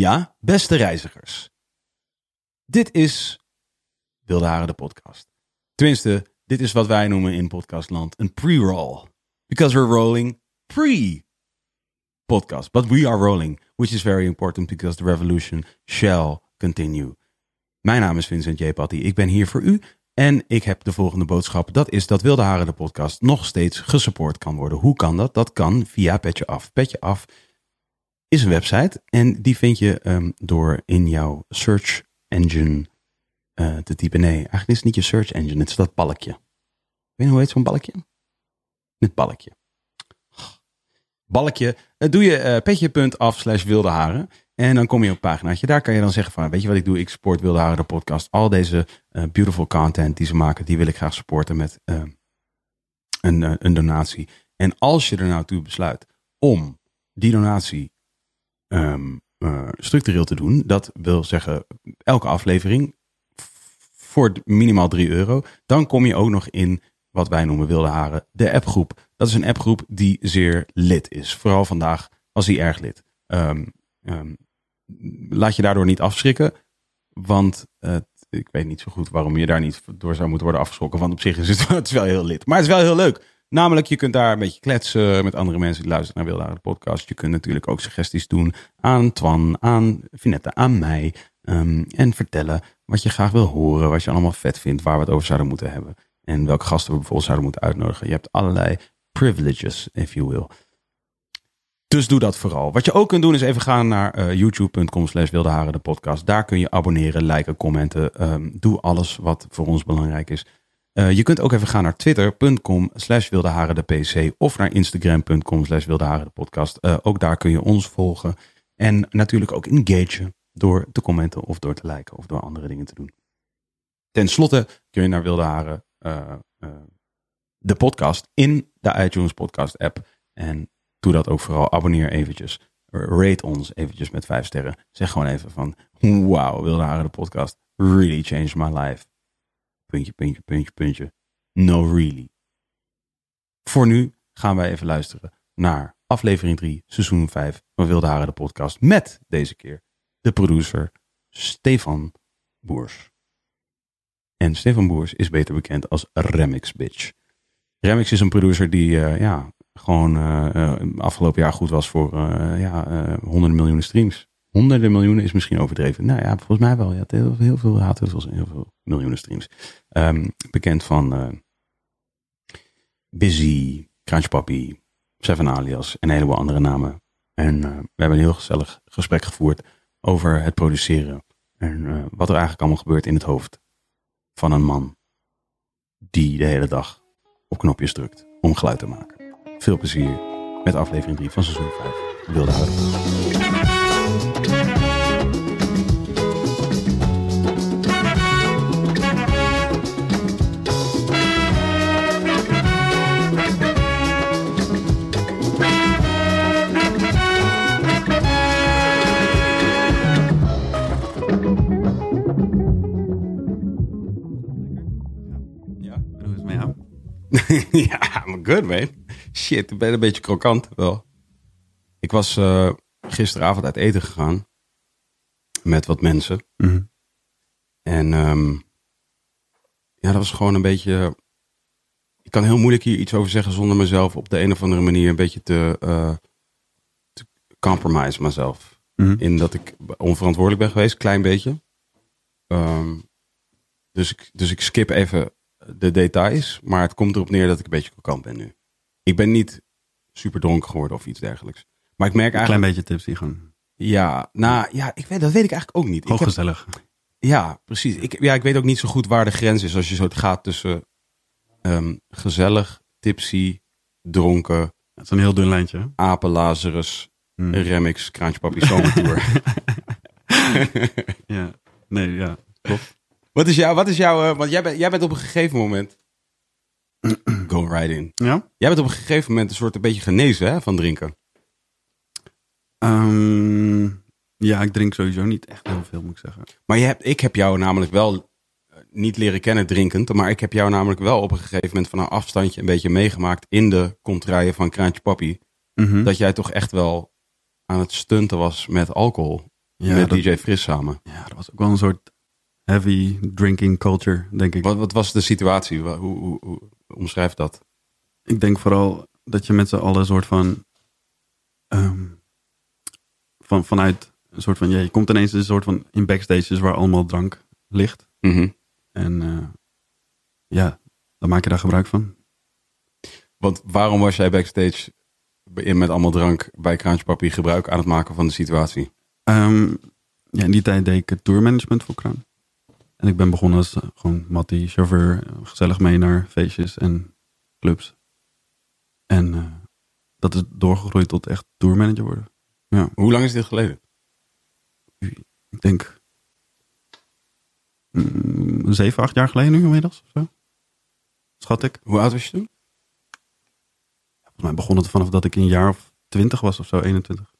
Ja, beste reizigers. Dit is Wilde Haren de podcast. Tenminste, dit is wat wij noemen in podcastland een pre-roll. Because we're rolling pre-podcast. But we are rolling, which is very important because the revolution shall continue. Mijn naam is Vincent J. Patty. Ik ben hier voor u. En ik heb de volgende boodschap. Dat is dat Wilde Haren de podcast nog steeds gesupport kan worden. Hoe kan dat? Dat kan via Petje Af. Petje Af is een website. En die vind je um, door in jouw search engine uh, te typen. Nee, eigenlijk is het niet je search engine. Het is dat balkje. Weet je hoe heet zo'n balkje? Het balkje. Balkje. Dat doe je uh, petje.af slash wilde haren. En dan kom je op een paginaatje. Daar kan je dan zeggen van, weet je wat ik doe? Ik support Wilde Haren de podcast. Al deze beautiful content die ze maken, die wil ik graag supporten met uh, een, een donatie. En als je er nou toe besluit om die donatie um, structureel te doen, dat wil zeggen elke aflevering voor minimaal 3 euro, dan kom je ook nog in wat wij noemen Wilde Haren, de appgroep. Dat is een appgroep die zeer lid is. Vooral vandaag was hij erg lid. Um, laat je daardoor niet afschrikken. Want ik weet niet zo goed waarom je daar niet door zou moeten worden afgeschrokken. Want op zich is het, wel heel lid. Maar het is wel heel leuk. Namelijk, je kunt daar een beetje kletsen met andere mensen die luisteren naar Wilde de podcast. Je kunt natuurlijk ook suggesties doen aan Twan, aan Vinette, aan mij. Um, en vertellen wat je graag wil horen, wat je allemaal vet vindt, waar we het over zouden moeten hebben. En welke gasten we bijvoorbeeld zouden moeten uitnodigen. Je hebt allerlei privileges, if you will. Dus doe dat vooral. Wat je ook kunt doen is even gaan naar uh, youtube.com slash wildeharen de podcast. Daar kun je abonneren, liken, commenten. Um, doe alles wat voor ons belangrijk is. Uh, je kunt ook even gaan naar twitter.com slash wildeharen de pc of naar instagram.com slash wildeharen de podcast. Uh, ook daar kun je ons volgen. En natuurlijk ook engagen door te commenten of door te liken of door andere dingen te doen. Ten slotte kun je naar Wilde Haren de podcast in de iTunes podcast app. En doe dat ook vooral. Abonneer eventjes. Rate ons eventjes met vijf sterren. Zeg gewoon even van, wauw, Wilde Haren de podcast really changed my life. Puntje, puntje, puntje, puntje. No really. Voor nu gaan wij even luisteren naar aflevering 3, seizoen 5 van Wilde Haren de podcast. Met deze keer de producer Stefan Boers. En Stefan Boers is beter bekend als Remix Bitch. Remix is een producer die uh, ja, gewoon uh, afgelopen jaar goed was voor ja, honderden miljoenen streams. Honderden miljoenen is misschien overdreven. Nou ja, volgens mij wel. Ja, heel, heel veel had heel veel, heel veel miljoenen streams. Um, bekend van Busy, Crunch Papi, Seven Alias en een heleboel andere namen. En we hebben een heel gezellig gesprek gevoerd over het produceren. En wat er eigenlijk allemaal gebeurt in het hoofd van een man die de hele dag op knopjes drukt om geluid te maken. Veel plezier met aflevering 3 van seizoen 5. Wilde houden. ja, I'm good, man. Shit, ik ben een beetje krokant wel. Ik was uh, gisteravond uit eten gegaan. Met wat mensen. Mm -hmm. En um, ja, dat was gewoon een beetje... Ik kan heel moeilijk hier iets over zeggen zonder mezelf op de een of andere manier een beetje te, uh, te compromise mezelf. Mm -hmm. In dat ik onverantwoordelijk ben geweest, klein beetje. Um, dus, ik, dus ik skip even de details. Maar het komt erop neer dat ik een beetje kokant ben nu. Ik ben niet super dronken geworden of iets dergelijks. Maar ik merk eigenlijk... Een klein beetje tipsy gewoon. Ja, nou ja, ik weet, dat weet ik eigenlijk ook niet. Gewoon ik heb, gezellig. Ja, precies. Ik, ja, ik weet ook niet zo goed waar de grens is als je zo het gaat tussen um, gezellig, tipsy, dronken. Het is een heel dun lijntje. Apen, Lazarus, Hmm. Remix Kraantje Papi Zomertour. Ja, nee, ja. Wat is jouw, wat is jouw, eh, want jij bent, jij bent op een gegeven moment, go right in. Ja? Jij bent op een gegeven moment een soort een beetje genezen hè, van drinken. Ehm, ja, ik drink sowieso niet echt heel veel, moet ik zeggen. Maar je hebt, ik heb jou namelijk wel eh, niet leren kennen drinkend, maar ik heb jou namelijk wel op een gegeven moment van een afstandje een beetje meegemaakt in de contraien van Kraantje Papi. Mhm. Dat jij toch echt wel aan het stunten was met alcohol. ja, met dat, DJ Fris samen. ja, dat was ook wel een soort heavy drinking culture, denk ik. Wat, wat was de situatie? Hoe, hoe, hoe omschrijf dat? Ik denk vooral dat je met z'n allen een soort van, ehm, van vanuit een soort van, ja, je komt ineens een soort van in backstages waar allemaal drank ligt. Mhm. En eh, ja, dan maak je daar gebruik van. Want waarom was jij backstage in met allemaal drank bij Kraantje Papi gebruik aan het maken van de situatie? Ehm, ja, in die tijd deed ik het tourmanagement voor Kraan. En ik ben begonnen als eh, gewoon Mattie, chauffeur, gezellig mee naar feestjes en clubs. En eh, dat is doorgegroeid tot echt tourmanager worden. Hoe lang is dit geleden? Ik denk mm, zeven, acht jaar geleden nu inmiddels. Of zo. Schat ik. Hoe oud was je toen? Volgens mij begon het vanaf dat ik een jaar of twintig was of zo, 21.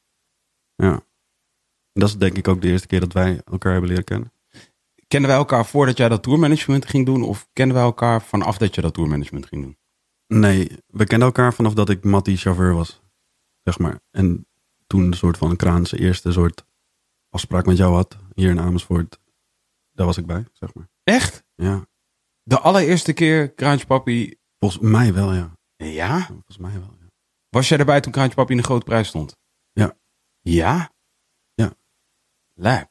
Ja. En dat is denk ik ook de eerste keer dat wij elkaar hebben leren kennen. Kenden wij elkaar voordat jij dat tourmanagement ging doen? Of kenden wij elkaar vanaf dat je dat tourmanagement ging doen? Nee, we kenden elkaar vanaf dat ik Mattie chauffeur was. Zeg maar. En toen een soort van Kraan zijn eerste soort afspraak met jou had. Hier in Amersfoort. Daar was ik bij, zeg maar. Echt? Ja. De allereerste keer Kraantje Papi... Volgens mij wel, ja. Ja? Volgens mij wel, ja. Was jij erbij toen Kraantje Papi in de grote prijs stond? Ja. Ja? Ja. Lijp.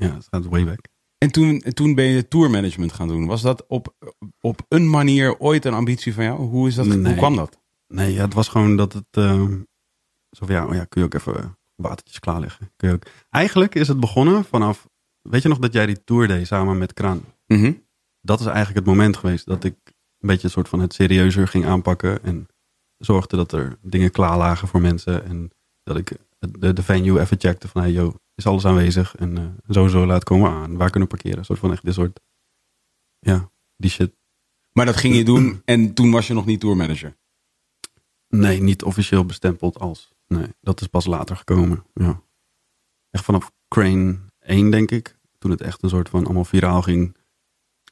Ja, het gaat way back. En toen, en toen ben je tourmanagement gaan doen. Was dat op, op een manier ooit een ambitie van jou? Hoe, is dat, hoe kwam dat? Nee, ja, het was gewoon dat het... ehm zo van, ja, oh ja, kun je ook even watertjes klaarleggen. Kun je ook... Eigenlijk is het begonnen vanaf... Weet je nog dat jij die tour deed samen met Kraan? Mhm. dat is eigenlijk het moment geweest dat ik een beetje een soort van het serieuzer ging aanpakken. En zorgde dat er dingen klaar lagen voor mensen. En dat ik de, de venue even checkte van, hey yo, is alles aanwezig? En eh, sowieso laat komen aan. Waar kunnen we parkeren? Een soort van echt dit soort, ja, die shit. Maar dat ging je doen en toen was je nog niet tourmanager. Nee, niet officieel bestempeld als. Nee, dat is pas later gekomen. Ja. Echt vanaf Crane 1, denk ik. Toen het echt een soort van allemaal viraal ging.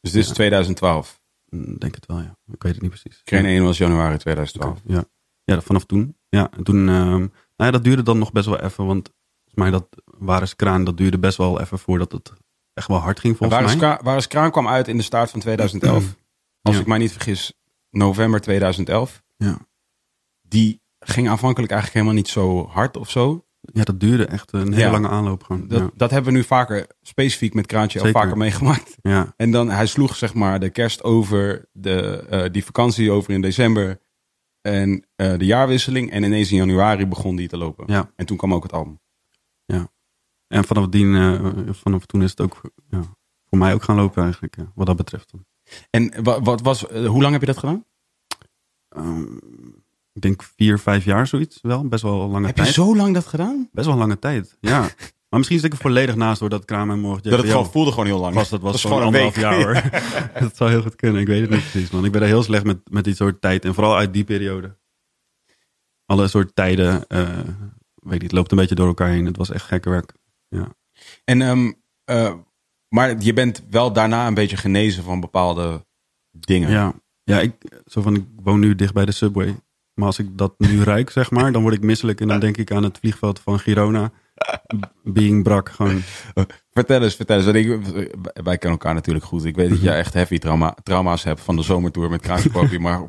Dus dit is Ja. 2012. Mm, Denk het wel, ja. Ik weet het niet precies. Crane 1 was januari 2012. Ja, ja vanaf toen. Ja, en toen, ehm, nou ja, dat duurde dan nog best wel even, want mij dat Waris Kraan, dat duurde best wel even voordat het echt wel hard ging En volgens mij. Kraan, Kraan kwam uit in de start van 2011. Als ik mij niet vergis, november 2011. Ja. Die ging aanvankelijk eigenlijk helemaal niet zo hard of zo. Ja, dat duurde echt een hele Ja. lange aanloop gewoon. Dat, ja. dat hebben we nu vaker, specifiek met Kraantje, al vaker meegemaakt. ja, En dan, hij sloeg zeg maar de kerst over, de, eh, die vakantie over in december. En eh, de jaarwisseling. En ineens in januari begon die te lopen. ja. En toen kwam ook het album. En vanaf, die, eh, vanaf toen is het ook ja, voor mij ook gaan lopen eigenlijk, wat dat betreft. En wat, wat was, eh, hoe lang heb je dat gedaan? Ehm, ik denk vier, vijf jaar zoiets wel. Best wel een lange Heb je tijd. zo lang dat gedaan? Best wel een lange tijd, ja. maar misschien zit ik er volledig naast doordat Kraam en morgen... Dat het gewoon voelde gewoon heel lang. was, dat was, Dat gewoon gewoon een anderhalf jaar hoor. dat zou heel goed kunnen. Ik weet het niet precies, man. Ik ben er heel slecht met, met die soort tijd. En vooral uit die periode. Alle soort tijden, eh, weet niet, het loopt een beetje door elkaar heen. Het was echt gekke werk. En, ehm, eh, maar je bent wel daarna een beetje genezen van bepaalde dingen. Ja, ja ik, zo van, ik woon nu dicht bij de subway. Maar als ik dat nu ruik, zeg maar, dan word ik misselijk. En dan denk ik aan het vliegveld van Girona. Being brak, gewoon. Vertel eens, vertel eens. Ik, wij kennen elkaar natuurlijk goed. Ik weet dat jij echt heavy trauma, trauma's hebt van de zomertour met Kraantje Papi. maar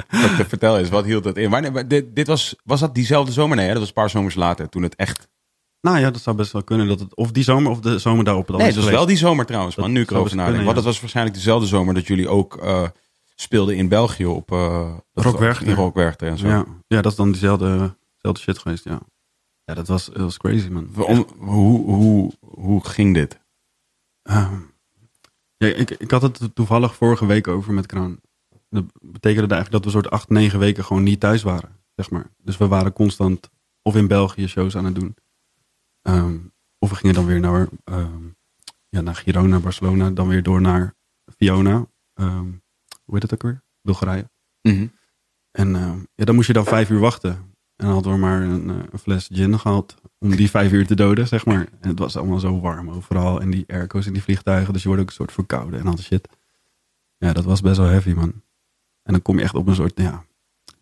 vertel eens, wat hield dat in? Wanneer, dit, dit was, was dat diezelfde zomer? Nee, hè? dat was een paar zomers later. Toen het echt... Nou ja, dat zou best wel kunnen. Dat het, of die zomer of de zomer daarop. Dan Nee, is het was geweest. wel die zomer trouwens, Dat man. Nu ik erover nadenk. kunnen, Want het was waarschijnlijk dezelfde zomer dat jullie ook eh, speelden in België op... eh dat Rock was- Werchter. In Rock Werchter en zo. Ja, ja, dat is dan diezelfde, dezelfde shit geweest, ja. Ja, dat was, dat was crazy, man. Om- hoe, hoe, hoe ging dit? Ehm, ja, ik, ik had het toevallig vorige week over met Kraan. Dat betekende eigenlijk dat we soort acht, negen weken gewoon niet thuis waren, zeg maar. Dus we waren constant of in België shows aan het doen. Ehm, of we gingen dan weer naar, ehm, ja, naar Girona, Barcelona. Dan weer door naar Fiona. Ehm, hoe heet het ook weer? Bulgarije. Mhm. En ja, dan moest je dan vijf uur wachten. En dan hadden we maar een, eh, een fles gin gehad om die vijf uur te doden, zeg maar. En het was allemaal zo warm overal. En die airco's in die vliegtuigen. Dus je wordt ook een soort verkouden en al die shit. Ja, dat was best wel heavy, man. En dan kom je echt op een soort, ja,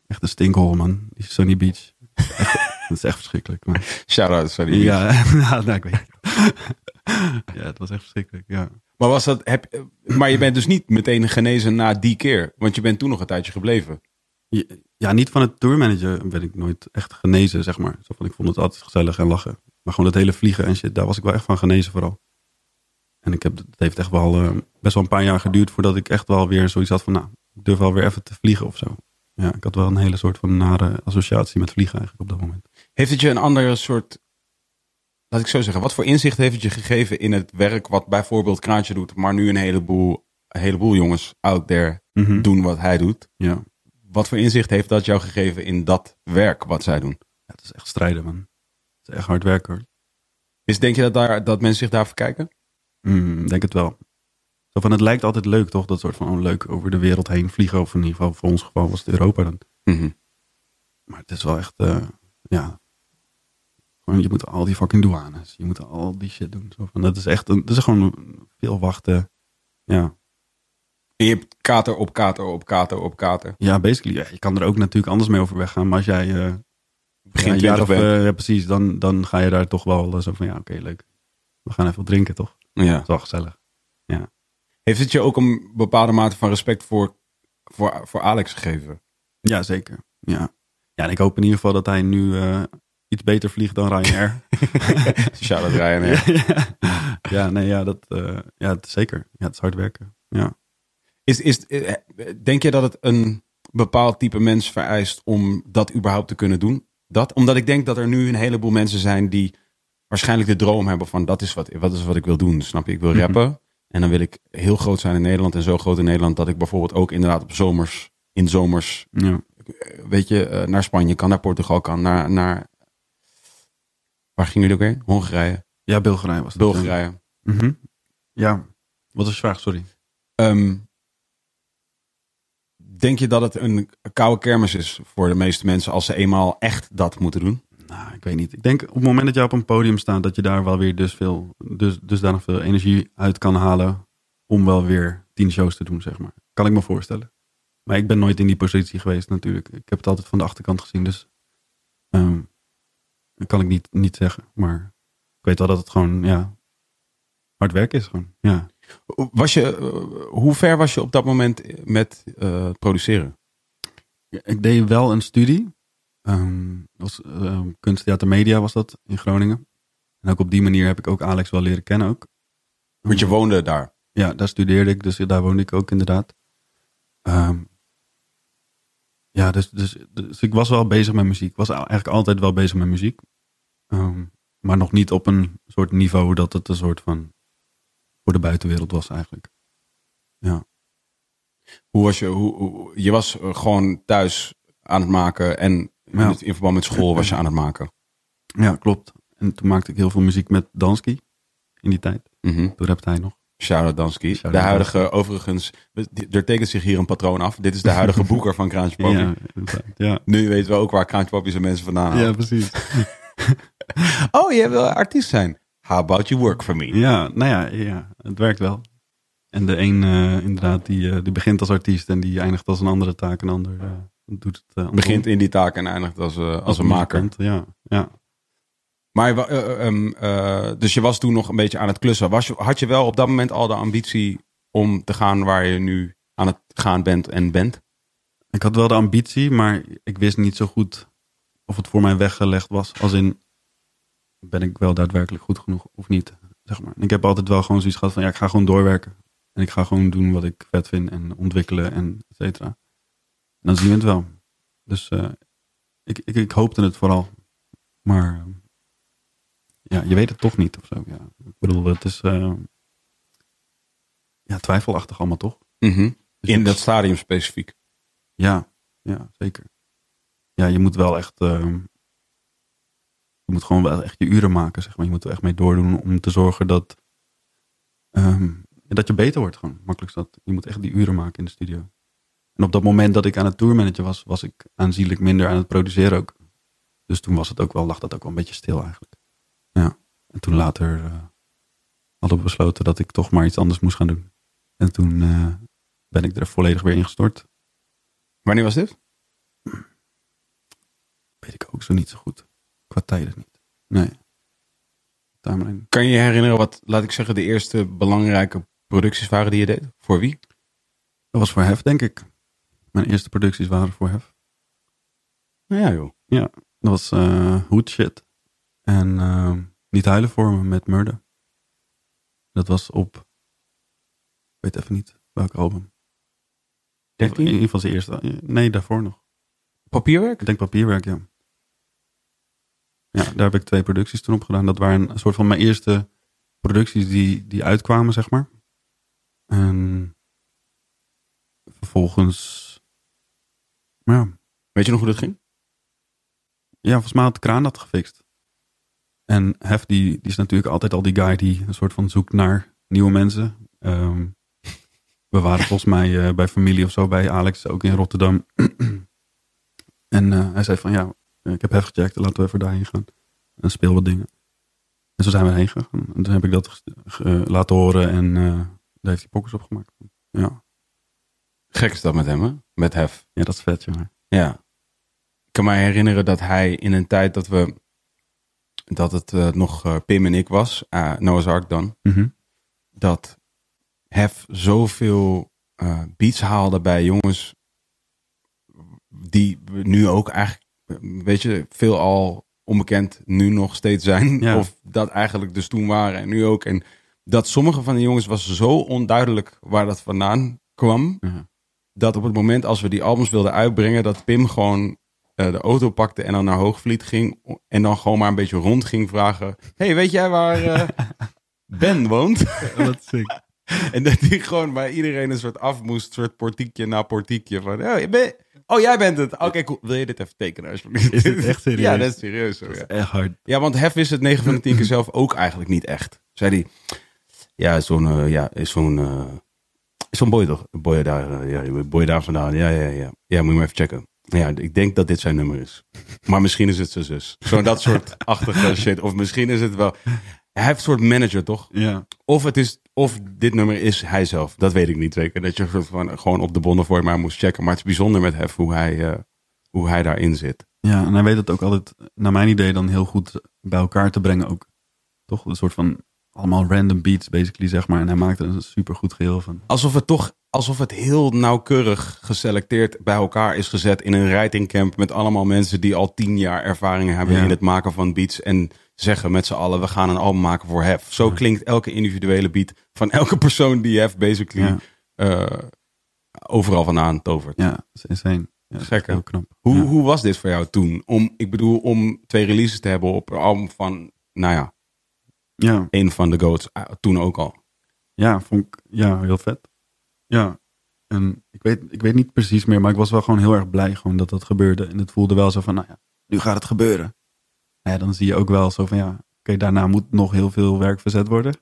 echt een stinkhol, man. Die Sunny Beach. Echt, dat is echt verschrikkelijk, man. Shout-out, sorry. Ja, ja nou, ik weet het. Ja, het was echt verschrikkelijk, ja. Maar, was dat, heb, maar je bent dus niet meteen genezen na die keer. Want je bent toen nog een tijdje gebleven. Ja, niet van het tourmanager ben ik nooit echt genezen, zeg maar. Zo van, ik vond het altijd gezellig en lachen. Maar gewoon dat hele vliegen en shit, daar was ik wel echt van genezen vooral. En ik heb, het heeft echt wel eh, best wel een paar jaar geduurd voordat ik echt wel weer zoiets had van, nou, ik durf wel weer even te vliegen of zo. Ja, ik had wel een hele soort van nare associatie met vliegen eigenlijk op dat moment. Heeft het je een andere soort, laat ik zo zeggen, wat voor inzicht heeft het je gegeven in het werk wat bijvoorbeeld Kraantje doet, maar nu een heleboel, een heleboel jongens out there Mhm. doen wat hij doet? Ja. Wat voor inzicht heeft dat jou gegeven in dat werk wat zij doen? ja, het is echt strijden, man. Het is echt hard werken, hoor. Is, denk je dat, daar, dat mensen zich daarvoor kijken? Mm, denk het wel. Zo van, het lijkt altijd leuk, toch? Dat soort van, oh, leuk over de wereld heen vliegen. Of in ieder geval, voor ons geval was het Europa dan. Mhm. Maar het is wel echt, eh, ja. Gewoon, je moet al die fucking douanes. Je moet al die shit doen. Zo van, dat is echt, een, dat is gewoon veel wachten. Ja, En je hebt kater op kater op kater op kater. ja basically. Ja, je kan er ook natuurlijk anders mee overweg gaan. Maar als jij eh Begin ja, een jaar 20 of, eh, ja, precies, dan, dan ga je daar toch wel eh, zo van, ja, oké, leuk. We gaan even wat drinken, toch? Dat Ja. is wel gezellig. Heeft het je ook een bepaalde mate van respect voor, voor, voor Alex gegeven? Ja, zeker. Ja. ja, en ik hoop in ieder geval dat hij nu iets beter vliegt dan Ryanair. Shout-out Ryanair. ja, ja, nee, ja, dat, eh, ja, zeker. Ja, het is hard werken. Ja. Is, is, eh, denk je dat het een bepaald type mens vereist om dat überhaupt te kunnen doen? Dat? Omdat ik denk dat er nu een heleboel mensen zijn die waarschijnlijk de droom hebben van dat is wat, wat, is wat ik wil doen. Snap je? Ik wil Mhm. rappen en dan wil ik heel groot zijn in Nederland en zo groot in Nederland dat ik bijvoorbeeld ook inderdaad op zomers, in zomers, ja. eh, weet je, naar Spanje kan, naar Portugal kan, naar, naar waar gingen jullie ook heen? Hongarije, Ja, Bulgarije was dat. Bulgarije. Ja. Mhm. ja. Wat was je vraag? Sorry. Ehm, denk je dat het een koude kermis is voor de meeste mensen als ze eenmaal echt dat moeten doen? Nou, ik weet niet. Ik denk op het moment dat je op een podium staat, dat je daar wel weer dus veel, dus, dusdanig veel energie uit kan halen om wel weer tien shows te doen, zeg maar. Kan ik me voorstellen. Maar ik ben nooit in die positie geweest natuurlijk. Ik heb het altijd van de achterkant gezien, dus ehm, dat kan ik niet, niet zeggen. Maar ik weet wel dat het gewoon, ja, hard werk is gewoon. Ja. Was je, hoe ver was je op dat moment met eh, produceren? Ik deed wel een studie. Dat was, ehm, kunsttheater media was dat in Groningen. En ook op die manier heb ik ook Alex wel leren kennen ook. Want je woonde daar. Ja, daar studeerde ik, dus daar woonde ik ook inderdaad. Ehm, ja, dus, dus, dus ik was wel bezig met muziek. Ik was eigenlijk altijd wel bezig met muziek. Ehm, maar nog niet op een soort niveau dat het een soort van voor de buitenwereld was eigenlijk. Hoe was je? Hoe, hoe- je was eh, gewoon thuis aan het maken en in, Ja. verband met school was je aan het maken. Ja, klopt. En toen maakte ik heel veel muziek met Dansky in die tijd. Mhm. Toen rapte hij nog. Shout-out Dansky. De huidige, overigens, er tekent zich hier een patroon af. Dit is de huidige boeker van Kraantje Papi. Ja, ja. Nu weten we ook waar Kraantje Papi zijn mensen vandaan haalt. ja, precies. Oh, je wil artiest zijn. How about you work for me? Ja, nou ja, ja, het werkt wel. En de een eh, inderdaad, die, eh, die begint als artiest en die eindigt als een andere taak. En de ander eh, doet het. Begint in die taak en eindigt als, eh, als een maker. Ja, ja. Maar eh, eh, ehm, eh, dus je was toen nog een beetje aan het klussen. Was had je wel op dat moment al de ambitie om te gaan waar je nu aan het gaan bent en bent? Ik had wel de ambitie, maar ik wist niet zo goed of het voor mij weggelegd was. Als in, ben ik wel daadwerkelijk goed genoeg of niet? Zeg maar. Ik heb altijd wel gewoon zoiets gehad van, ja, ik ga gewoon doorwerken. En ik ga gewoon doen wat ik vet vind en ontwikkelen en et cetera. En dan zien we het wel. Dus ik, ik, ik hoopte het vooral. Maar eh, ja, je weet het toch niet of zo. Ja. Ik bedoel, het is eh, ja, twijfelachtig allemaal toch? Mhm. Dus In dat stadium specifiek. ja, ja, zeker. Ja, je moet wel echt. ehm, je moet gewoon wel echt je uren maken, zeg maar. Je moet er echt mee doordoen om te zorgen dat, ehm, dat je beter wordt gewoon. Makkelijk dat. Je moet echt die uren maken in de studio. En op dat moment dat ik aan het tourmanager was, was ik aanzienlijk minder aan het produceren ook. Dus toen was het ook wel, lag dat ook wel een beetje stil eigenlijk. Ja. En toen later eh, hadden we besloten dat ik toch maar iets anders moest gaan doen. En toen eh, ben ik er volledig weer ingestort. Wanneer was dit? Weet ik ook zo niet zo goed. Qua tijden niet. Nee. Timeline. Kan je je herinneren wat, laat ik zeggen, de eerste belangrijke producties waren die je deed? Voor wie? Dat was voor Hef, denk ik. Mijn eerste producties waren voor Hef. Nou ja, joh. Dat was eh Hood Shit. En eh, Niet huilen voor me met Murder. Dat was op... Ik weet even niet welk album. In 13? ieder geval zijn eerste. Nee, daarvoor nog. Papierwerk? Ik denk papierwerk, ja. Ja, daar heb ik twee producties toen op gedaan. Dat waren een soort van mijn eerste producties die, die uitkwamen, zeg maar. En vervolgens... Ja, Weet je nog hoe dat ging? ja, volgens mij had de kraan dat gefixt. En Hef, die, die is natuurlijk altijd al die guy die een soort van zoekt naar nieuwe mensen. Ehm, we waren volgens mij eh, bij familie of zo, bij Alex, ook in Rotterdam. en eh, hij zei van, ja, ik heb Hef gecheckt, laten we even daarheen gaan. En speel wat dingen. En zo zijn we heen gegaan. En toen heb ik dat laten horen en eh, daar heeft hij pokkers op gemaakt. Ja. Gek is dat met hem, hè? Met Hef. ja, dat is vet, jongen. Ja. Ik kan mij herinneren dat hij in een tijd dat we... Dat het eh, nog eh, Pim en ik was, uh, Noah's Ark dan. Mhm. dat Hef zoveel eh, beats haalde bij jongens die we nu ook eigenlijk, eh, weet je, veel al onbekend nu nog steeds zijn. Ja. Of dat eigenlijk dus toen waren en nu ook. En dat sommige van de jongens was zo onduidelijk waar dat vandaan kwam. Ja. Dat op het moment als we die albums wilden uitbrengen, dat Pim gewoon eh, de auto pakte en dan naar Hoogvliet ging. En dan gewoon maar een beetje rond ging vragen. hey, weet jij waar eh, Ben woont? Wat sick. En dat die gewoon bij iedereen een soort af moest, soort portiekje na portiekje. Van, oh, oh jij bent het. Oké, cool. Wil je dit even tekenen alsjeblieft? Is dit echt serieus? Ja, dat is serieus Dat is ja. echt hard. ja, want Hef is het 9 van de 10 keer zelf ook eigenlijk niet echt. Zei hij, ja, zo'n, eh, ja, is zo'n, is zo'n boy toch? Een boy daar, ja, boy daar vandaan. Ja, ja, ja. Ja, moet je maar even checken. Ja, ik denk dat dit zijn nummer is. Maar misschien is het zijn zus. Zo'n dat soort achtige shit. Of misschien is het wel... Hij heeft een soort manager, toch? Ja. Of, het is, of dit nummer is hij zelf. Dat weet ik niet zeker. Dat je van gewoon op de Bonnefoy maar moest checken. Maar het is bijzonder met Hef hoe hij, eh, hoe hij daarin zit. Ja, en hij weet het ook altijd, naar mijn idee, dan heel goed bij elkaar te brengen ook. Toch een soort van allemaal random beats, basically, zeg maar. En hij maakt er een super goed geheel van. Alsof het toch alsof het heel nauwkeurig geselecteerd bij elkaar is gezet in een writing camp met allemaal mensen die al tien jaar ervaring hebben Ja. in het maken van beats en zeggen met z'n allen we gaan een album maken voor Hef. Zo Ja. klinkt elke individuele beat van elke persoon die Hef basically eh, overal vandaan tovert. ja dat is insane. Ja, Gek, heel knap. Hoe, ja. hoe was dit voor jou toen? Om, ik bedoel, om twee releases te hebben op een album van, nou ja, Ja, een van de GOATs, ah, toen ook al. ja, vond ik ja, heel vet. Ja, en ik weet, ik weet niet precies meer, maar ik was wel gewoon heel erg blij gewoon dat dat gebeurde. En het voelde wel zo van, nou ja, nu gaat het gebeuren. Ja, dan zie je ook wel zo van, ja, oké, daarna moet nog heel veel werk verzet worden.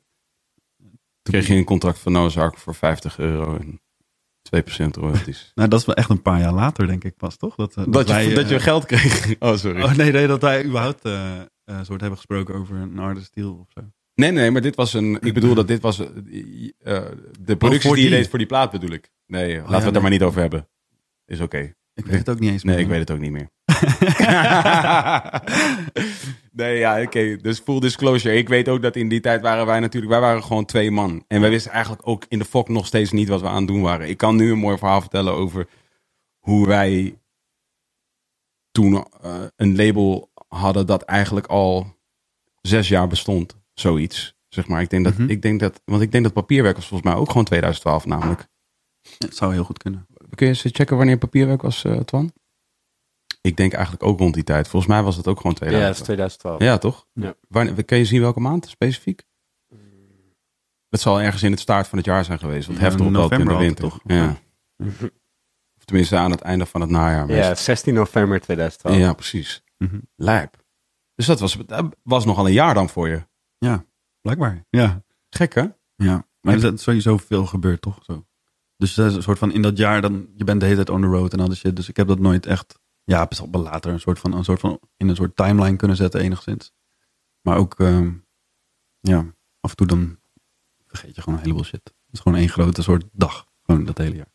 Toen kreeg je een contract van Noah's Ark voor 50 euro en 2% royalties. Nou, dat is wel echt een paar jaar later, denk ik pas, toch? Dat, eh, Dat, je, wij, dat je eh, geld kreeg. Oh, sorry. Oh nee, nee, dat wij überhaupt eh, soort hebben gesproken over een artist deal of zo. Nee, nee, maar dit was een. Ik bedoel dat dit was. eh, de producties voor die je deed voor die plaat bedoel ik. Nee, laten we het er nee. maar niet over hebben. Is oké. Ik weet het ook niet eens Nee, meer. ik weet het ook niet meer. nee, ja, oké. Dus full disclosure. Ik weet ook dat in die tijd waren wij natuurlijk... Wij waren gewoon twee man. En wij wisten eigenlijk ook in de fok nog steeds niet wat we aan het doen waren. Ik kan nu een mooi verhaal vertellen over hoe wij toen eh, een label hadden dat eigenlijk al zes jaar bestond. Zoiets. Zeg maar. Ik denk dat, Mhm. ik denk dat, want ik denk dat papierwerk was volgens mij ook gewoon 2012 namelijk. Het zou heel goed kunnen. Kun je eens checken wanneer papierwerk was, eh Twan? Ik denk eigenlijk ook rond die tijd. Volgens mij was het ook gewoon Ja, dat is 2012. 2012. Ja, toch? Ja. Wanneer, kun je zien welke maand specifiek? Het zal ergens in het start van het jaar zijn geweest. Want Ja, heftig op altijd in de winter. altijd Ja. toch? Of tenminste aan het einde van het najaar. Ja, meestal. 16 november 2012. ja precies. Mhm. Lijp. Dus dat was, dat was nogal een jaar dan voor je. Ja, blijkbaar. Ja. Gek hè? Ja, maar er is sowieso veel gebeurd, toch? Zo. Dus dat is een soort van in dat jaar dan, je bent de hele tijd on the road en al die shit. Dus ik heb dat nooit echt, ja, al wel later een soort van, een soort van in een soort timeline kunnen zetten enigszins. Maar ook, ehm, ja, af en toe dan vergeet je gewoon een heleboel shit. Het is gewoon één grote soort dag, gewoon dat hele jaar.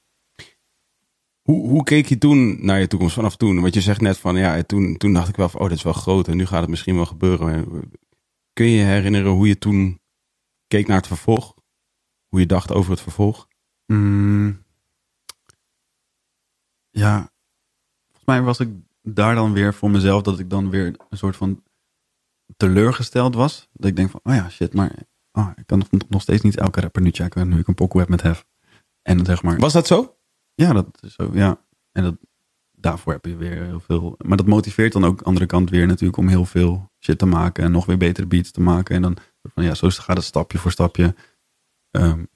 Hoe, hoe keek je toen naar je toekomst vanaf toen? Want je zegt net van ja, toen, toen dacht ik wel van oh, dit is wel groot en nu gaat het misschien wel gebeuren. Kun je je herinneren hoe je toen keek naar het vervolg? Hoe je dacht over het vervolg? Mm. Ja, volgens mij was ik daar dan weer voor mezelf dat ik dan weer een soort van teleurgesteld was. Dat ik denk van, oh ja, shit, maar oh, ik kan nog steeds niet elke rapper nu checken nu ik een pokoe heb met Hef. En zeg maar... Was dat zo? Ja, dat is zo, ja. En dat, daarvoor heb je weer heel veel... Maar dat motiveert dan ook de andere kant weer natuurlijk om heel veel shit te maken en nog weer betere beats te maken. En dan, van, ja, zo gaat het stapje voor stapje. Um,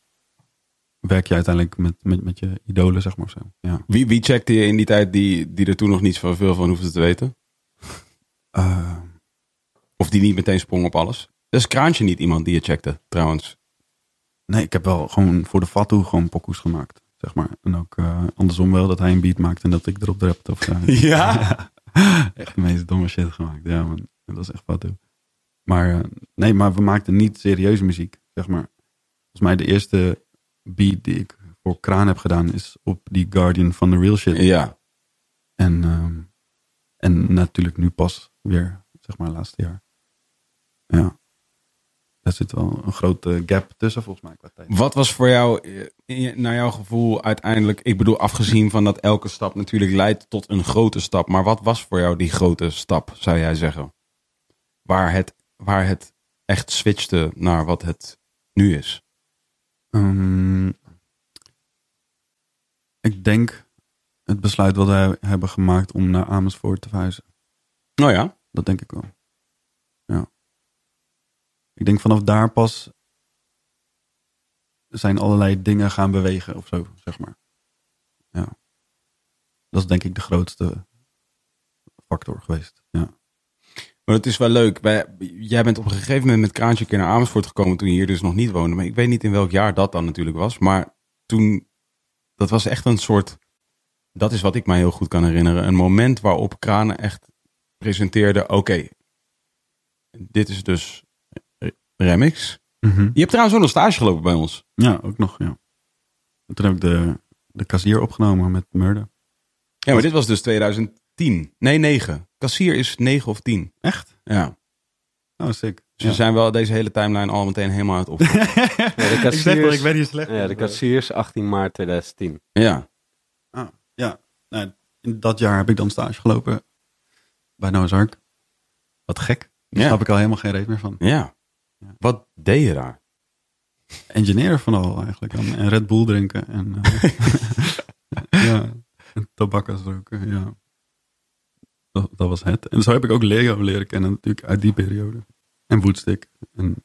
werk je uiteindelijk met, met, met je idolen, zeg maar zo. Ja. Wie, wie checkte je in die tijd die, die er toen nog niet zoveel van hoefde te weten? Uh, of die niet meteen sprong op alles? Dus Kraantje niet iemand die je checkte, trouwens. Nee, ik heb wel gewoon voor de Fatu gewoon pokoes gemaakt, zeg maar. En ook uh, andersom wel, dat hij een beat maakte en dat ik erop rapte. Of, uh, ja? echt de meest domme shit gemaakt. Ja man, dat is echt Fatu. Maar nee, maar we maakten niet serieuze muziek, zeg maar. Volgens mij de eerste beat die ik voor Kraan heb gedaan is op die Guardian van The Real Shit. Ja. En, um, en natuurlijk nu pas weer, zeg maar, laatste jaar. Ja. Daar zit wel een grote gap tussen volgens mij qua tijd. Wat was voor jou, naar jouw gevoel uiteindelijk, ik bedoel afgezien van dat elke stap natuurlijk leidt tot een grote stap. Maar wat was voor jou die grote stap, zou jij zeggen? Waar het, waar het echt switchte naar wat het nu is? Um, ik denk het besluit wat wij hebben gemaakt om naar Amersfoort te verhuizen. Nou oh ja? Dat denk ik wel. Ik denk vanaf daar pas zijn allerlei dingen gaan bewegen of zo, zeg maar. Ja. Dat is denk ik de grootste factor geweest. Ja. Maar het is wel leuk. Jij bent op een gegeven moment met Kraantje keer naar Amersfoort gekomen toen je hier dus nog niet woonde. Maar ik weet niet in welk jaar dat dan natuurlijk was. Maar toen, dat was echt een soort, dat is wat ik mij heel goed kan herinneren. Een moment waarop Kranen echt presenteerde, oké, dit is dus Remix. Mm -hmm. Je hebt trouwens ook nog stage gelopen bij ons. Ja, ook nog, ja. En toen heb ik de, de kassier opgenomen met Murder. Ja, maar dit was dus 2010. Nee, 9. Kassier is 9 of 10. Echt? Ja. Oh, sick. Dus ja. we zijn wel deze hele timeline al meteen helemaal uit op. ja, de kassiers, ik zeg wel, ik ben hier slecht. Ja, de kassiers 18 maart 2010. Ja. Ah, ja. Nou, in dat jaar heb ik dan stage gelopen bij Noah's Ark. Wat gek. Daar Ja. snap ik al helemaal geen reet meer van. Ja. Ja. Wat deed je daar? Engineer van al eigenlijk. En, Red Bull drinken. En, eh, ja. En tabakkas roken. Ja. Dat, dat was het. En zo heb ik ook Leo leren kennen natuurlijk uit die periode. En Woodstick. En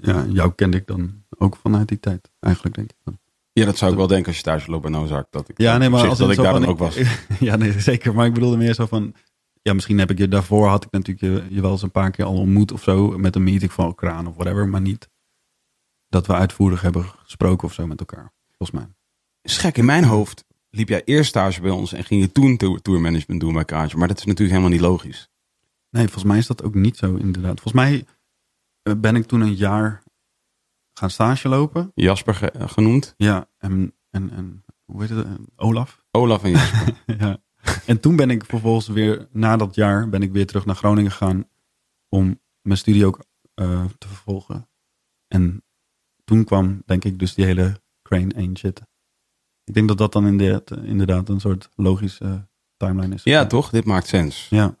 ja, jou kende ik dan ook vanuit die tijd. Eigenlijk denk ik dan. Ja, dat zou ik wel denken als je thuis loopt bij Nozak. Dat ik, Ja, nee, maar als dat ik daar dan ook was. ja, nee, zeker. Maar ik bedoelde meer zo van... Ja, misschien heb ik je daarvoor had ik natuurlijk je, je wel eens een paar keer al ontmoet of zo. Met een meeting van kraan of whatever. Maar niet dat we uitvoerig hebben gesproken of zo met elkaar. Volgens mij. Is gek, in mijn hoofd liep jij eerst stage bij ons en ging je toen tour- tourmanagement doen bij Kraantje. Maar dat is natuurlijk helemaal niet logisch. Nee, volgens mij is dat ook niet zo inderdaad. Volgens mij eh, ben ik toen een jaar gaan stage lopen. Jasper ge- genoemd. Ja, en, en, en hoe heet het? Olaf. Olaf en Jasper. ja. En toen ben ik vervolgens weer, na dat jaar, ben ik weer terug naar Groningen gegaan om mijn studie ook eh, te vervolgen. En toen kwam, denk ik, dus die hele Crane 1 shit. Ik denk dat dat dan inderdaad, een soort logische timeline is. ja, toch? Dit maakt sens. Ja.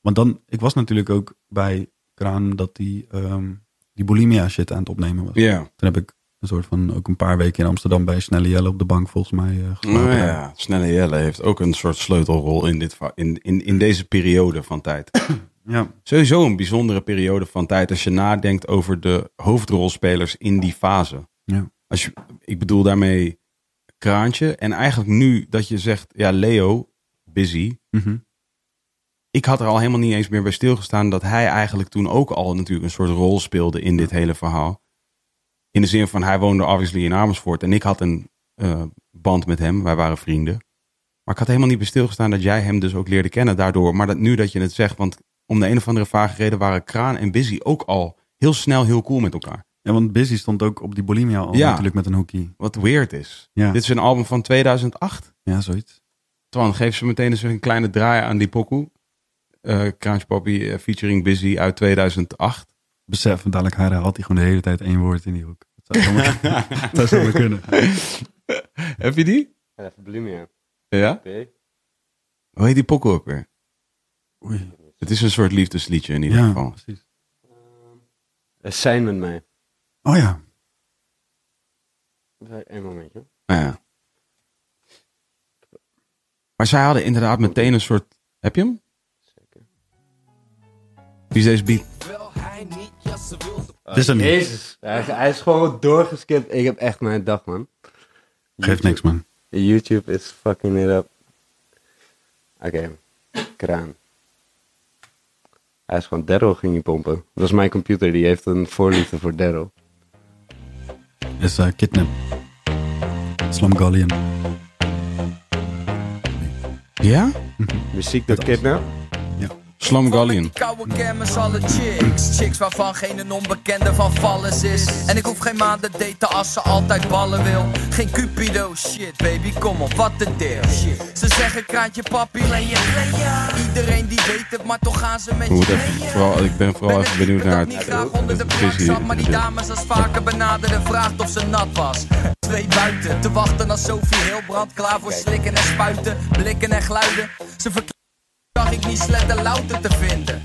Want dan, ik was natuurlijk ook bij Kraan dat die, ehm, die bulimia shit aan het opnemen was. Ja. Toen heb ik een soort van ook een paar weken in Amsterdam bij Snelle Jelle op de bank volgens mij eh geslapen. Nou ja, Snelle Jelle heeft ook een soort sleutelrol in, dit, in, in, in deze periode van tijd. ja. Sowieso een bijzondere periode van tijd als je nadenkt over de hoofdrolspelers in die fase. Ja. Als je, ik bedoel daarmee Kraantje en eigenlijk nu dat je zegt, ja Leo, busy. Mhm. ik had er al helemaal niet eens meer bij stilgestaan dat hij eigenlijk toen ook al natuurlijk een soort rol speelde in dit hele verhaal. In de zin van hij woonde obviously in Amersfoort en ik had een eh, band met hem. Wij waren vrienden. Maar ik had helemaal niet bij stilgestaan dat jij hem dus ook leerde kennen daardoor. Maar dat nu dat je het zegt, want om de een of andere vage reden waren Kraan en Busy ook al heel snel heel cool met elkaar. Ja, want Busy stond ook op die Bulimia al Ja. natuurlijk met een hoekie. Wat weird is. Ja, Dit is een album van 2008. ja zoiets. Twan, geef ze meteen eens een kleine draai aan die pokoe. Eh Kraantje Papi eh, featuring Busy uit 2008. Besef, dadelijk herhaalt hij gewoon de hele tijd één woord in die hoek. Dat zou zomaar, dat zou zomaar kunnen. Heb je die? Ja, even Blumia. Ja. Oké. Hoe heet die pokoe ook weer? Oei. Het is een soort liefdesliedje in ieder Ja, geval. precies. Eh, Zijn met mij. Oh ja. Eén momentje. Nou ja. Maar zij hadden inderdaad meteen een soort... Heb je hem? Zeker. Wie is deze beat? Dit is er niet. Jezus. Hij, is gewoon doorgeskipt. Ik heb echt mijn dag, man. Geeft niks, man. YouTube is fucking it up. Oké. Kraan. Hij is gewoon Daryl ging hij pompen. Dat is mijn computer, die heeft een voorliefde voor Daryl. Is eh, Kidnap. Slumgullion. Ja? Muziek door Kidnap. Slum Gallion. Koude kermis, alle chicks. Chicks waarvan geen een onbekende van valles is. En ik hoef geen maanden daten als ze altijd ballen wil. Geen cupido, shit baby, kom op, wat een deel. Ze zeggen kraantje papi, je playa. Iedereen die weet het, maar toch gaan ze met je even, vooral, ik ben vooral even benieuwd naar Ik niet het, graag onder de het visie. zat, maar die dames als vaker benaderen vraagt of ze nat was. Twee buiten, te wachten als Sophie Hilbrand, klaar voor slikken en spuiten, blikken en gluiden. Ze zag ik niet sletten louter te vinden.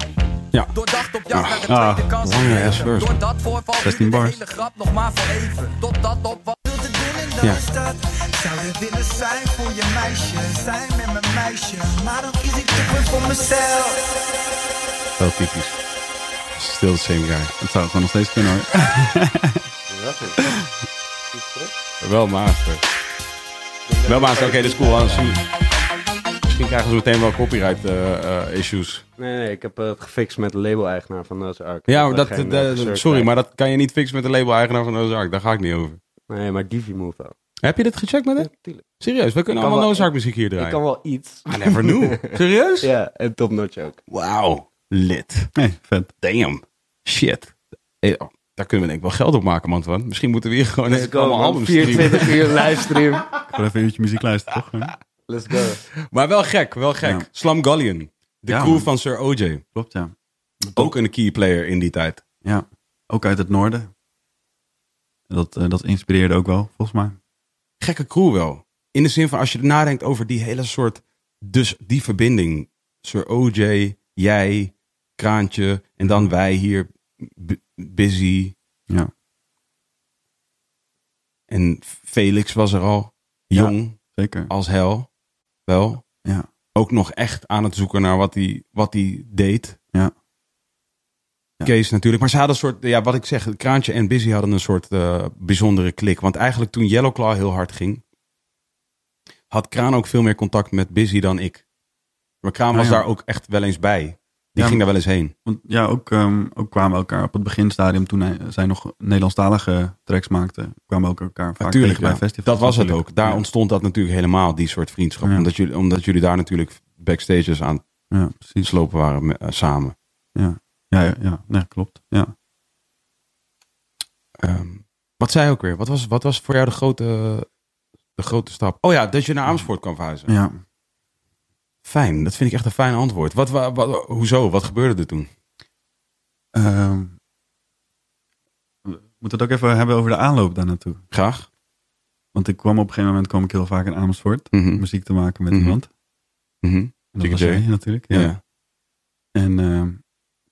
Ja. Doordacht op jacht naar de Ah, tweede kans. lange ass verse. Door dat voorval 16 duurde de bars. hele grap nog maar voor even. Totdat op wat wilde doen in de Ja. stad. Zou je willen zijn voor je meisje, zijn met mijn meisje, maar dan kies ik liever voor mezelf. Wel typisch. Still the same guy. Het zou gewoon nog steeds kunnen hoor. Wel master. Wel master, oké, dat is cool. Anders- Misschien krijgen ze meteen wel copyright eh, eh, issues. Nee, nee, ik heb eh, het gefixt met de label-eigenaar van Noah's Ark. Ja, Ik maar dat, geen, sorry, maar dat kan je niet fixen met de label-eigenaar van Noah's Ark. Daar ga ik niet over. Nee, maar Divi Move wel. Heb je dit gecheckt met hem? Ja, tuurlijk. Serieus, we kunnen allemaal wel- Noah's Ark muziek hier Ik draaien. kan wel iets. I never knew. Serieus? Ja, en Top Notch ook. Wauw. Lit. Nee, vet. Damn. Shit. Oh, daar kunnen we denk ik wel geld op maken, man. Twan. Misschien moeten we hier gewoon Let's allemaal albums streamen. 24 uur livestream. Gewoon even een uurtje muziek luisteren, toch? Let's go. Maar wel gek, wel gek. Ja. Slum Gallion. De Ja, crew man. van Sir OJ. Klopt, ja. Ook een key player in die tijd. Ja, ook uit het noorden. Dat, eh, dat inspireerde ook wel, volgens mij. Gekke crew wel. In de zin van als je nadenkt over die hele soort... Dus die verbinding. Sir OJ, jij, Kraantje en dan wij hier. Busy. Ja, En Felix was er al. Jong zeker. als hel. Wel. Ja, Ook nog echt aan het zoeken naar wat hij, wat hij deed. ja. Ja. Kees natuurlijk. Maar ze hadden een soort, ja, wat ik zeg, Kraantje en Busy hadden een soort eh, bijzondere klik. Want eigenlijk toen Yellowclaw heel hard ging, had Kraan ook veel meer contact met Busy dan ik. Maar Kraan Ah, was ja. daar ook echt wel eens bij. Die Ja, ging daar wel eens heen. Want ja, ook, ehm, ook kwamen we elkaar op het beginstadium, toen hij, zij nog Nederlandstalige tracks maakten, kwamen we ook elkaar vaak Natuurlijk, tegen bij festivals. dat was het ook. Daar ja. ontstond dat natuurlijk helemaal, die soort vriendschap. Omdat, jullie, omdat jullie daar natuurlijk backstages aan Ja, precies. slopen waren eh, samen. Ja, ja, ja. Nee, klopt. Ja. Ehm, wat zei ook weer? Wat was, wat was voor jou de grote, de grote stap? Oh ja, dat je naar Amersfoort kwam verhuizen. ja. Fijn, dat vind ik echt een fijn antwoord. Wat, wa- wat, hoezo? Wat gebeurde er toen? Ehm, we moeten het ook even hebben over de aanloop daar naartoe. Graag. Want ik kwam op een gegeven moment kwam ik heel vaak in Amersfoort Mhm. muziek te maken met Mhm. iemand. En dat Jiggy was J. jij natuurlijk. Ja. Ja. En ehm,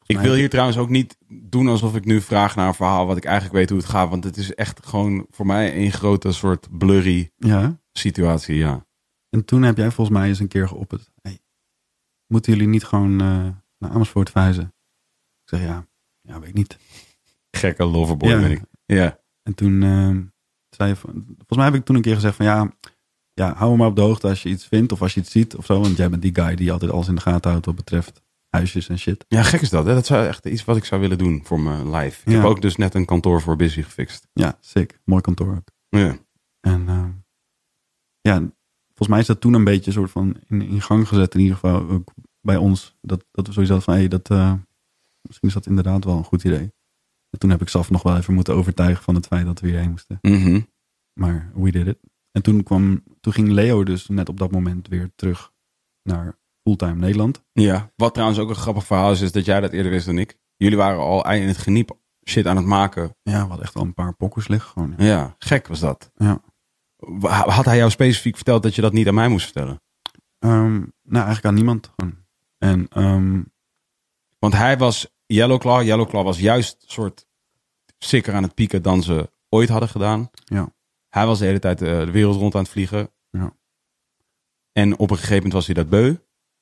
Ik wil hier trouwens ook niet doen alsof ik nu vraag naar een verhaal wat ik eigenlijk weet hoe het gaat. Want het is echt gewoon voor mij een grote soort blurry ja. situatie, ja. En toen heb jij volgens mij eens een keer geopperd. Hey, moeten jullie niet gewoon eh, naar Amersfoort verhuizen? Ik zeg ja, ja, weet ik niet. Gekke loverboy Ja. ben ik. Ja. En toen ehm, zei je, volgens mij heb ik toen een keer gezegd van ja, ja, hou me maar op de hoogte als je iets vindt of als je iets ziet of zo. Want jij bent die guy die altijd alles in de gaten houdt wat betreft huisjes en shit. Ja, gek is dat. Hè? Dat zou echt iets wat ik zou willen doen voor mijn live. Ik Ja. heb ook dus net een kantoor voor Busy gefixt. Ja, sick. Mooi kantoor ook. Ja. En eh, ja, volgens mij is dat toen een beetje soort van in, in gang gezet. In ieder geval ook bij ons. Dat, dat we sowieso hadden van, hey, dat, eh, misschien is dat inderdaad wel een goed idee. En toen heb ik zelf nog wel even moeten overtuigen van het feit dat we hierheen moesten. Mhm. Maar we did it. En toen, kwam, toen ging Leo dus net op dat moment weer terug naar fulltime Nederland. ja. Wat trouwens ook een grappig verhaal is, is dat jij dat eerder wist dan ik. Jullie waren al in het geniep shit aan het maken. Ja, we hadden echt al een paar pokkers liggen gewoon. Ja, gek was dat. Ja. Had hij jou specifiek verteld dat je dat niet aan mij moest vertellen? Ehm, nou, eigenlijk aan niemand. En ehm, Want hij was Yellowclaw. Yellowclaw was juist een soort sicker aan het pieken dan ze ooit hadden gedaan. Ja. Hij was de hele tijd eh, de wereld rond aan het vliegen. Ja. En op een gegeven moment was hij dat beu.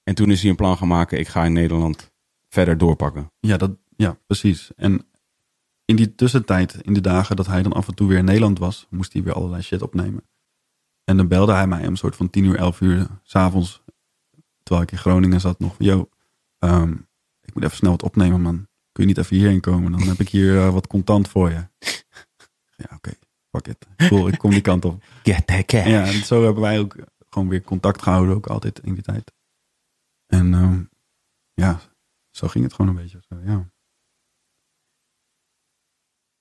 En toen is hij een plan gaan maken. Ik ga in Nederland verder doorpakken. Ja, dat, ja, precies. En in die tussentijd, in de dagen dat hij dan af en toe weer in Nederland was, moest hij weer allerlei shit opnemen. En dan belde hij mij om een soort van 10 uur, 11 uur s'avonds, terwijl ik in Groningen zat, nog van, yo, ehm, ik moet even snel wat opnemen, man. Kun je niet even hierheen komen? Dan heb ik hier eh, wat contant voor je. ja, oké, fuck it. Cool, ik kom die kant op. Get that cash. Ja, en zo hebben wij ook gewoon weer contact gehouden, ook altijd in die tijd. En ehm, ja, zo ging het gewoon een beetje. Zo, ja.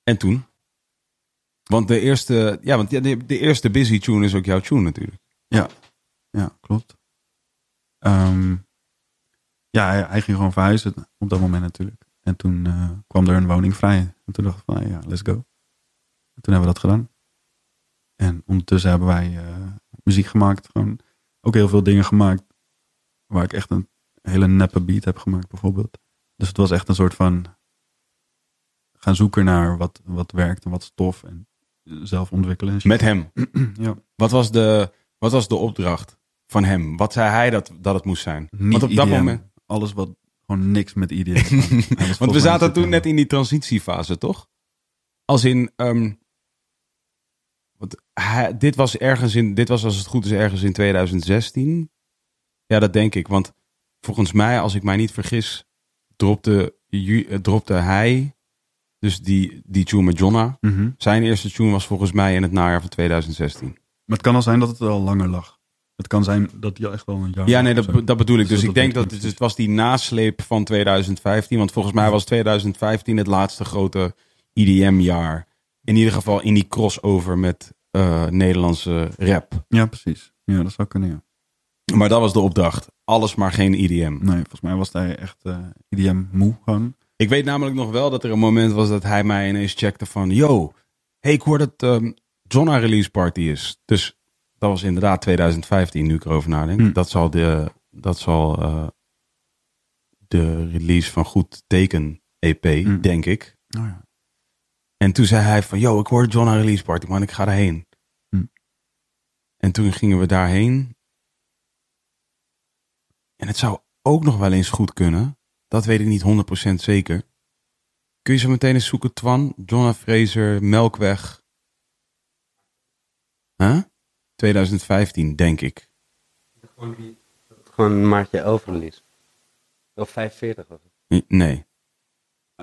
En toen? Want de eerste, ja, want ja, de, eerste busy tune is ook jouw tune natuurlijk. Ja, klopt. Ehm, ja, hij, hij ging gewoon verhuizen op dat moment natuurlijk. En toen eh, kwam er een woning vrij. En toen dacht ik van, ja, let's go. En toen hebben we dat gedaan. En ondertussen hebben wij eh, muziek gemaakt. Gewoon ook heel veel dingen gemaakt. Waar ik echt een hele neppe beat heb gemaakt bijvoorbeeld. Dus het was echt een soort van gaan zoeken naar wat, wat werkt en wat is tof. En zelf ontwikkelen. Met hem. ja. Wat was de, wat was de opdracht van hem? Wat zei hij dat, dat het moest zijn? Niet Want op dat IDM. moment. Alles wat gewoon niks met IDM. Was Want we zaten toen net in die transitiefase, toch? Als in. ehm, want hij, dit was ergens in. Dit was als het goed is ergens in 2016. Ja, dat denk ik. Want volgens mij, als ik mij niet vergis, dropte, eh, dropte hij. Dus die, die tune met Jonna. Mhm. Zijn eerste tune was volgens mij in het najaar van 2016. Maar het kan al zijn dat het al langer lag. Het kan zijn dat hij al echt wel een jaar Ja, nee, dat, dat bedoel ik. Dus Dus ik denk dat het, het was die nasleep van 2015. Want volgens mij was 2015 het laatste grote IDM-jaar. In ieder geval in die crossover met eh, Nederlandse rap. Ja, precies. Ja, dat zou kunnen, ja. Maar dat was de opdracht. Alles maar geen IDM. Nee, volgens mij was hij echt eh, IDM moe gewoon. Ik weet namelijk nog wel dat er een moment was dat hij mij ineens checkte van... Yo, hey, ik hoor dat Jonna release party is. Dus dat was inderdaad 2015, nu ik erover nadenk. Hm. Dat zal, de, dat zal eh, de release van Goed Teken EP, Hm. denk ik. Oh, ja. En toen zei hij van... Yo, ik hoor Jonna release party, man. Ik ga daarheen. Hm. En toen gingen we daarheen. En het zou ook nog wel eens goed kunnen. Dat weet ik niet 100% zeker. Kun je zo meteen eens zoeken, Twan? Jonna Fraser, Melkweg. Huh? 2015, denk ik. Gewoon een maatje 11 release. Of 45 was het. N- Nee,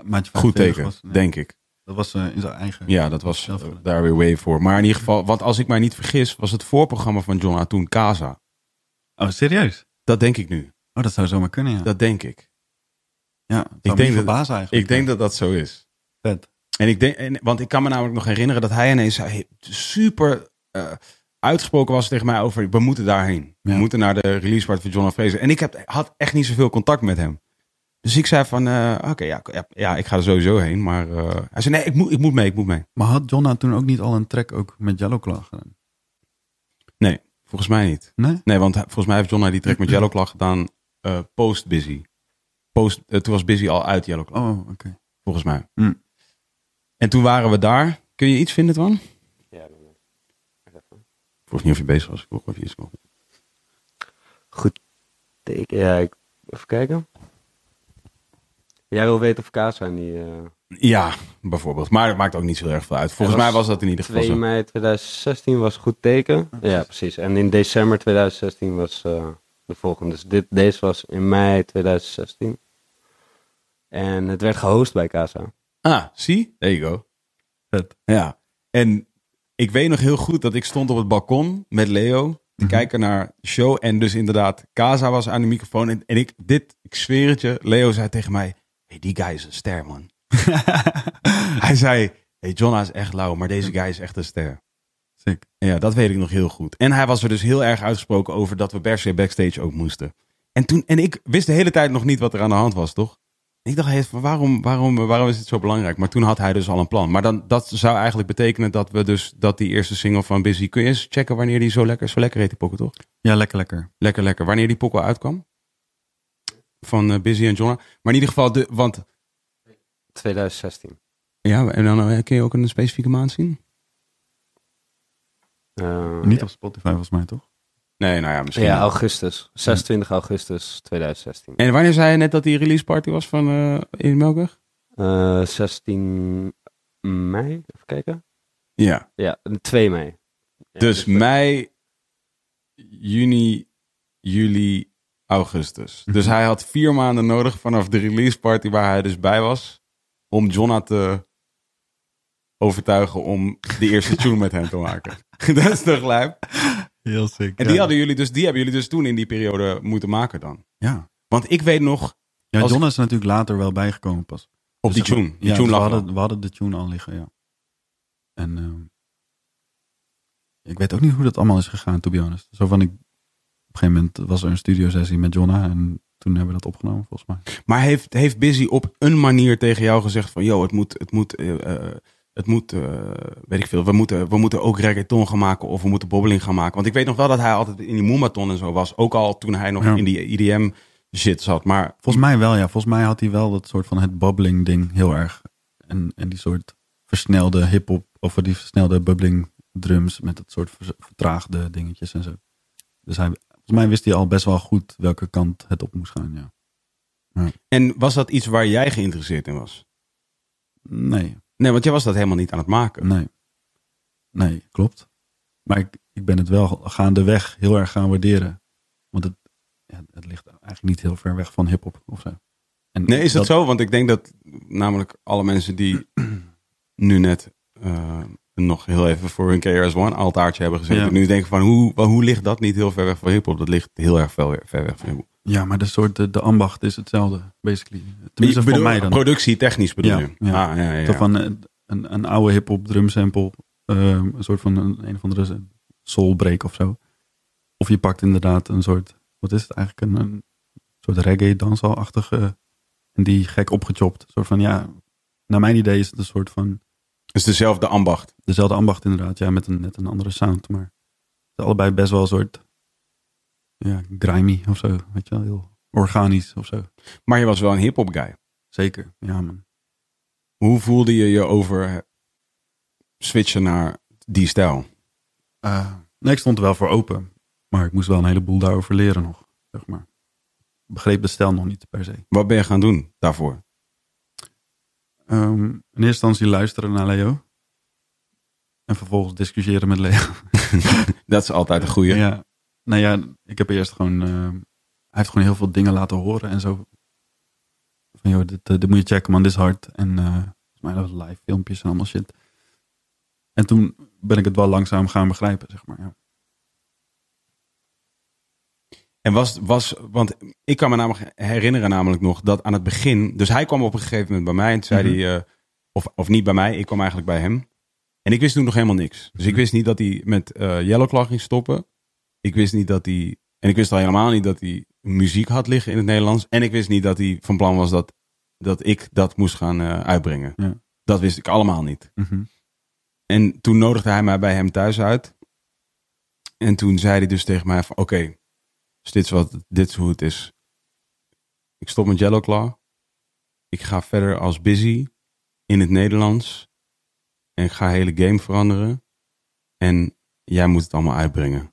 Maatje goed 45 teken, was- nee, denk ik. Dat was eh, in zijn eigen. Ja, dat was eh, daar weer way voor. Maar in ieder geval, want als ik mij niet vergis, was het voorprogramma van Jonna toen Casa. Oh, serieus? Dat denk ik nu. Oh, dat zou zomaar kunnen, ja. Dat denk ik. Ja, zou denk dat- eigenlijk. Ik denk dat dat zo is. Vet. En ik denk, en, want ik kan me namelijk nog herinneren dat hij ineens super eh, uitgesproken was tegen mij over, we moeten daarheen. We moeten naar de release party van John Fraser. En ik heb, had echt niet zoveel contact met hem. Dus ik zei van, eh, oké, ja, ja, ja, ik ga er sowieso heen. Maar eh, hij zei, nee, ik moet, ik moet mee, ik moet mee. Maar had Jonna toen ook niet al een track ook met Yellowclaw gedaan? Nee, volgens mij niet. Nee? Nee, want volgens mij heeft John die track met Yellowclaw gedaan eh, post Busy. Post, eh, toen was Busy al uit Yellowclaw, Oh, oké. volgens mij. Hm. En toen waren we daar. Kun je iets vinden, Twan? Ja, even. Ik vroeg niet of je bezig was. Ik vroeg of je iets kon. Goed teken. Ja, ik, even kijken. Jij wil weten of kaas zijn die... eh, Ja, bijvoorbeeld. Maar het maakt ook niet zo erg veel uit. Volgens mij was dat in ieder geval 2 zo. mei 2016 was goed teken. Ja, precies. En in december 2016 was eh, de volgende. Dus dit, deze was in mei 2016. En het werd gehost bij Casa. Ah, zie? There you go. Vet. Ja. En ik weet nog heel goed dat ik stond op het balkon met Leo te Mhm. kijken naar de show. En dus inderdaad, Kaza was aan de microfoon. En, en ik, dit, ik zweer het je, Leo zei tegen mij, hey, die guy is een ster, man. Hij zei, hey, Jonna is echt lauw, maar deze guy is echt een ster. Sick. Ja, dat weet ik nog heel goed. En hij was er dus heel erg uitgesproken over dat we per se backstage ook moesten. En, toen, en ik wist de hele tijd nog niet wat er aan de hand was, toch? Ik dacht, hey, waarom, waarom, waarom is het zo belangrijk? Maar toen had hij dus al een plan. Maar dan, dat zou eigenlijk betekenen dat we dus dat die eerste single van Busy. Kun je eens checken wanneer die zo lekker, zo lekker heet, die pokken, toch? Ja, lekker, lekker. Lekker, lekker. Wanneer die pokken uitkwam? Van eh, Busy en Jonna. Maar in ieder geval, de, want 2016. ja, en dan eh, kun je ook een specifieke maand zien? Eh, Niet op Spotify volgens mij, toch? Nee, nou ja, misschien. Ja, wel. augustus. 26 augustus 2016. En wanneer zei je net dat die release party was van eh in Melkweg? Eh 16 mei, even kijken. Ja. Ja, 2 mei. Ja, Dus mei, juni, juli, augustus. Dus hij had vier maanden nodig vanaf de release party waar hij dus bij was. Om Jonna te overtuigen om de eerste tune met hem te maken. Dat is toch lijp? Heel sick. En die, hadden jullie dus, die hebben jullie dus toen in die periode moeten maken dan. Ja. Want ik weet nog, Ja, is natuurlijk later wel bijgekomen pas. op die Dus, tune. Die ja, tune dus lag we, hadden, we hadden de tune al liggen, ja. En ehm, ik weet ook niet hoe dat allemaal is gegaan, to be honest. Zo van, ik, op een gegeven moment was er een studio sessie met Jonna en toen hebben we dat opgenomen, volgens mij. Maar heeft, heeft Busy op een manier tegen jou gezegd van... Yo, het moet, het moet, eh, eh, het moet eh, weet ik veel, we moeten, we moeten ook reggaeton gaan maken of we moeten bobbeling gaan maken. Want ik weet nog wel dat hij altijd in die Moematon en zo was. Ook al toen hij nog Ja. in die IDM shit zat. Maar Volgens mij wel, ja. Volgens mij had hij wel dat soort van het bubbling ding heel erg. En, en die soort versnelde hip-hop, of die versnelde bubbling drums met dat soort vertraagde dingetjes en zo. Dus hij, volgens mij wist hij al best wel goed welke kant het op moest gaan, ja. En was dat iets waar jij geïnteresseerd in was? Nee, Nee, want jij was dat helemaal niet aan het maken. nee. Nee, klopt. Maar ik, ik ben het wel gaandeweg heel erg gaan waarderen. Want het, ja, het ligt eigenlijk niet heel ver weg van hip-hop of zo. En Nee, is dat, zo? Want ik denk dat namelijk alle mensen die nu net eh, nog heel even voor hun KRS-One altaartje hebben gezeten. Ja. Nu denken van, hoe, hoe ligt dat niet heel ver weg van hiphop? Dat ligt heel erg ver, ver weg van hiphop. Ja, maar de soort, de, de ambacht is hetzelfde, basically. Tenminste, voor mij dan. Productie technisch bedoel Ja, je? ja. Ah, ja, ja, van een, een, een oude hip-hop drum sample. ehm, een soort van een, een of andere soul break of zo. Of je pakt inderdaad een soort, wat is het eigenlijk? Een, een soort reggae dansalachtige. En die gek opgechopt. Een soort van, ja, naar mijn idee is het een soort van Het is dezelfde ambacht. dezelfde ambacht inderdaad. Ja, met een net een andere sound. Maar het is allebei best wel een soort, ja, grimy of zo. Weet je wel, heel organisch of zo. Maar je was wel een hiphop guy. Zeker, ja man. Hoe voelde je je over switchen naar die stijl? Eh, nee, ik stond er wel voor open. Maar ik moest wel een heleboel daarover leren nog, zeg maar. Ik begreep de stijl nog niet per se. Wat ben je gaan doen daarvoor? Ehm, in eerste instantie luisteren naar Leo. En vervolgens discussiëren met Leo. Dat is altijd een goeie. Ja. Nou ja, ik heb eerst gewoon... ehm, hij heeft gewoon heel veel dingen laten horen en zo. Van joh, dit, eh, dit moet je checken man, dit is hard. En eh volgens mij dat live filmpjes en allemaal shit. En toen ben ik het wel langzaam gaan begrijpen, zeg maar. Ja. En was, was, want ik kan me namelijk herinneren namelijk nog dat aan het begin, dus hij kwam op een gegeven moment bij mij en toen zei Mhm. hij, eh, of, of niet bij mij, ik kwam eigenlijk bij hem. En ik wist toen nog helemaal niks. Dus ik Mhm. wist niet dat hij met eh Yellowclaw ging stoppen. Ik wist niet dat hij, en ik wist al helemaal niet dat hij muziek had liggen in het Nederlands. En ik wist niet dat hij van plan was dat, dat ik dat moest gaan eh, uitbrengen. Ja. Dat wist ik allemaal niet. Mhm. En toen nodigde hij mij bij hem thuis uit. En toen zei hij dus tegen mij van, oké, dus dit is, wat, dit is hoe het is. Ik stop met Yellowclaw. Ik ga verder als busy in het Nederlands. En ik ga hele game veranderen. En jij moet het allemaal uitbrengen.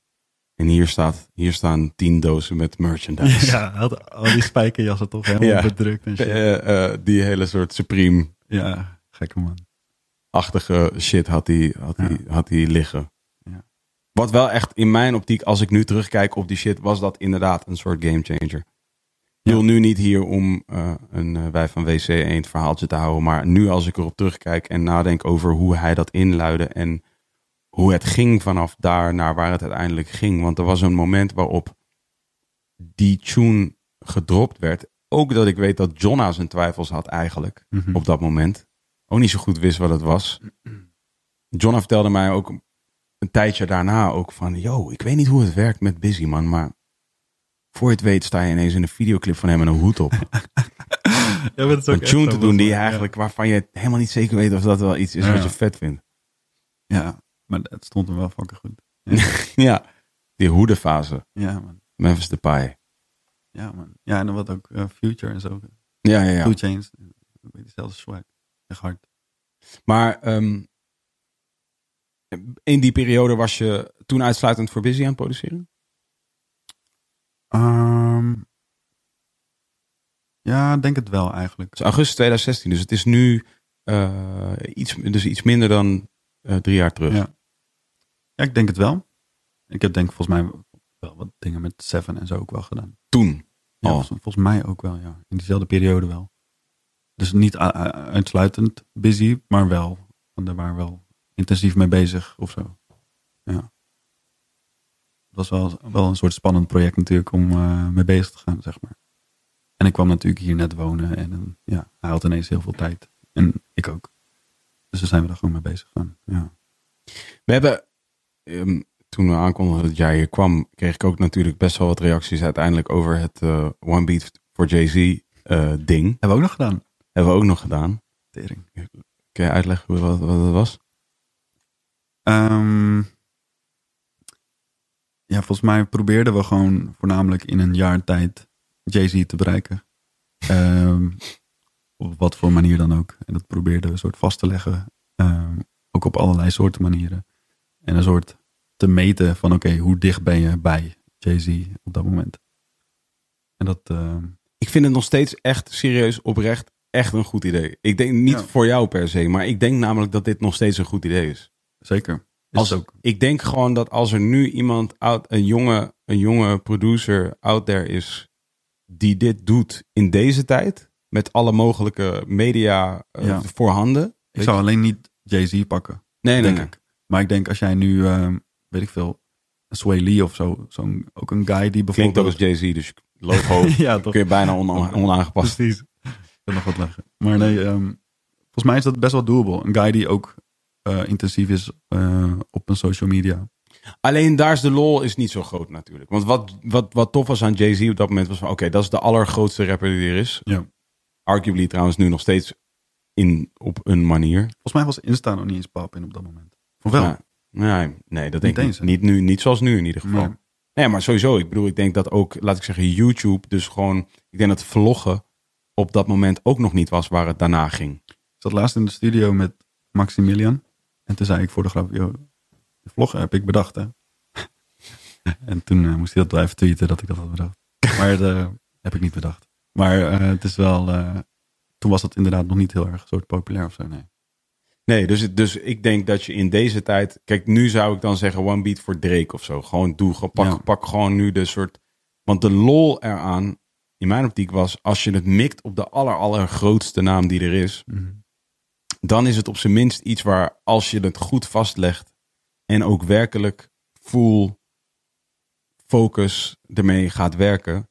En hier, staat, hier staan tien dozen met merchandise. Ja, had al die spijkerjassen toch helemaal Ja. bedrukt en shit. Eh, eh, die hele soort Supreme Ja, gekke man. achtige shit had hij had Ja. hij had liggen. Ja. Wat wel echt in mijn optiek, als ik nu terugkijk op die shit, was dat inderdaad een soort gamechanger. Ik wil nu niet hier om eh, een wij van WC 1 verhaaltje te houden. Maar nu als ik erop terugkijk en nadenk over hoe hij dat inluidde. En hoe het ging vanaf daar naar waar het uiteindelijk ging. Want er was een moment waarop die tune gedropt werd. Ook dat ik weet dat Jonna zijn twijfels had eigenlijk Mhm. op dat moment. Ook niet zo goed wist wat het was. Jonna vertelde mij ook een tijdje daarna ook van... Yo, ik weet niet hoe het werkt met Busy, man. Maar voor je het weet sta je ineens in een videoclip van hem met een hoed op. Ja, maar dat is een tune te doen die je eigenlijk, waarvan je helemaal niet zeker weet of dat wel iets is Ja. wat je vet vindt. Ja, maar het stond hem wel fucking goed. ja, die hoedenfase. Ja, man. Memphis Depay. Ja, man. Ja, en dan wat ook eh, Future en zo. Ja, ja, ja. Two Chains. Dezelfde swag. Echt hard. Maar ehm, in die periode was je toen uitsluitend voor Busy aan het produceren? Ehm, ja, denk het wel eigenlijk. Het is augustus 2016, dus het is nu eh, iets, dus iets minder dan eh, drie jaar terug. Ja. Ja, ik denk het wel. Ik heb denk volgens mij wel wat dingen met Seven en zo ook wel gedaan. Toen. Ja, Oh. volgens, volgens mij ook wel, ja. In diezelfde periode wel. Dus niet uitsluitend busy, maar wel. Want daar waren we wel intensief mee bezig of zo. Ja. Het was wel, wel een soort spannend project natuurlijk om eh, mee bezig te gaan, zeg maar. En ik kwam natuurlijk hier net wonen en eh, ja, hij had ineens heel veel tijd. En ik ook. Dus daar zijn we er gewoon mee bezig gaan. Ja. We hebben, ehm, toen we aankondigden dat jij hier kwam, kreeg ik ook natuurlijk best wel wat reacties uiteindelijk over het eh, One Beat for Jay-Z eh, ding. Hebben we ook nog gedaan. Hebben we ook nog gedaan. Tering. Kun je uitleggen hoe- wat, wat het was? Ehm, ja, volgens mij probeerden we gewoon voornamelijk in een jaar tijd Jay-Z te bereiken. Ehm, op wat voor manier dan ook. En dat probeerden we een soort vast te leggen. Ook op allerlei soorten manieren. En een soort te meten van oké, hoe dicht ben je bij Jay-Z op dat moment. En dat, ehm, Ik vind het nog steeds echt serieus, oprecht, echt een goed idee. Ik denk niet Ja. voor jou per se, maar ik denk namelijk dat dit nog steeds een goed idee is. zeker. Is Als, ook. Ik denk gewoon dat als er nu iemand, out, een, jonge, een jonge producer out there is, die dit doet in deze tijd, met alle mogelijke media eh, Ja. voorhanden. Ik zou alleen niet Jay-Z pakken. Nee, nee, denk nee. ik. Maar ik denk als jij nu, ehm, weet ik veel, Sway Lee of zo, zo'n ook een guy die Klinkt ook bijvoorbeeld... als Jay-Z, dus logo ja, toch? kun je bijna on- onaangepast. Precies. Ik kan nog wat leggen. Maar nee, ehm, volgens mij is dat best wel doable. Een guy die ook eh, intensief is eh, op een social media. Alleen daar is de lol is niet zo groot natuurlijk. Want wat, wat, wat tof was aan Jay-Z op dat moment was van... Oké, dat is de allergrootste rapper die er is. Ja. Arguably trouwens nu nog steeds in, op een manier. Volgens mij was Insta nog niet eens pap in op dat moment. Of wel? Nee, nee, dat denk Niet ik eens, niet. nu, niet zoals nu in ieder geval. Nee. Nee. maar sowieso. Ik bedoel, ik denk dat ook, laat ik zeggen, YouTube. Dus gewoon, ik denk dat vloggen op dat moment ook nog niet was waar het daarna ging. Ik zat laatst in de studio met Maximilian. En toen zei ik voor de grap, joh, de vlog heb ik bedacht hè. en toen eh, moest hij dat wel even tweeten dat ik dat had bedacht. Maar dat eh, heb ik niet bedacht. Maar eh, het is wel, toen was dat inderdaad nog niet heel erg soort populair of zo, nee. Nee, dus, dus ik denk dat je in deze tijd... Kijk, nu zou ik dan zeggen One Beat voor Drake of zo. Gewoon doe, pak, Ja. pak gewoon nu de soort... Want de lol eraan, in mijn optiek was... Als je het mikt op de aller, allergrootste naam die er is... dan is het op zijn minst iets waar als je het goed vastlegt en ook werkelijk full focus ermee gaat werken,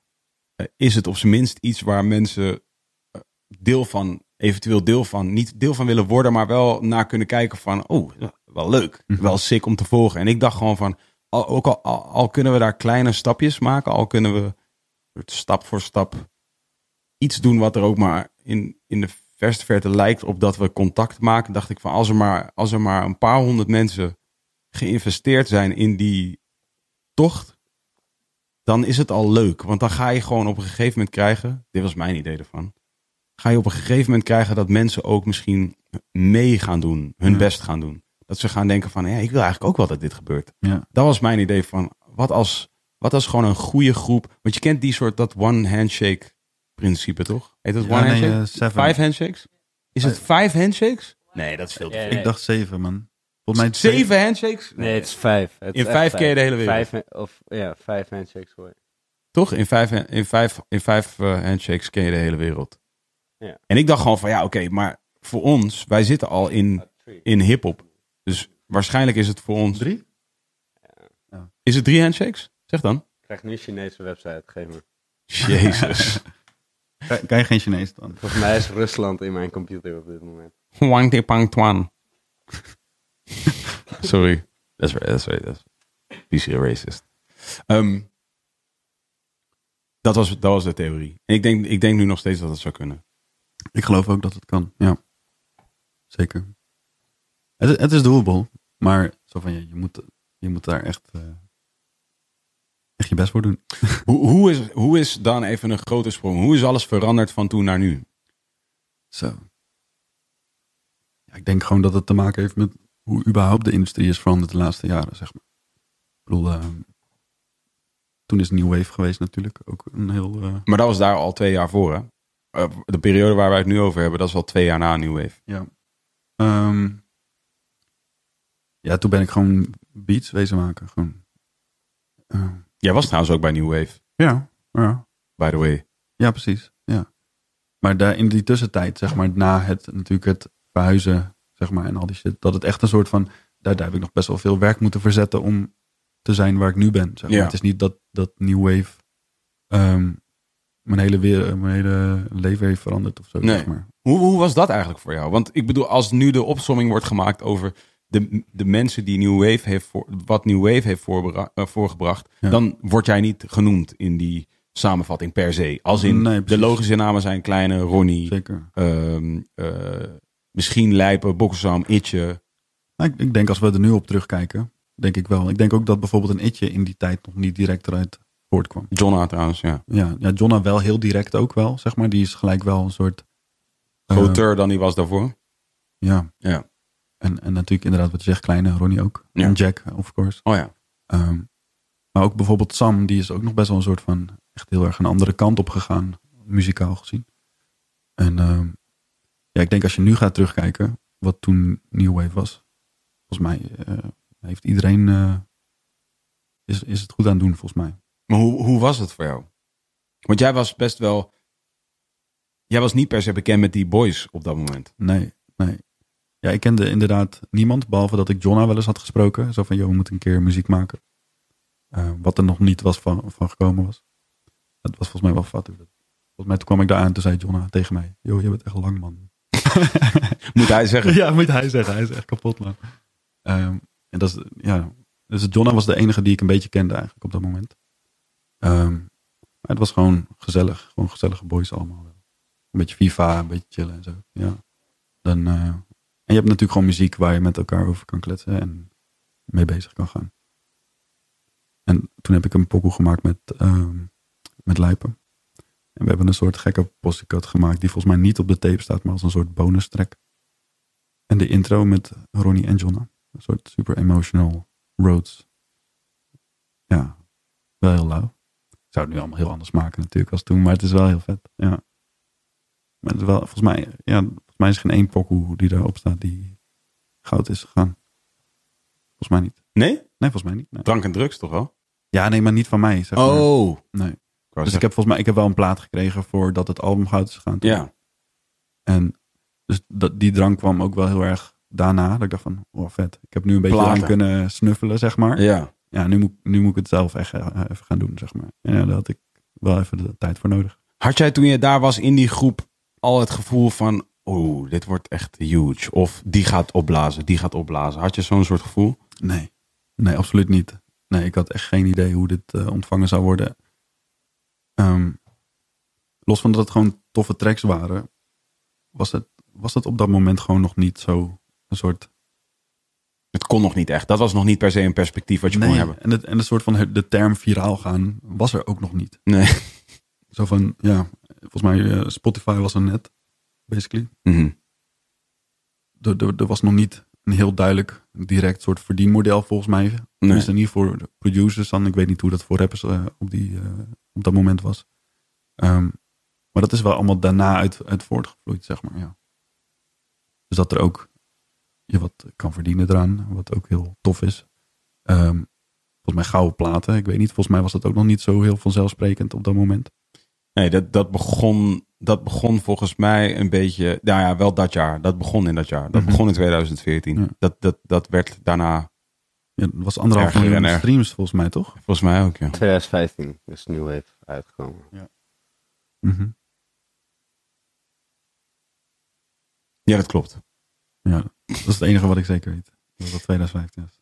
eh, is het op zijn minst iets waar mensen eh, deel van, eventueel deel van, niet deel van willen worden, maar wel naar kunnen kijken van, oh, wel leuk, Mhm. wel sick om te volgen. En ik dacht gewoon van, al, ook al, al, al kunnen we daar kleine stapjes maken, al kunnen we stap voor stap iets doen wat er ook maar in, in de verste verte lijkt op dat we contact maken, dacht ik van als er maar, als er maar een paar honderd mensen geïnvesteerd zijn in die tocht, dan is het al leuk. Want dan ga je gewoon op een gegeven moment krijgen, dit was mijn idee ervan, ga je op een gegeven moment krijgen dat mensen ook misschien mee gaan doen, hun Ja. best gaan doen. Dat ze gaan denken van, ja, ik wil eigenlijk ook wel dat dit gebeurt. Ja. Dat was mijn idee van, wat als, wat als gewoon een goede groep, want je kent die soort, dat one handshake principe toch? Heet dat Ja, one nee, handshake? eh. Vijf handshakes? Is het vijf handshakes? Nee, dat is veel te veel. Ik dacht zeven, man. Volgens mij Zeven handshakes? Nee, het is vijf. Het is In echt vijf keer de hele wereld. Vijf, of, ja, vijf handshakes hoor. Toch? In vijf, in vijf, in vijf eh, handshakes ken je de hele wereld. Ja. En ik dacht gewoon van ja, oké, maar voor ons, wij zitten al in, in hip-hop. Dus waarschijnlijk is het voor ons. Drie? Is het drie handshakes? Zeg dan. Ik krijg nu een Chinese website, geef me. Jezus. Kan, kan je geen Chinees dan? Volgens mij is Rusland in mijn computer op dit moment. Wang te pang twan. Sorry. Dat is dat is dat is PC racist. Ehm, dat, was, dat was de theorie. En ik denk, ik denk nu nog steeds dat het zou kunnen. Ik geloof ook dat het kan. Ja. Zeker. Het, is- het is doable. Maar zo van, ja, je, moet, je moet daar echt, eh, echt je best voor doen. Hoe, hoe, is, hoe is dan even een grote sprong? Hoe is alles veranderd van toen naar nu? Zo. Ja, ik denk gewoon dat het te maken heeft met hoe überhaupt de industrie is veranderd de laatste jaren, zeg maar. Ik bedoel, eh, toen is New Wave geweest natuurlijk. Ook een heel... eh, Maar dat was daar al twee jaar voor, hè? Eh, de periode waar wij het nu over hebben, dat is al twee jaar na New Wave. ja. Ehm, ja, toen ben ik gewoon beats wezen maken. Gewoon. Eh, Jij was trouwens ook bij New Wave, ja, ja. by the way. Ja, precies. Ja. Maar daar in die tussentijd, zeg maar, na het natuurlijk het verhuizen, zeg maar, en al die shit, dat het echt een soort van, daar, daar heb ik nog best wel veel werk moeten verzetten om te zijn waar ik nu ben. Zeg maar. Ja. Het is niet dat, dat New Wave ehm, mijn, hele weer, mijn hele leven heeft veranderd of zo, Nee. zeg maar. Hoe, hoe was dat eigenlijk voor jou? Want ik bedoel, als nu de opsomming wordt gemaakt over de, de mensen die New Wave heeft voor, wat New Wave heeft eh, voorgebracht, Ja. dan word jij niet genoemd in die samenvatting per se. Als in Nee, de logische namen zijn Kleine, Ronnie, Zeker. ehm, eh, misschien Lijpen, Boksam, Itje. Nou, ik, ik denk als we er nu op terugkijken, denk ik wel. Ik denk ook dat bijvoorbeeld een itje in die tijd nog niet direct eruit voortkwam. Jonna trouwens, ja. Ja, ja Jonna wel heel direct ook wel, zeg maar. Die is gelijk wel een soort... eh, Groter dan die was daarvoor. Ja. Ja. En, en natuurlijk inderdaad wat je zegt, kleine Ronnie ook. Ja. En Jack, of course. Oh ja. Ehm, maar ook bijvoorbeeld Sam, die is ook nog best wel een soort van echt heel erg een andere kant op gegaan, muzikaal gezien. En ehm, ja, ik denk als je nu gaat terugkijken, wat toen New Wave was, volgens mij eh, heeft iedereen, eh, is, is het goed aan het doen volgens mij. Maar hoe, hoe was het voor jou? Want jij was best wel... Jij was niet per se bekend met die boys op dat moment. Nee, nee. Ja, ik kende inderdaad niemand, behalve dat ik Jonna wel eens had gesproken. Zo van, joh, we moeten een keer muziek maken. Eh, wat er nog niet was van, van gekomen was. Dat was volgens mij wel fat. Volgens mij toen kwam ik daar aan en toen zei Jonna tegen mij. Joh, je bent echt lang, man. Moet hij zeggen. ja, moet hij zeggen. Hij is echt kapot, man. Ehm, en dat is, ja. Dus Jonna was de enige die ik een beetje kende eigenlijk op dat moment. Ehm, het was gewoon gezellig. Gewoon gezellige boys allemaal. Een beetje FIFA, een beetje chillen en zo. Ja. Dan, eh, en je hebt natuurlijk gewoon muziek waar je met elkaar over kan kletsen en mee bezig kan gaan. En toen heb ik een pokoe gemaakt met, ehm, met Lijpen. En we hebben een soort gekke posticat gemaakt die volgens mij niet op de tape staat, maar als een soort bonus track. En de intro met Ronnie en Jonna. Een soort super emotional roads. Ja, wel heel lauw. Zou het nu allemaal heel anders maken natuurlijk als toen, maar het is wel heel vet. Ja. Maar het is wel, volgens mij, ja, volgens mij is er geen één pokoe die daarop staat die goud is gegaan. Volgens mij niet. Nee? Nee, volgens mij niet. Nee. Drank en drugs toch wel? Ja, nee, maar niet van mij. Zeg maar. Oh. Nee. Dus ik heb volgens mij ik heb wel een plaat gekregen voordat het album goud is gegaan. Ja. En dus dat, die drank kwam ook wel heel erg daarna. Dat ik dacht van, oh vet. Ik heb nu een beetje Platen. aan kunnen snuffelen, zeg maar. Ja, Ja. nu, moet, nu moet ik het zelf echt eh, even gaan doen, zeg maar. En ja, daar had ik wel even de tijd voor nodig. Had jij toen je daar was in die groep al het gevoel van... Oeh, dit wordt echt huge. Of die gaat opblazen, die gaat opblazen. Had je zo'n soort gevoel? Nee, nee, absoluut niet. Nee, ik had echt geen idee hoe dit eh, ontvangen zou worden. Ehm, los van dat het gewoon toffe tracks waren, was het, was het op dat moment gewoon nog niet zo een soort Het kon nog niet echt. Dat was nog niet per se een perspectief wat je kon hebben. En, het, en de soort van het- de term viraal gaan was er ook nog niet. Nee. Zo van, ja, volgens mij eh, Spotify was er net, basically. Mhm. Er, er, er was nog niet een heel duidelijk direct soort verdienmodel volgens mij. Tenminste niet voor de producers dan. Ik weet niet hoe dat voor rappers eh, op, die, eh, op dat moment was. Ehm, maar dat is wel allemaal daarna uit, uit voortgevloeid, zeg maar. Ja. Dus dat er ook je wat kan verdienen eraan, wat ook heel tof is. Ehm, volgens mij gouden platen. Ik weet niet, volgens mij was dat ook nog niet zo heel vanzelfsprekend op dat moment. Nee, dat, dat, begon, dat begon volgens mij een beetje, nou ja, wel dat jaar. Dat begon in dat jaar. Dat Mhm. begon in 2014. Ja. Dat, dat, dat werd daarna, Ja, dat was anderhalf miljoen streams volgens mij, toch? volgens mij ook, ja. 2015 is New Wave uitgekomen. Mhm. Ja, dat klopt. Ja, dat is het enige wat ik zeker weet. Dat dat 2015 is.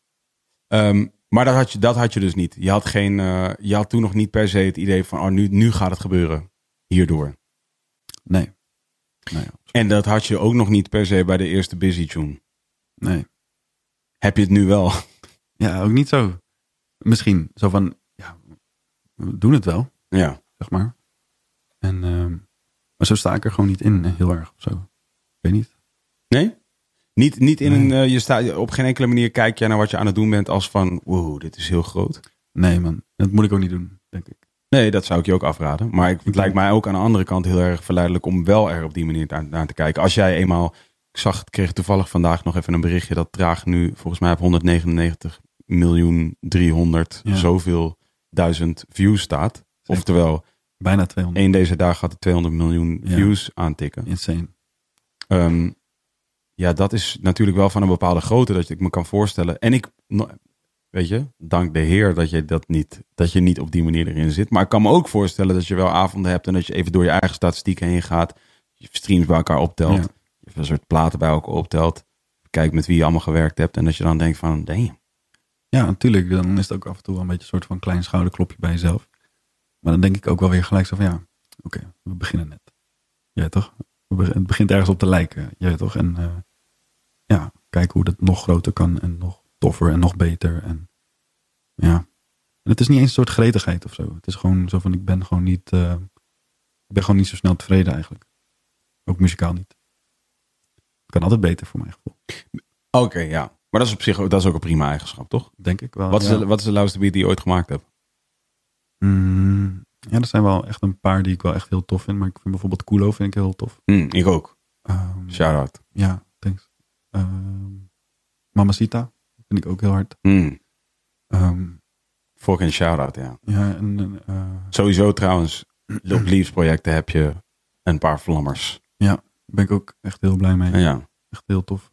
Ehm, maar dat had, je, dat had je dus niet. Je had, geen, eh, je had toen nog niet per se het idee van, oh, nu, nu gaat het gebeuren. Hierdoor. Nee. Nee, En dat had je ook nog niet per se bij de eerste Busy Tune. nee. Heb je het nu wel? Ja, ook niet zo. Misschien zo van, ja, we doen het wel, Ja. zeg maar. En, ehm, maar zo sta ik er gewoon niet in, eh, heel erg of zo. Ik weet niet. Nee? Niet, niet in Nee. een, eh, je staat, op geen enkele manier kijk je naar wat je aan het doen bent als van, wow, dit is heel groot. Nee, man. Dat moet ik ook niet doen, denk ik. Nee, dat zou ik je ook afraden. Maar ik, het lijkt mij ook aan de andere kant heel erg verleidelijk om wel er op die manier naar, naar te kijken. Als jij eenmaal, ik zag, kreeg toevallig vandaag nog even een berichtje dat Traag nu volgens mij op 199 miljoen 300 Ja. zoveel duizend views staat. Zeker. Oftewel, Bijna 200. één deze dag gaat de 200 miljoen Ja. views aantikken. Insane. Ehm, ja, dat is natuurlijk wel van een bepaalde grootte dat ik me kan voorstellen. En ik, weet je, dank de Heer dat je dat niet, dat je niet op die manier erin zit. Maar ik kan me ook voorstellen dat je wel avonden hebt en dat je even door je eigen statistieken heen gaat. Je streams bij elkaar optelt. Ja. Je een soort platen bij elkaar optelt. Kijkt met wie je allemaal gewerkt hebt. En dat je dan denkt van, damn. Ja, natuurlijk. Dan is het ook af en toe wel een beetje een soort van klein schouderklopje bij jezelf. Maar dan denk ik ook wel weer gelijk zo van ja, oké, we beginnen net. Ja, toch? Het begint ergens op te lijken. Ja, toch? En eh, ja, kijken hoe dat nog groter kan en nog toffer en nog beter. En ja. En het is niet eens een soort gretigheid of zo. Het is gewoon zo van ik ben gewoon niet, eh, ik ben gewoon niet zo snel tevreden eigenlijk. Ook muzikaal niet. Het kan altijd beter voor mijn gevoel. Oké, ja. Maar dat is op zich ook, dat is ook een prima eigenschap, toch? Denk ik wel. wat, is de, wat is de lauwste beat die je ooit gemaakt hebt? Mm, ja, er zijn wel echt een paar die ik wel echt heel tof vind. Maar ik vind bijvoorbeeld Kulo vind ik heel tof. Hm, ik ook. Ehm, Shout-out. Ja, thanks. Ehm Mamacita vind ik ook heel hard. Hm, Ehm, fucking shout-out, ja. ja, en eh, Sowieso trouwens, op Leaves projecten heb je een paar vlammers. daar ben ik ook echt heel blij mee. Ja. Echt heel tof.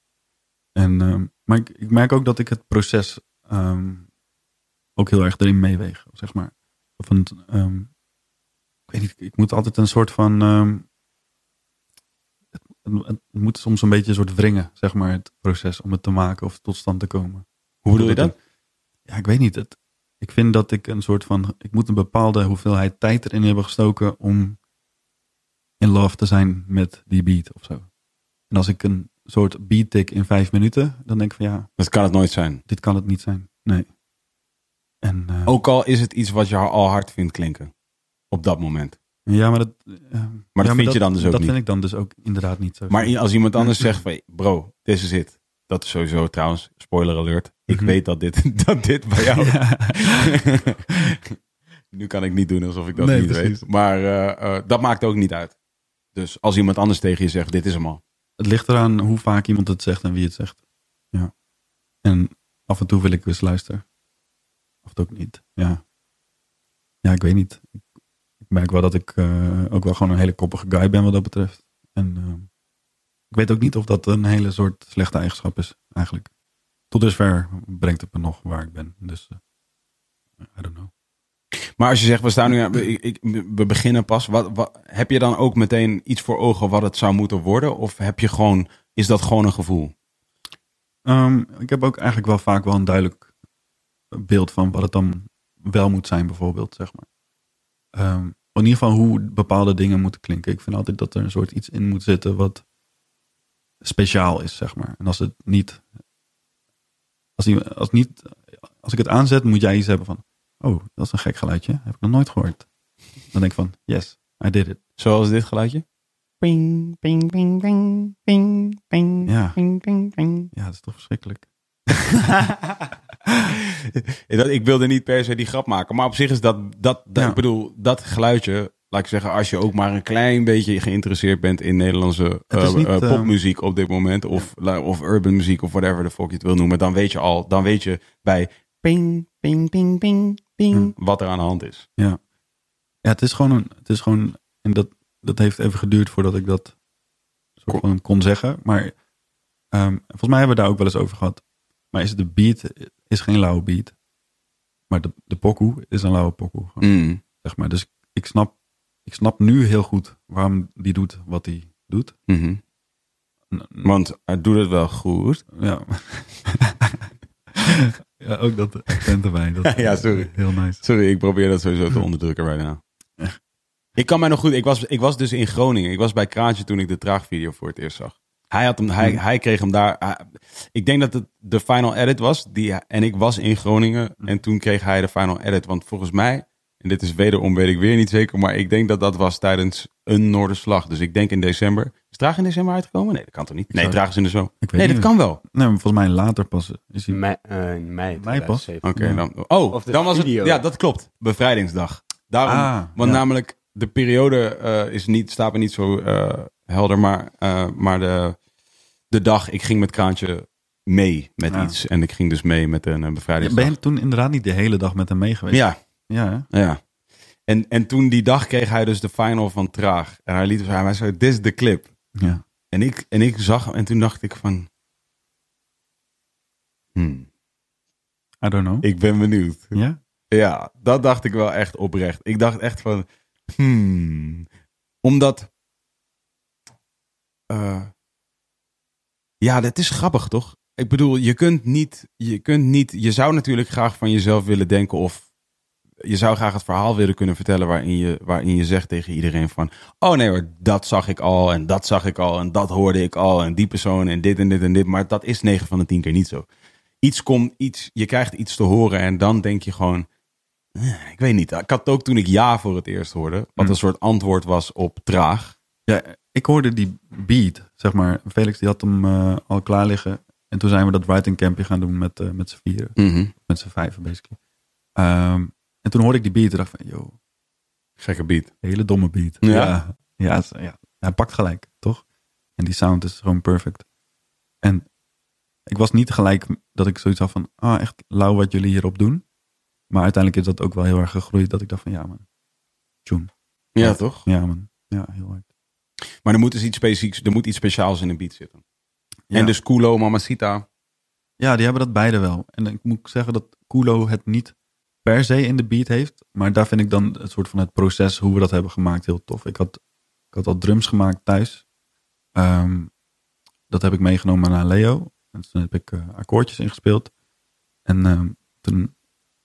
En, maar ik, ik merk ook dat ik het proces ook heel erg erin meeweeg. Zeg maar. Van, ik weet niet, ik moet altijd een soort van... het, het, het moet soms een beetje een soort wringen, zeg maar, het proces om het te maken of tot stand te komen. Hoe bedoel je dat? Ja, ik weet niet. Het, ik vind dat ik een soort van. Ik moet een bepaalde hoeveelheid tijd erin hebben gestoken om in love te zijn met die beat of zo. En als ik een soort beat tik in vijf minuten, dan denk ik van ja, Dat kan het nooit zijn. dit kan het niet zijn. Nee. En, eh, Ook al is het iets wat je al hard vindt klinken. Op dat moment. ja, maar dat. eh, dat ja, vind je dan dus ook Dat niet. vind ik dan dus ook inderdaad niet zo. Maar als iemand anders zegt van, bro, dit is het. Dat is sowieso trouwens, spoiler alert. Ik Mhm. weet dat dit, dat dit bij jou... Ja. nu kan ik niet doen alsof ik dat Nee, niet precies. weet. Maar eh, eh, dat maakt ook niet uit. Dus als iemand anders tegen je zegt, dit is hem al. Het ligt eraan hoe vaak iemand het zegt en wie het zegt. Ja. En af en toe wil ik eens luisteren. Of het ook niet. Ja. Ja, ik weet niet. Ik merk wel dat ik eh, ook wel gewoon een hele koppige guy ben wat dat betreft. En eh, ik weet ook niet of dat een hele soort slechte eigenschap is, eigenlijk. Tot dusver brengt het me nog waar ik ben. Dus, eh, I don't know. Maar als je zegt, we staan nu, we beginnen pas. Wat, wat, heb je dan ook meteen iets voor ogen wat het zou moeten worden? Of heb je gewoon, is dat gewoon een gevoel? Ehm, ik heb ook eigenlijk wel vaak wel een duidelijk beeld van wat het dan wel moet zijn, bijvoorbeeld, zeg maar. Ehm, in ieder geval hoe bepaalde dingen moeten klinken. Ik vind altijd dat er een soort iets in moet zitten wat speciaal is, zeg maar. En als het niet, als, die, als, niet, als ik het aanzet, moet jij iets hebben van, oh, dat is een gek geluidje, heb ik nog nooit gehoord. Dan denk ik van, yes, I did it. Zoals dit geluidje? Ping, ping, ping, ping, ping, ping, Ja. ping, ping, ping. Ja, dat is toch verschrikkelijk. dat, ik wilde niet per se die grap maken. Maar op zich is dat, dat, dat Ja. ik bedoel, dat geluidje, laat ik zeggen, als je ook maar een klein beetje geïnteresseerd bent in Nederlandse eh, niet, eh, ehm, popmuziek op dit moment, of, of urban muziek of whatever de fuck je het wil noemen, dan weet je al, dan weet je bij ping, ping, ping, ping, ping. Hmm. Wat er aan de hand is. Ja, het is gewoon een, het is gewoon, en dat, dat heeft even geduurd voordat ik dat soort van kon zeggen. Maar ehm, volgens mij hebben we daar ook wel eens over gehad. Maar is de beat, is geen lauwe beat. Maar de, de pokoe is een lauwe pokoe. Mm. Zeg maar. Dus ik snap, ik snap nu heel goed waarom die doet wat hij doet. Mhm. Want hij doet het wel goed. Ja. ja, ook dat accent erbij. Dat, Ja, sorry. Heel nice. Sorry, ik probeer dat sowieso te onderdrukken right now. Ik kan mij nog goed, ik was, ik was dus in Groningen. Ik was bij Kraantje toen ik de traagvideo voor het eerst zag. Hij, had hem, hij, hij kreeg hem daar. hij- ik denk dat het de final edit was. Die, en ik was in Groningen. En toen kreeg hij de final edit. Want volgens mij, en dit is wederom weet ik weer niet zeker. Maar ik denk dat dat was tijdens een Noorderslag. Dus ik denk in december. Is Traag in december uitgekomen? Nee, dat kan toch niet? Nee, Traag is in de zomer. Nee, niet. dat kan wel. Nee, maar volgens mij later pas is hij... Mei, eh, in mei. Mei pas? 2007. Oké, Ja. dan. Oh, dan was het. Ja, dat klopt. Bevrijdingsdag. Daarom. Ah, want ja. namelijk de periode eh, is niet, staat me niet zo eh, helder, maar, eh, maar de, de dag, ik ging met Kraantje mee met Ja. iets. En ik ging dus mee met een, eh, Ja, bevrijdingsdag. ben je toen inderdaad niet de hele dag met hem mee geweest? Ja, Ja, hè? ja. En, en toen die dag kreeg hij dus de final van Traag. En hij liet dus, hij zei, dit is de clip. Ja. En ik, en ik zag hem en toen dacht ik van... Hmm, I don't know. ik ben benieuwd. Ja? Ja, dat dacht ik wel echt oprecht. Ik dacht echt van, hmm. Omdat, eh, ja, dat is grappig toch? Ik bedoel, je kunt niet, je kunt niet, je zou natuurlijk graag van jezelf willen denken of je zou graag het verhaal willen kunnen vertellen waarin je, waarin je zegt tegen iedereen van, oh nee hoor, dat zag ik al en dat zag ik al en dat hoorde ik al en die persoon en dit en dit en dit. Maar dat is 9 van de 10 keer niet zo. Iets komt, iets, je krijgt iets te horen en dan denk je gewoon, eh, ik weet niet. Ik had ook toen ik ja voor het eerst hoorde, wat Hmm. een soort antwoord was op traag. Ja, ik hoorde die beat, zeg maar. Felix die had hem eh, al klaar liggen. En toen zijn we dat writing campje gaan doen met, eh, met z'n vieren. Met z'n vijven, basically. Ehm, en toen hoorde ik die beat en dacht van, yo, Gekke beat. hele domme beat. Ja. Ja, ja, het is- ja. Hij pakt gelijk, toch? En die sound is gewoon perfect. En ik was niet gelijk dat ik zoiets had van, ah, echt lauw wat jullie hierop doen. Maar uiteindelijk is dat ook wel heel erg gegroeid. Dat ik dacht van, ja man, tune. Ja, Ja. toch? Ja man, ja, heel hard. Maar er moet dus iets specifieks, er moet iets speciaals in een beat zitten. Ja. En dus Kulo, Mamacita. Ja, die hebben dat beide wel. En ik moet zeggen dat Kulo het niet per se in de beat heeft. Maar daar vind ik dan het soort van het proces hoe we dat hebben gemaakt heel tof. Ik had, ik had al drums gemaakt thuis. Ehm, dat heb ik meegenomen naar Leo. En toen heb ik eh, akkoordjes ingespeeld. En ehm, toen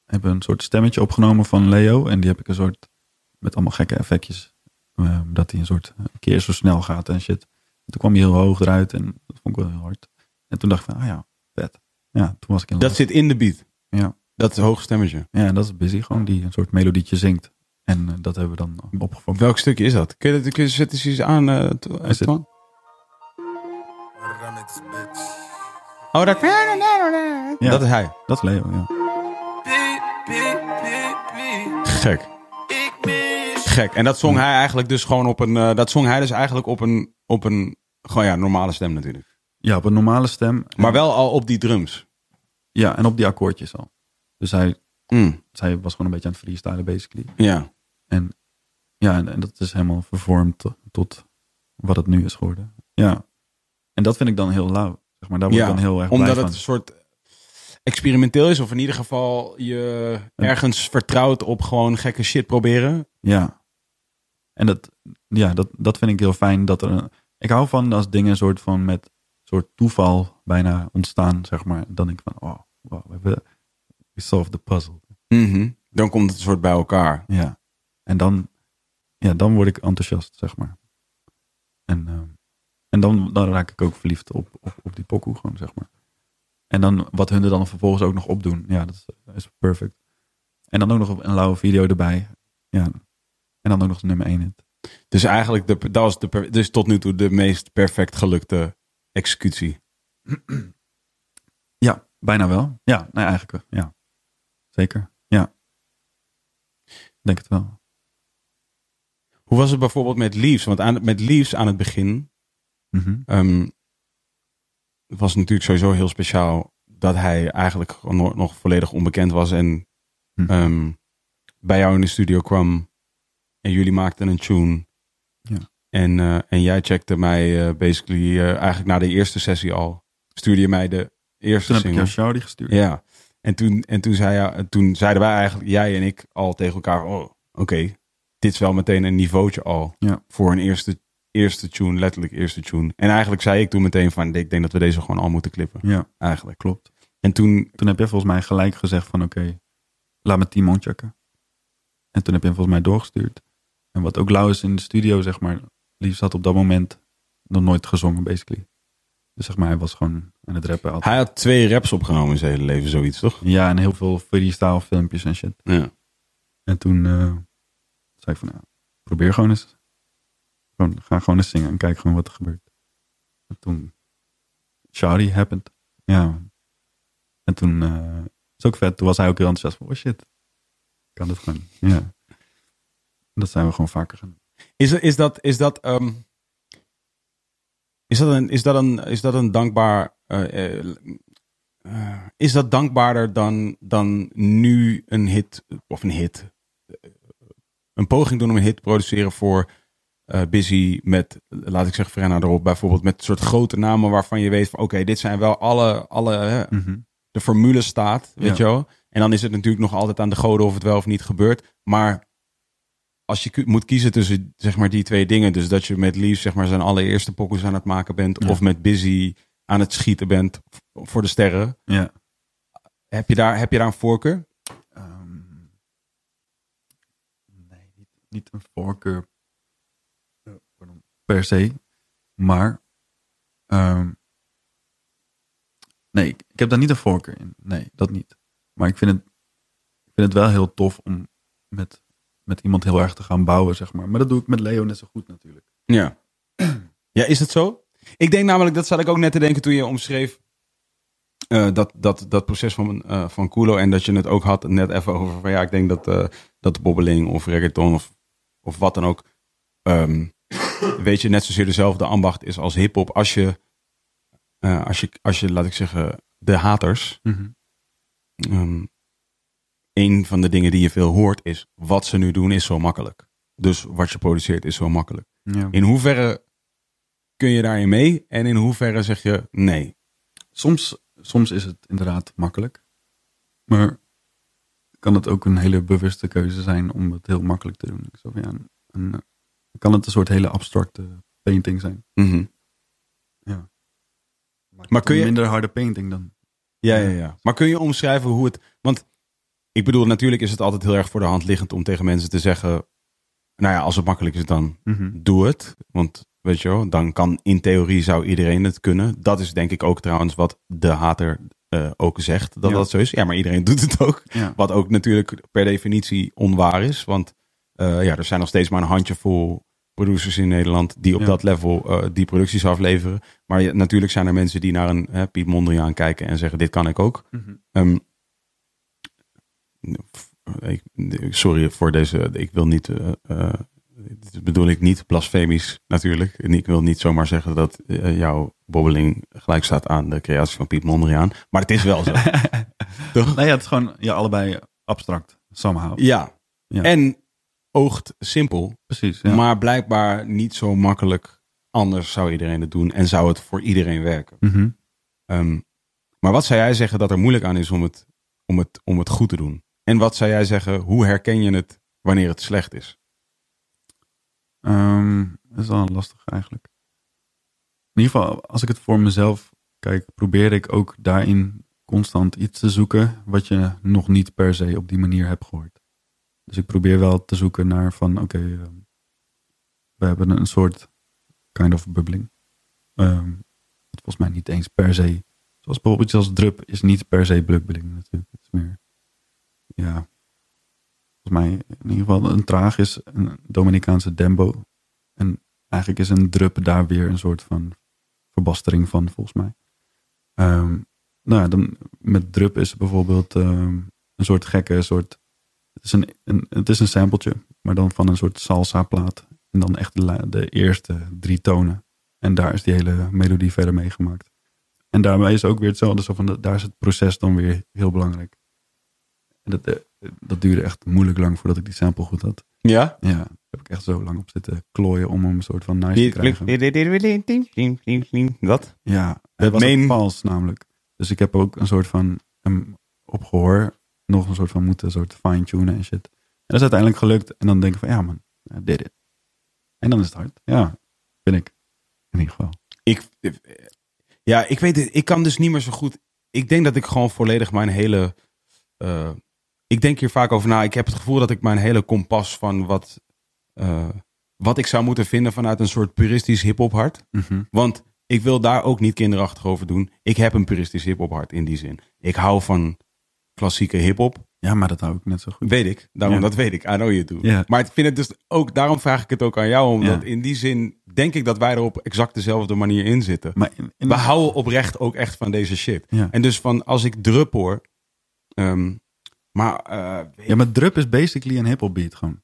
hebben we een soort stemmetje opgenomen van Leo. En die heb ik een soort, met allemaal gekke effectjes. Ehm, dat hij een soort een keer zo snel gaat en shit. En toen kwam hij heel hoog eruit en dat vond ik wel heel hard. En toen dacht ik van, ah ja, vet. Ja, toen was ik in Dat zit in de beat. Ja. Dat is een hoog stemmetje. Ja, dat is Busy gewoon die een soort melodietje zingt. En eh, dat hebben we dan opgevangen. Welk stukje is dat? Kun je, dat, kun je zet eens iets aan, eh, to- Is het-? Oh, dat... Ja. Dat is hij. Dat is Leo, ja. Gek. Gek. En dat zong hij eigenlijk dus gewoon op een... eh, dat zong hij dus eigenlijk op een... Op een gewoon ja, normale stem natuurlijk. Ja, op een normale stem. Maar wel al op die drums. Ja, en op die akkoordjes al. Dus hij, Mm, dus hij was gewoon een beetje aan het freestylen, basically. ja. En ja, en, en dat is helemaal vervormd to- tot wat het nu is geworden. Ja. En dat vind ik dan heel lauw. Zeg maar, daar word ja. ik dan heel erg Omdat het van. een soort experimenteel is. Of in ieder geval je ergens vertrouwt op gewoon gekke shit proberen. Ja. En dat, ja, dat, dat vind ik heel fijn. Dat er een, ik hou van als dingen een soort van met soort toeval bijna ontstaan, zeg maar. Dan denk ik van, oh, wow, we hebben, we solved the puzzle. Mhm. Dan komt het een soort bij elkaar. Ja. En dan, ja, dan word ik enthousiast, zeg maar. En, ehm, en dan, dan raak ik ook verliefd op, op, op die pokoe gewoon, zeg maar. En dan wat hun er dan vervolgens ook nog opdoen. Ja, dat is, is perfect. En dan ook nog een lauwe video erbij. Ja. En dan ook nog nummer 1 hit. Dus eigenlijk, de, dat was de, dus tot nu toe de meest perfect gelukte executie. Ja, bijna wel. Ja, nee, eigenlijk wel. Ja. Zeker. Ja. Denk het wel. Hoe was het bijvoorbeeld met Leaves? Want aan, met Leaves aan het begin Mhm. ehm, was natuurlijk sowieso heel speciaal dat hij eigenlijk nog, nog volledig onbekend was en Hm. ehm, bij jou in de studio kwam en jullie maakten een tune. Ja. En, eh, en jij checkte mij eh, basically eh, eigenlijk na de eerste sessie al. Stuurde je mij de eerste Toen heb ik single. jou Shawty gestuurd. Ja. En toen, en toen, zei, toen zeiden wij eigenlijk, jij en ik, al tegen elkaar: Oh, oké, dit is wel meteen een niveautje al. Ja. Voor een eerste, eerste tune, letterlijk eerste tune. En eigenlijk zei ik toen meteen: van, Ik denk dat we deze gewoon al moeten klippen. ja, Eigenlijk. klopt. En toen, Toen heb jij volgens mij gelijk gezegd van oké, laat me Timon checken. En toen heb je hem volgens mij doorgestuurd. En wat ook Lauwers in de studio, zeg maar, liefst had op dat moment nog nooit gezongen, basically. Dus zeg maar, hij was gewoon aan het rappen. altijd. hij had twee raps opgenomen in zijn hele leven, zoiets toch? Ja, en heel veel freestyle filmpjes en shit. Ja. En toen eh, zei ik van, ja, probeer gewoon eens. Gewoon, ga gewoon eens zingen en kijk gewoon wat er gebeurt. En toen, Shawty happened. Ja. En toen, eh is ook vet. Toen was hij ook heel enthousiast van, oh shit. Ik kan dit gewoon, ja. Dat zijn we gewoon vaker gaan doen. Is, is dat, is dat, ehm, is dat een, is dat een, is dat een dankbaar, eh, eh, eh, is dat dankbaarder dan, dan nu een hit, of een hit, een poging doen om een hit te produceren voor Busy met, laat ik zeggen, Frenna erop, bijvoorbeeld met soort grote namen waarvan je weet van, oké, dit zijn wel alle, alle, hè, de formule staat, weet Ja. je wel. En dan is het natuurlijk nog altijd aan de goden of het wel of niet gebeurt. Maar als je moet kiezen tussen zeg maar die twee dingen, dus dat je met Lief zeg maar zijn allereerste pokkels aan het maken bent, Ja. of met Busy aan het schieten bent voor de sterren, Ja. heb je daar, heb je daar een voorkeur? Ehm, nee, niet, niet een voorkeur eh, pardon, per se. Maar ehm, nee, ik, ik heb daar niet een voorkeur in. Nee, dat niet. Maar ik vind het, ik vind het wel heel tof om met, met iemand heel erg te gaan bouwen, zeg maar. Maar dat doe ik met Leo net zo goed natuurlijk. Ja. Ja, is het zo? Ik denk namelijk, dat zat ik ook net te denken toen je omschreef eh, dat, dat, dat proces van, eh van Kulo en dat je het ook had net even over van ja, ik denk dat, eh dat de bobbeling of reggaeton of, of wat dan ook, ehm, weet je, net zozeer dezelfde ambacht is als hip-hop. Als je, als je, als je, laat ik zeggen, de haters, Ehm, een van de dingen die je veel hoort is, wat ze nu doen is zo makkelijk. Dus wat je produceert is zo makkelijk. Ja. In hoeverre kun je daarin mee en in hoeverre zeg je nee? Soms, soms is het inderdaad makkelijk. Maar kan het ook een hele bewuste keuze zijn om het heel makkelijk te doen. Ik ja, een, een- kan het een soort hele abstracte painting zijn. Mhm. Maar kun Een je- minder harde painting dan. Ja, ja, ja. Maar kun je omschrijven hoe het. Want ik bedoel, natuurlijk is het altijd heel erg voor de hand liggend om tegen mensen te zeggen. Nou ja, als het makkelijk is, dan Mhm. doe het. Want weet je wel, dan kan in theorie zou iedereen het kunnen. Dat is denk ik ook trouwens wat de hater eh, ook zegt. Dat Ja. dat zo is. Ja, maar iedereen doet het ook. Ja. Wat ook natuurlijk per definitie onwaar is. Want eh, ja, er zijn nog steeds maar een handjevol producers in Nederland die op Ja. dat level eh, die producties afleveren. Maar natuurlijk zijn er mensen die naar een Piet Mondriaan kijken en zeggen: Dit kan ik ook. F- ik, sorry voor deze. Ik wil niet. eh, eh, dit bedoel ik niet blasfemisch natuurlijk. En ik wil niet zomaar zeggen dat eh, jouw bobbeling gelijk staat aan de creatie van Piet Mondriaan. Maar het is wel zo. Toch? Nee, ja, het is gewoon ja, allebei abstract. Somehow. Ja. Ja. En oogt simpel, Precies. Ja. maar blijkbaar niet zo makkelijk. Anders zou iedereen het doen en zou het voor iedereen werken. Mhm. Ehm, maar wat zou jij zeggen dat er moeilijk aan is om het, om, het, om het goed te doen? En wat zou jij zeggen, hoe herken je het wanneer het slecht is? Ehm, dat is wel lastig eigenlijk. In ieder geval, als ik het voor mezelf kijk, probeer ik ook daarin constant iets te zoeken wat je nog niet per se op die manier hebt gehoord. Dus ik probeer wel te zoeken naar van, oké, ehm, we hebben een soort kind of bubbeling. Ehm, wat volgens mij niet eens per se, zoals bijvoorbeeld als drup is niet per se bubbeling natuurlijk. Het is meer, ja, volgens mij in ieder geval een traag is een Dominicaanse dembo. En eigenlijk is een drup daar weer een soort van verbastering van, volgens mij. Ehm, nou ja, dan met drup is bijvoorbeeld ehm, een soort gekke soort. Het is een, een, het is een sampletje, maar dan van een soort salsa plaat. En dan echt de, de eerste drie tonen. En daar is die hele melodie verder meegemaakt. En daarbij is ook weer hetzelfde. Zo van, daar is het proces dan weer heel belangrijk. Dat, eh, dat duurde echt moeilijk lang voordat ik die sample goed had. Ja? Ja, daar heb ik echt zo lang op zitten klooien om hem een soort van nice te krijgen. Dat? Ja, Het was main- vals namelijk. Dus ik heb ook een soort van hem op gehoor nog een soort van moeten soort fine-tunen en shit. En dat is uiteindelijk gelukt. En dan denk ik van ja man, I did it. En dan is het hard. Ja, vind ik. In ieder geval. Ik, ja, ik weet het. Ik kan dus niet meer zo goed. Ik denk dat ik gewoon volledig mijn hele. eh, ik denk hier vaak over na. Ik heb het gevoel dat ik mijn hele kompas van wat. eh, wat ik zou moeten vinden vanuit een soort puristisch hip-hop hart. Want ik wil daar ook niet kinderachtig over doen. Ik heb een puristisch hip-hop hart in die zin. Ik hou van klassieke hip-hop. Ja, maar dat hou ik net zo goed. Weet ik. Daarom, Ja. Dat weet ik. I know you do. Ja. Maar ik vind het dus ook, daarom vraag ik het ook aan jou. Omdat Ja. in die zin denk ik dat wij er op exact dezelfde manier in zitten. Maar in, in- We houden oprecht ook echt van deze shit. Ja. En dus van als ik drup hoor. ehm, maar eh, weet- ja, maar drup is basically een hip-hop beat gewoon.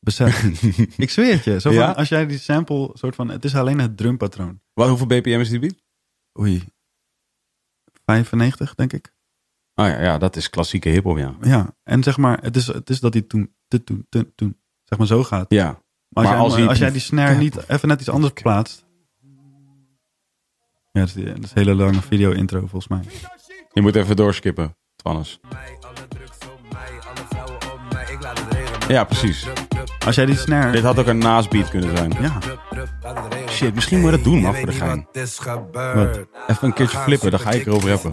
Besef. ik zweer het je. Zo van, Ja? Als jij die sample soort van, het is alleen het drumpatroon. wat, hoeveel BPM is die beat? Oei. 95 denk ik. Oh ja, ja, dat is klassieke hip-hop, ja. Ja, en zeg maar, het is, het is dat hij toen, toen, toen, toen, toen, zeg maar zo gaat. Ja. Maar als, Maar jij, als jij die snare niet even net iets anders plaatst. Ja, dat is, die- dat is een hele lange video intro volgens mij. Je moet even doorskippen, Twannes. Ja, precies. Als jij die snare... Dit had ook een naasbeat kunnen zijn. Ja, Shit, misschien moet je dat doen, man, voor de gein. Wat? Even een keertje flippen, dan ga ik erover rappen.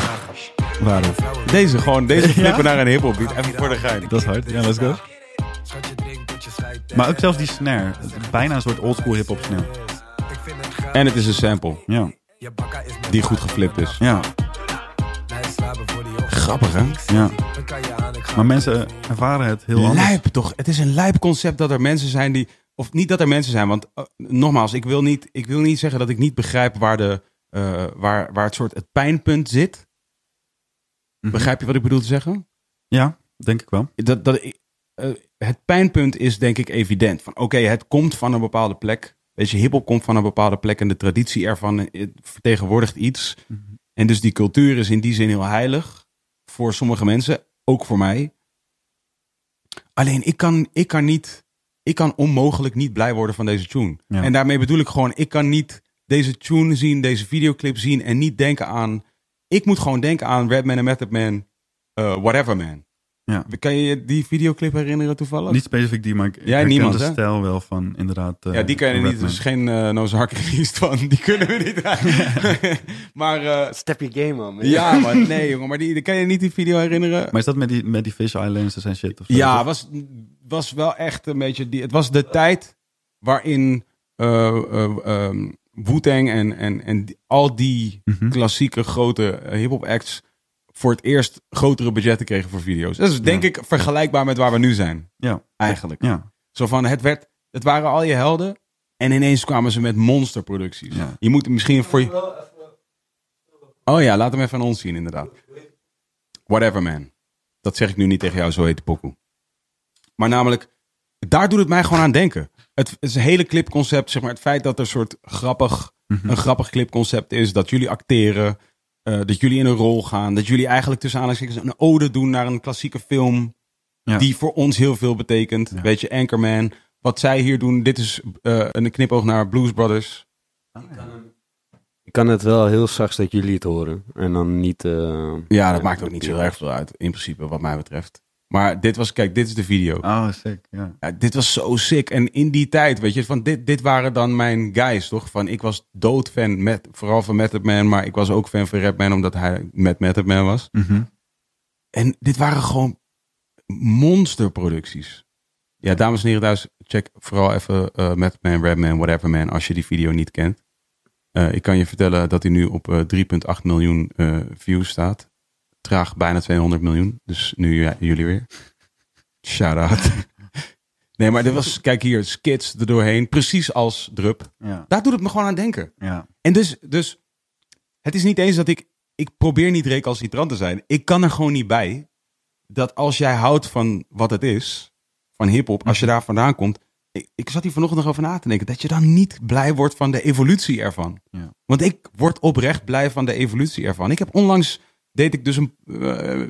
waarom? Deze gewoon, deze flippen Ja? naar een hip-hop beat. Even voor de gein. Dat is hard. Ja, let's go. Maar ook zelfs die snare. Bijna een soort oldschool hip-hop snare. En het is een sample Ja, die goed geflipt is. ja, Grappig, hè? ja. Maar mensen ervaren het heel anders. Lijp toch? Het is een lijp concept dat er mensen zijn die. Of niet dat er mensen zijn, want eh, nogmaals, ik wil, niet, ik wil niet zeggen dat ik niet begrijp waar, de, eh, waar, waar het soort het pijnpunt zit. Mhm. Begrijp je wat ik bedoel te zeggen? Ja, denk ik wel. Dat, dat, eh, het pijnpunt is denk ik evident. Van oké, het komt van een bepaalde plek. Weet je, hiphop komt van een bepaalde plek en de traditie ervan vertegenwoordigt iets. Mhm. En dus die cultuur is in die zin heel heilig voor sommige mensen, ook voor mij. Alleen ik kan, ik kan niet, ik kan onmogelijk niet blij worden van deze tune. Ja. En daarmee bedoel ik gewoon, ik kan niet deze tune zien, deze videoclip zien en niet denken aan. Ik moet gewoon denken aan Redman en Method Man, eh, Whatever Man. Ja. Kan je je die videoclip herinneren toevallig? Niet specifiek die, maar ik, herken niemand, de hè? stijl wel van inderdaad. eh, ja, die kan je niet. Redman. Dus geen uh, Nozark van. Die kunnen we niet draaien. maar eh, Step your game man. ja, maar nee, jongen. Maar die, kan je niet die video herinneren? Maar is dat met die, met die fish eyelenses en shit? Of zo? Ja, was, was wel echt een beetje. Die, het was de tijd waarin eh eh, ehm, Wu-Tang en, en, en al die Mhm. klassieke grote eh, hip-hop acts voor het eerst grotere budgetten kregen voor video's. Dat is denk ik vergelijkbaar met waar we nu zijn, Ja, eigenlijk. ja. Zo van, het, werd, het waren al je helden. En ineens kwamen ze met monsterproducties. Ja. Je moet misschien voor je... Oh ja, laat hem even aan ons zien, inderdaad. Whatever, man. Dat zeg ik nu niet tegen jou, zo heet de pokoe. Maar namelijk, daar doet het mij gewoon aan denken. Het, het is een hele clipconcept, zeg maar. Het feit dat er een soort grappig, Mhm. een grappig clipconcept is. Dat jullie acteren. Eh, dat jullie in een rol gaan. Dat jullie eigenlijk tussen aanhalingstekens een ode doen naar een klassieke film. Ja. Die voor ons heel veel betekent. Ja. Weet je, Anchorman. Wat zij hier doen, dit is eh, een knipoog naar Blues Brothers. Ik kan het wel heel zacht dat jullie het horen. En dan niet... eh, Ja, dat maakt ook niet zo heel erg veel uit, in principe, wat mij betreft. Maar dit was, kijk, dit is de video. Oh, sick. Ja. Ja, dit was zo sick. En in die tijd, weet je, van dit, dit waren dan mijn guys, toch? Van ik was doodfan, met, vooral van Method Man, maar ik was ook fan van Redman, omdat hij met Method Man was. Mhm. En dit waren gewoon monsterproducties. Ja, dames en heren thuis, check vooral even eh Method Man, Redman, Whatever Man, als je die video niet kent. Eh, ik kan je vertellen dat hij nu op eh, 3,8 miljoen eh, views staat. Traag bijna 200 miljoen. Dus nu ja, jullie weer. Shout out. Nee, maar dit was, kijk hier, skits er doorheen. Precies als Drup. Ja. Daar doet het me gewoon aan denken. Ja. En dus, dus het is niet eens dat ik, ik probeer niet recalcitrant te zijn. Ik kan er gewoon niet bij dat als jij houdt van wat het is, van hip-hop, als je daar vandaan komt, ik, ik zat hier vanochtend nog over na te denken. Dat je dan niet blij wordt van de evolutie ervan. Ja. Want ik word oprecht blij van de evolutie ervan. Ik heb onlangs, deed ik dus een... eh,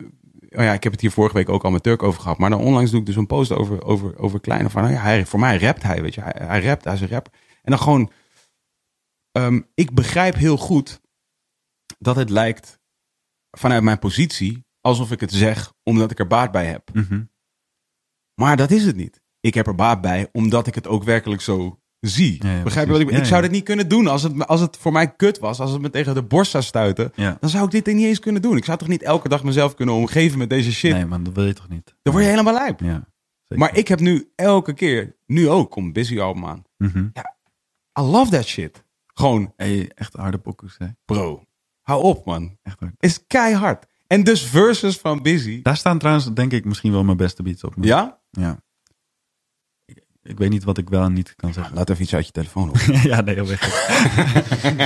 oh ja, ik heb het hier vorige week ook al met Turk over gehad. Maar dan onlangs doe ik dus een post over, over, over Kleine. Van, nou ja, hij, voor mij rapt hij, weet je. Hij, hij rapt, hij is een rapper. En dan gewoon... ehm, ik begrijp heel goed dat het lijkt vanuit mijn positie alsof ik het zeg omdat ik er baat bij heb. Mhm. Maar dat is het niet. Ik heb er baat bij omdat ik het ook werkelijk zo zie. Ja, ja, Begrijp je wat ik. Ik Ja, zou ja. dit niet kunnen doen als het, als het voor mij kut was. Als het me tegen de borst zou stuiten. Ja. Dan zou ik dit niet eens kunnen doen. Ik zou toch niet elke dag mezelf kunnen omgeven met deze shit. Nee, man, dat wil je toch niet? Dan word je helemaal lijp. Ja. Maar ik heb nu elke keer, nu ook, komt Busy album aan. Mhm. I love that shit. Gewoon, Hey, echt harde pokoes, hè? bro, hou op man. Echt hard. Is keihard. En dus versus van Busy. Daar staan trouwens, denk ik, misschien wel mijn beste beats op. man. Ja? Ja. Ik, weet niet wat ik wel en niet kan zeggen. Laat even iets uit je telefoon op. ja, nee, heel weg.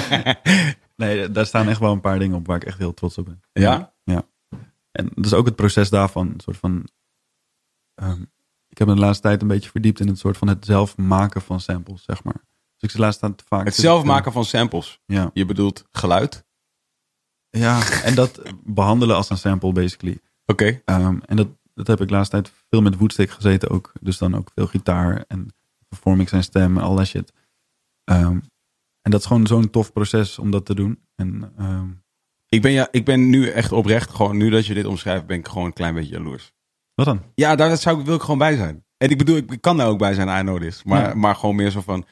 nee, daar staan echt wel een paar dingen op waar ik echt heel trots op ben. Ja? Ja. En dus ook het proces daarvan, een soort van... ehm, ik heb me de laatste tijd een beetje verdiept in het soort van het zelf maken van samples, zeg maar. Dus ik zit laatst aan te vaak... Het zelf maken van samples. Ja. Je bedoelt geluid? Ja, en dat behandelen als een sample, basically. Oké. Ehm, en dat, dat heb ik de laatste tijd veel met Woodstick gezeten ook. Dus dan ook veel gitaar en perform ik zijn stem en al dat shit. Ehm, en dat is gewoon zo'n tof proces om dat te doen. En ehm, Ik ben, ja, ik ben nu echt oprecht, gewoon nu dat je dit omschrijft, ben ik gewoon een klein beetje jaloers. wat dan? Ja, daar zou ik, wil ik gewoon bij zijn. En ik bedoel, ik kan daar ook bij zijn, I know this. Maar, Ja. maar gewoon meer zo van,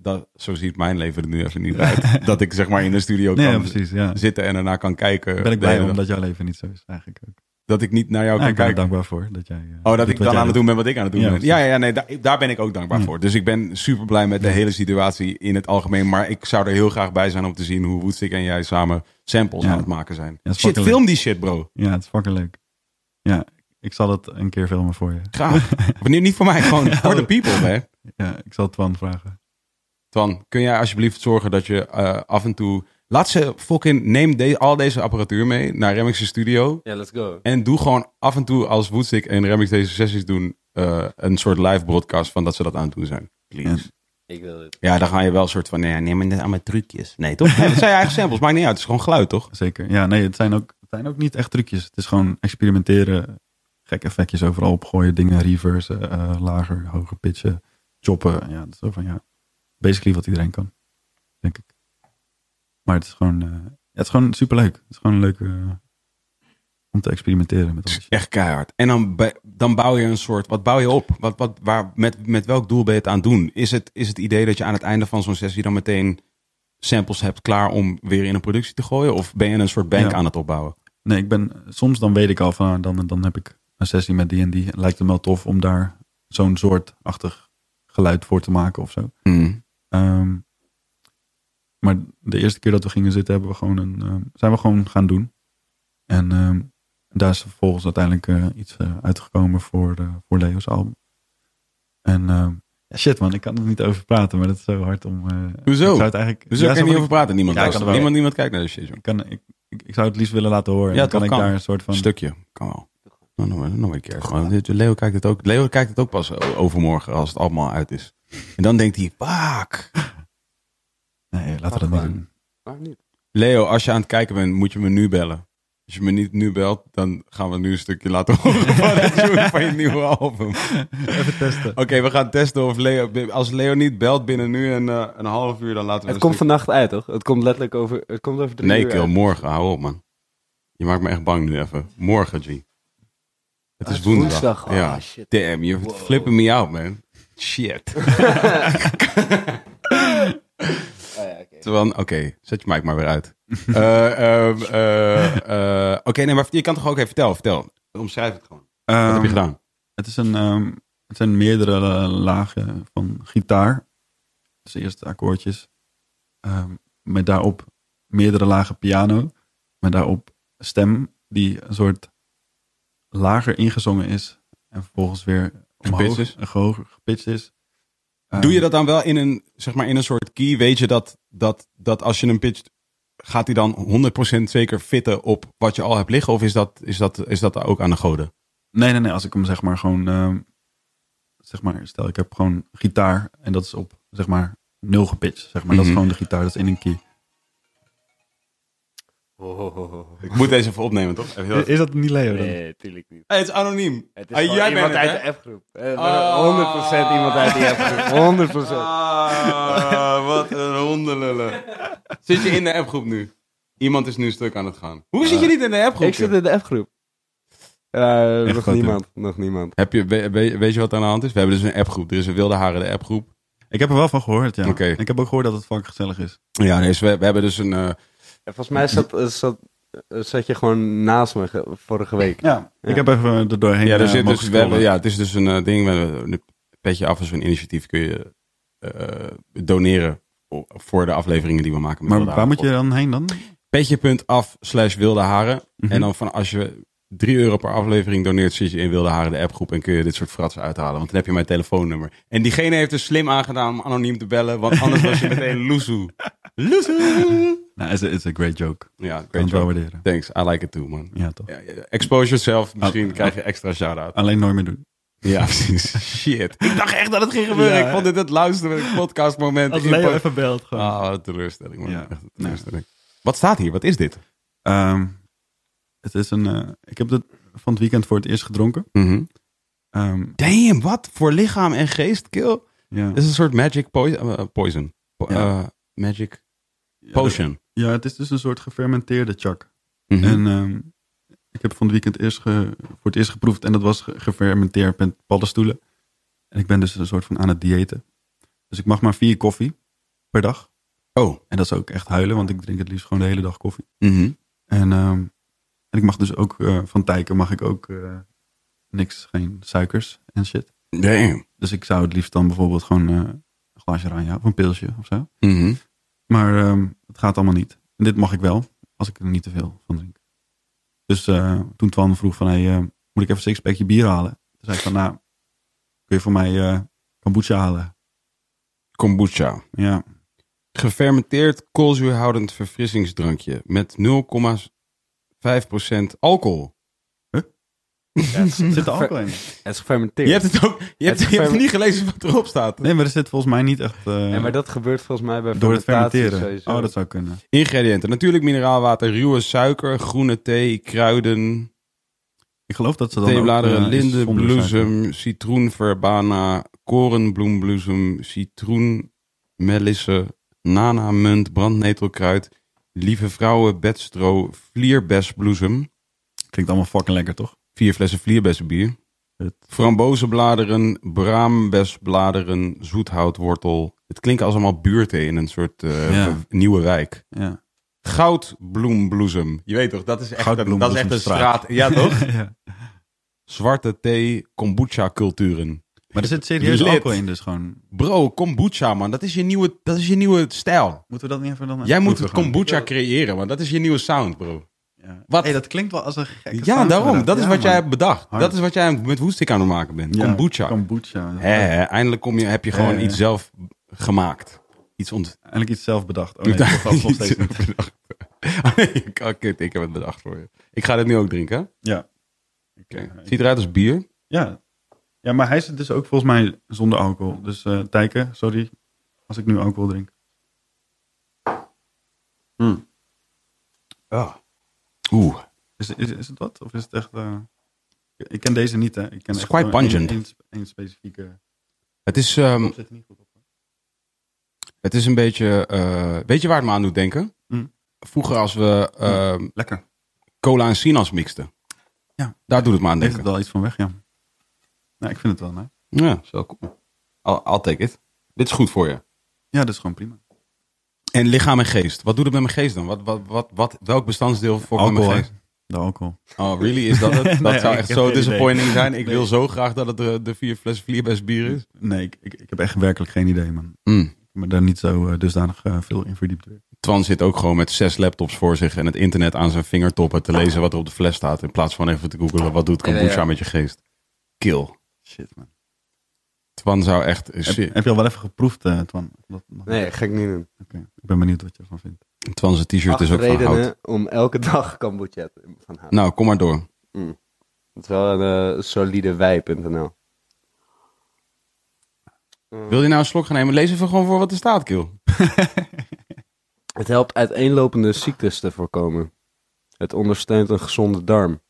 dat, zo ziet mijn leven er nu even niet uit. dat ik zeg maar in de studio Nee, kan ja, precies. Ja. zitten en ernaar kan kijken. Ben ik blij omdat jouw leven niet zo is, eigenlijk ook. Dat ik niet naar jou Ja, kan ik ben kijken. dankbaar voor dat jij. eh, Oh, dat ik dan aan het doet. doen ben wat ik aan het doen Ja, ben. Ja, ja, nee, daar, daar ben ik ook dankbaar Ja. voor. Dus ik ben super blij met de hele situatie in het algemeen. Maar ik zou er heel graag bij zijn om te zien hoe Woodstick en jij samen samples aan het maken zijn. shit, film die shit, bro. Ja, het is fucking leuk. Ja, ik zal het een keer filmen voor je. Graag. Wanneer niet voor mij, gewoon voor de people, man. Ja, ik zal Twan vragen. Twan, kun jij alsjeblieft zorgen dat je eh, af en toe... Laat ze fucking... Neem de, al deze apparatuur mee naar Remix's studio. Ja, let's go. En doe gewoon af en toe als Woodstick en Remix deze sessies doen... eh, een soort live broadcast van dat ze dat aan het doen zijn. Please. Ja. Ik wil het. Ja, dan ga je wel een soort van... Nee, neem maar net allemaal trucjes. Nee, toch? Nee, dat zijn je eigen samples. Maakt niet uit. Het is gewoon geluid, toch? Zeker. Ja, nee, het zijn, ook, het zijn ook niet echt trucjes. Het is gewoon experimenteren. Gek effectjes overal opgooien. Dingen reverse, eh, lager, hoger pitchen, choppen. Ja, dat is zo van ja. Basically wat iedereen kan. Denk ik. Maar het is gewoon, eh, ja, het is gewoon superleuk. Het is gewoon leuk eh, om te experimenteren met alles. echt keihard. En dan, dan bouw je een soort... Wat bouw je op? Wat, wat, waar, met, met welk doel ben je het aan het doen? Is het, is het idee dat je aan het einde van zo'n sessie dan meteen samples hebt klaar om weer in een productie te gooien? Of ben je een soort bank Ja. aan het opbouwen? Nee, ik ben, soms dan weet ik al van, ah, dan, dan heb ik een sessie met die en die. Lijkt me wel tof om daar zo'n soortachtig geluid voor te maken of zo. Ehm, maar de eerste keer dat we gingen zitten, hebben we gewoon een, ehm, zijn we gewoon gaan doen. En ehm, daar is vervolgens uiteindelijk eh, iets eh, uitgekomen voor, eh, voor Leo's album. En ehm, ja, shit man, ik kan er niet over praten, maar dat is zo hard om... eh, Hoezo? Ik zou het eigenlijk, ja, daar kan je niet over praten. Niemand, Ja, luistert. niemand, niemand kijkt naar de shit, ik, kan, ik, ik, ik zou het liefst willen laten horen. Ja, dan kan ik daar een soort van... Stukje. Kan wel. Nou, nog, nog, nog een keer. Gewoon, Leo kijkt het ook. Leo kijkt het ook pas overmorgen als het allemaal uit is. En dan denkt hij, fuck. Nee, laten we dat niet doen. Niet? Leo, als je aan het kijken bent, moet je me nu bellen. Als je me niet nu belt, dan gaan we nu een stukje laten horen van, het tune van je nieuwe album. Even testen. Oké, we gaan testen of Leo... Als Leo niet belt binnen nu een, eh, een half uur, dan laten we Het komt stuk- vannacht uit, toch? Het komt letterlijk over, het komt over drie Nee, uur kill, uit. morgen. Hou op, man. Je maakt me echt bang nu even. Morgen, G. Het Ah, is is woensdag. woensdag. Oh, ja. shit. Damn, you're flipping me out, man. Shit. Oké. Zet je mic maar weer uit. Eh, ehm, eh, eh, oké, nee, maar je kan toch ook even vertellen, vertel. Omschrijf het gewoon. Wat heb je Ehm, gedaan? Het, is een, ehm, het zijn meerdere lagen van gitaar. Dus eerst akkoordjes. Ehm, met daarop meerdere lagen piano. Met daarop stem die een soort lager ingezongen is. En vervolgens weer omhoog, Gepitcht is? en hoger gepitcht is. Ehm, Doe je dat dan wel in een, zeg maar, in een soort key? Weet je dat, dat, dat als je hem pitcht, gaat hij dan 100% zeker fitten op wat je al hebt liggen? Of is dat, is dat, is dat ook aan de goden? Nee, nee, nee. Als ik hem zeg maar gewoon... ehm, zeg maar, stel ik heb gewoon gitaar en dat is op, zeg maar, nul gepitcht. Zeg maar. Dat is Mhm. gewoon de gitaar, dat is in een key. Ik moet deze even opnemen, toch? Even heel- Is dat niet Leo dan? Nee, tuurlijk niet. Hey, het is anoniem. Het is Ah, gewoon jij iemand bent het, uit de F-groep. Eh, Ah. 100% iemand uit die F-groep. 100%. Ah, wat een hondenlullen. Zit je in de appgroep nu? Iemand is nu stuk aan het gaan. Hoe zit je niet in de appgroep? Ik zit in de F-groep. Eh, nog niemand. Nog niemand. Heb je, we- we- weet je wat er aan de hand is? We hebben dus een appgroep. Er is een Wilde Haren de appgroep. Ik heb er wel van gehoord, ja. Oké. Ik heb ook gehoord dat het fucking gezellig is. Ja, nee, dus we, we hebben dus een... eh, En volgens mij zat, eh, zat, eh, zat je gewoon naast me ge- vorige week. Ja. Ja. Ik heb even er doorheen ja, er eh, zit mogen dus, we hebben, scrollen. ja, het is dus een eh, ding. Een petje af als een initiatief kun je eh, doneren voor de afleveringen die we maken. Met Maar waar moet je dan heen dan? Petje.af slash Wilde Haren. Mhm. En dan van als je 3 euro per aflevering doneert, zit je in Wilde Haren de appgroep en kun je dit soort fratsen uithalen. Want dan heb je mijn telefoonnummer. En diegene heeft er slim aangedaan om anoniem te bellen, want anders was je meteen loesoe. Loesoe! Nou, it's a, it's a great joke. Ja, Kan great waarderen. Thanks, I like it too, man. Ja, toch. Ja, ja, expose yourself, misschien Ah, krijg je extra shout-out. Alleen nooit meer doen. Ja, precies. Shit. Ik dacht echt dat het ging gebeuren. Ja. Ik vond dit het luisteren podcastmoment. Als Leo even belt gewoon. Ah, een teleurstelling, man. Ja. Echt teleurstelling. Wat staat hier? Wat is dit? Ehm, het is een... eh, ik heb het van het weekend voor het eerst gedronken. Mhm. Ehm, Damn, wat voor lichaam en geest, kill. ja. Het is een soort magic eh, poison. Po- Ja. Magic potion. Ja, het is dus een soort gefermenteerde chak. Mhm. En ehm, ik heb van het weekend eerst ge- voor het eerst geproefd. En dat was ge- gefermenteerd met paddenstoelen. En ik ben dus een soort van aan het diëten. Dus ik mag maar vier koffie per dag. Oh. En dat is ook echt huilen, want ik drink het liefst gewoon de hele dag koffie. Mhm. En, ehm, en ik mag dus ook eh, van tijken mag ik ook eh, niks, geen suikers en shit. Damn. Dus ik zou het liefst dan bijvoorbeeld gewoon eh, een glaasje oranje of een pilsje of zo. Mhm. Maar ehm, het gaat allemaal niet. En dit mag ik wel, als ik er niet te veel van drink. Dus eh, toen Twan vroeg van, hey, eh, moet ik even een sixpackje bier halen? Toen zei ik van, nou, kun je voor mij eh kombucha halen? Kombucha. Ja, Gefermenteerd koolzuurhoudend verfrissingsdrankje met 0,5% alcohol. zit er alcohol in? Het is gefermenteerd. Je hebt het ook. Je hebt, Het je hebt ferme- niet gelezen wat erop staat. Nee, maar er zit volgens mij niet echt eh, Nee, maar dat gebeurt volgens mij bij door het fermentatie fermenteren. sowieso. Oh, dat zou kunnen. Ingrediënten: natuurlijk mineraalwater, ruwe suiker, groene thee, kruiden, Ik geloof dat ze dan theebladeren, ook, eh, is linde, zonder suiker. bloesem, citroen, verbana, korenbloembloesem, citroen, melisse, nana, munt, brandnetelkruid, lieve vrouwen, bedstro, vlierbesbloesem, Klinkt allemaal fucking lekker, toch? Vier flessen vlierbessenbier, Het- frambozenbladeren, braambesbladeren, zoethoutwortel. Het klinkt als allemaal buurten in een soort eh, Ja. nieuwe wijk. Ja. Goudbloembloesem. Je weet toch, dat is echt, een, dat is echt een straat. Ja, toch? ja. Zwarte thee, kombucha culturen. Maar er zit serieus Lid. alcohol in, dus gewoon... Bro, kombucha man, dat is je nieuwe, dat is je nieuwe stijl. Moeten we dat niet even dan... Jij moet het kombucha creëren, man. Dat is je nieuwe sound, bro. Ja. Wat? Hey, dat klinkt wel als een gekke Ja, sound, daarom. Dat is Ja, wat jij hebt bedacht. Hard. Dat is wat jij met woestik aan het maken bent. Ja, kombucha. Kombucha. Eindelijk kom je, heb je gewoon iets zelf gemaakt. Iets ont... Eindelijk iets zelf bedacht. Oh nee, dat was nog steeds niet. bedacht. Oh, nee, kut, ik heb het bedacht voor je. Ik ga dit nu ook drinken? Ja. Oké. Ziet eruit als bier. Ja. ja, maar hij zit dus ook volgens mij zonder alcohol. Dus eh Tijken, sorry als ik nu alcohol drink. Oeh. Is, is, is het wat? Of is het echt... eh, Ik ken deze niet, hè. Ik ken is echt quite pungent. één specifieke... Het is, ehm, Op zit er niet goed op. het is een beetje... eh, weet je waar het me aan doet denken? Hm. Vroeger als we ehm, Lekker. cola en sinaas mixten. Ja. Daar doet het me aan denken. het wel iets van weg, ja. Nou, ik vind het wel, nee. Ja, zo cool. I'll, I'll take it. Dit is goed voor je. Ja, dat is gewoon prima. En lichaam en geest. Wat doet het met mijn geest dan? Wat, wat, wat, wat, welk bestandsdeel voor mijn geest? De alcohol. Oh, really? Is dat het? Dat Nee, zou echt zo disappointing idee. zijn. Ik Nee. wil zo graag dat het de, de vier flessen vlierbest bier is. Nee, ik, ik, ik heb echt werkelijk geen idee, man. Mm. Me daar niet zo eh, dusdanig eh, veel in verdiept. Twan zit ook gewoon met zes laptops voor zich en het internet aan zijn vingertoppen te lezen wat er op de fles staat. In plaats van even te googelen wat doet kombucha met je geest. Kill. Shit, man. Twan zou echt... Heb, heb je al wel even geproefd, eh Twan? Dat, Nee, ga ik niet doen. Oké, ik ben benieuwd wat je ervan vindt. Twan zijn t-shirt is ook van hout. redenen om elke dag kombucha te- van hout. Nou, kom maar door. Het is wel een eh, solide wij.nl. Wil je nou een slok gaan nemen? Lees even gewoon voor wat er staat, Kiel. Het helpt uiteenlopende ziektes te voorkomen. Het ondersteunt een gezonde darm.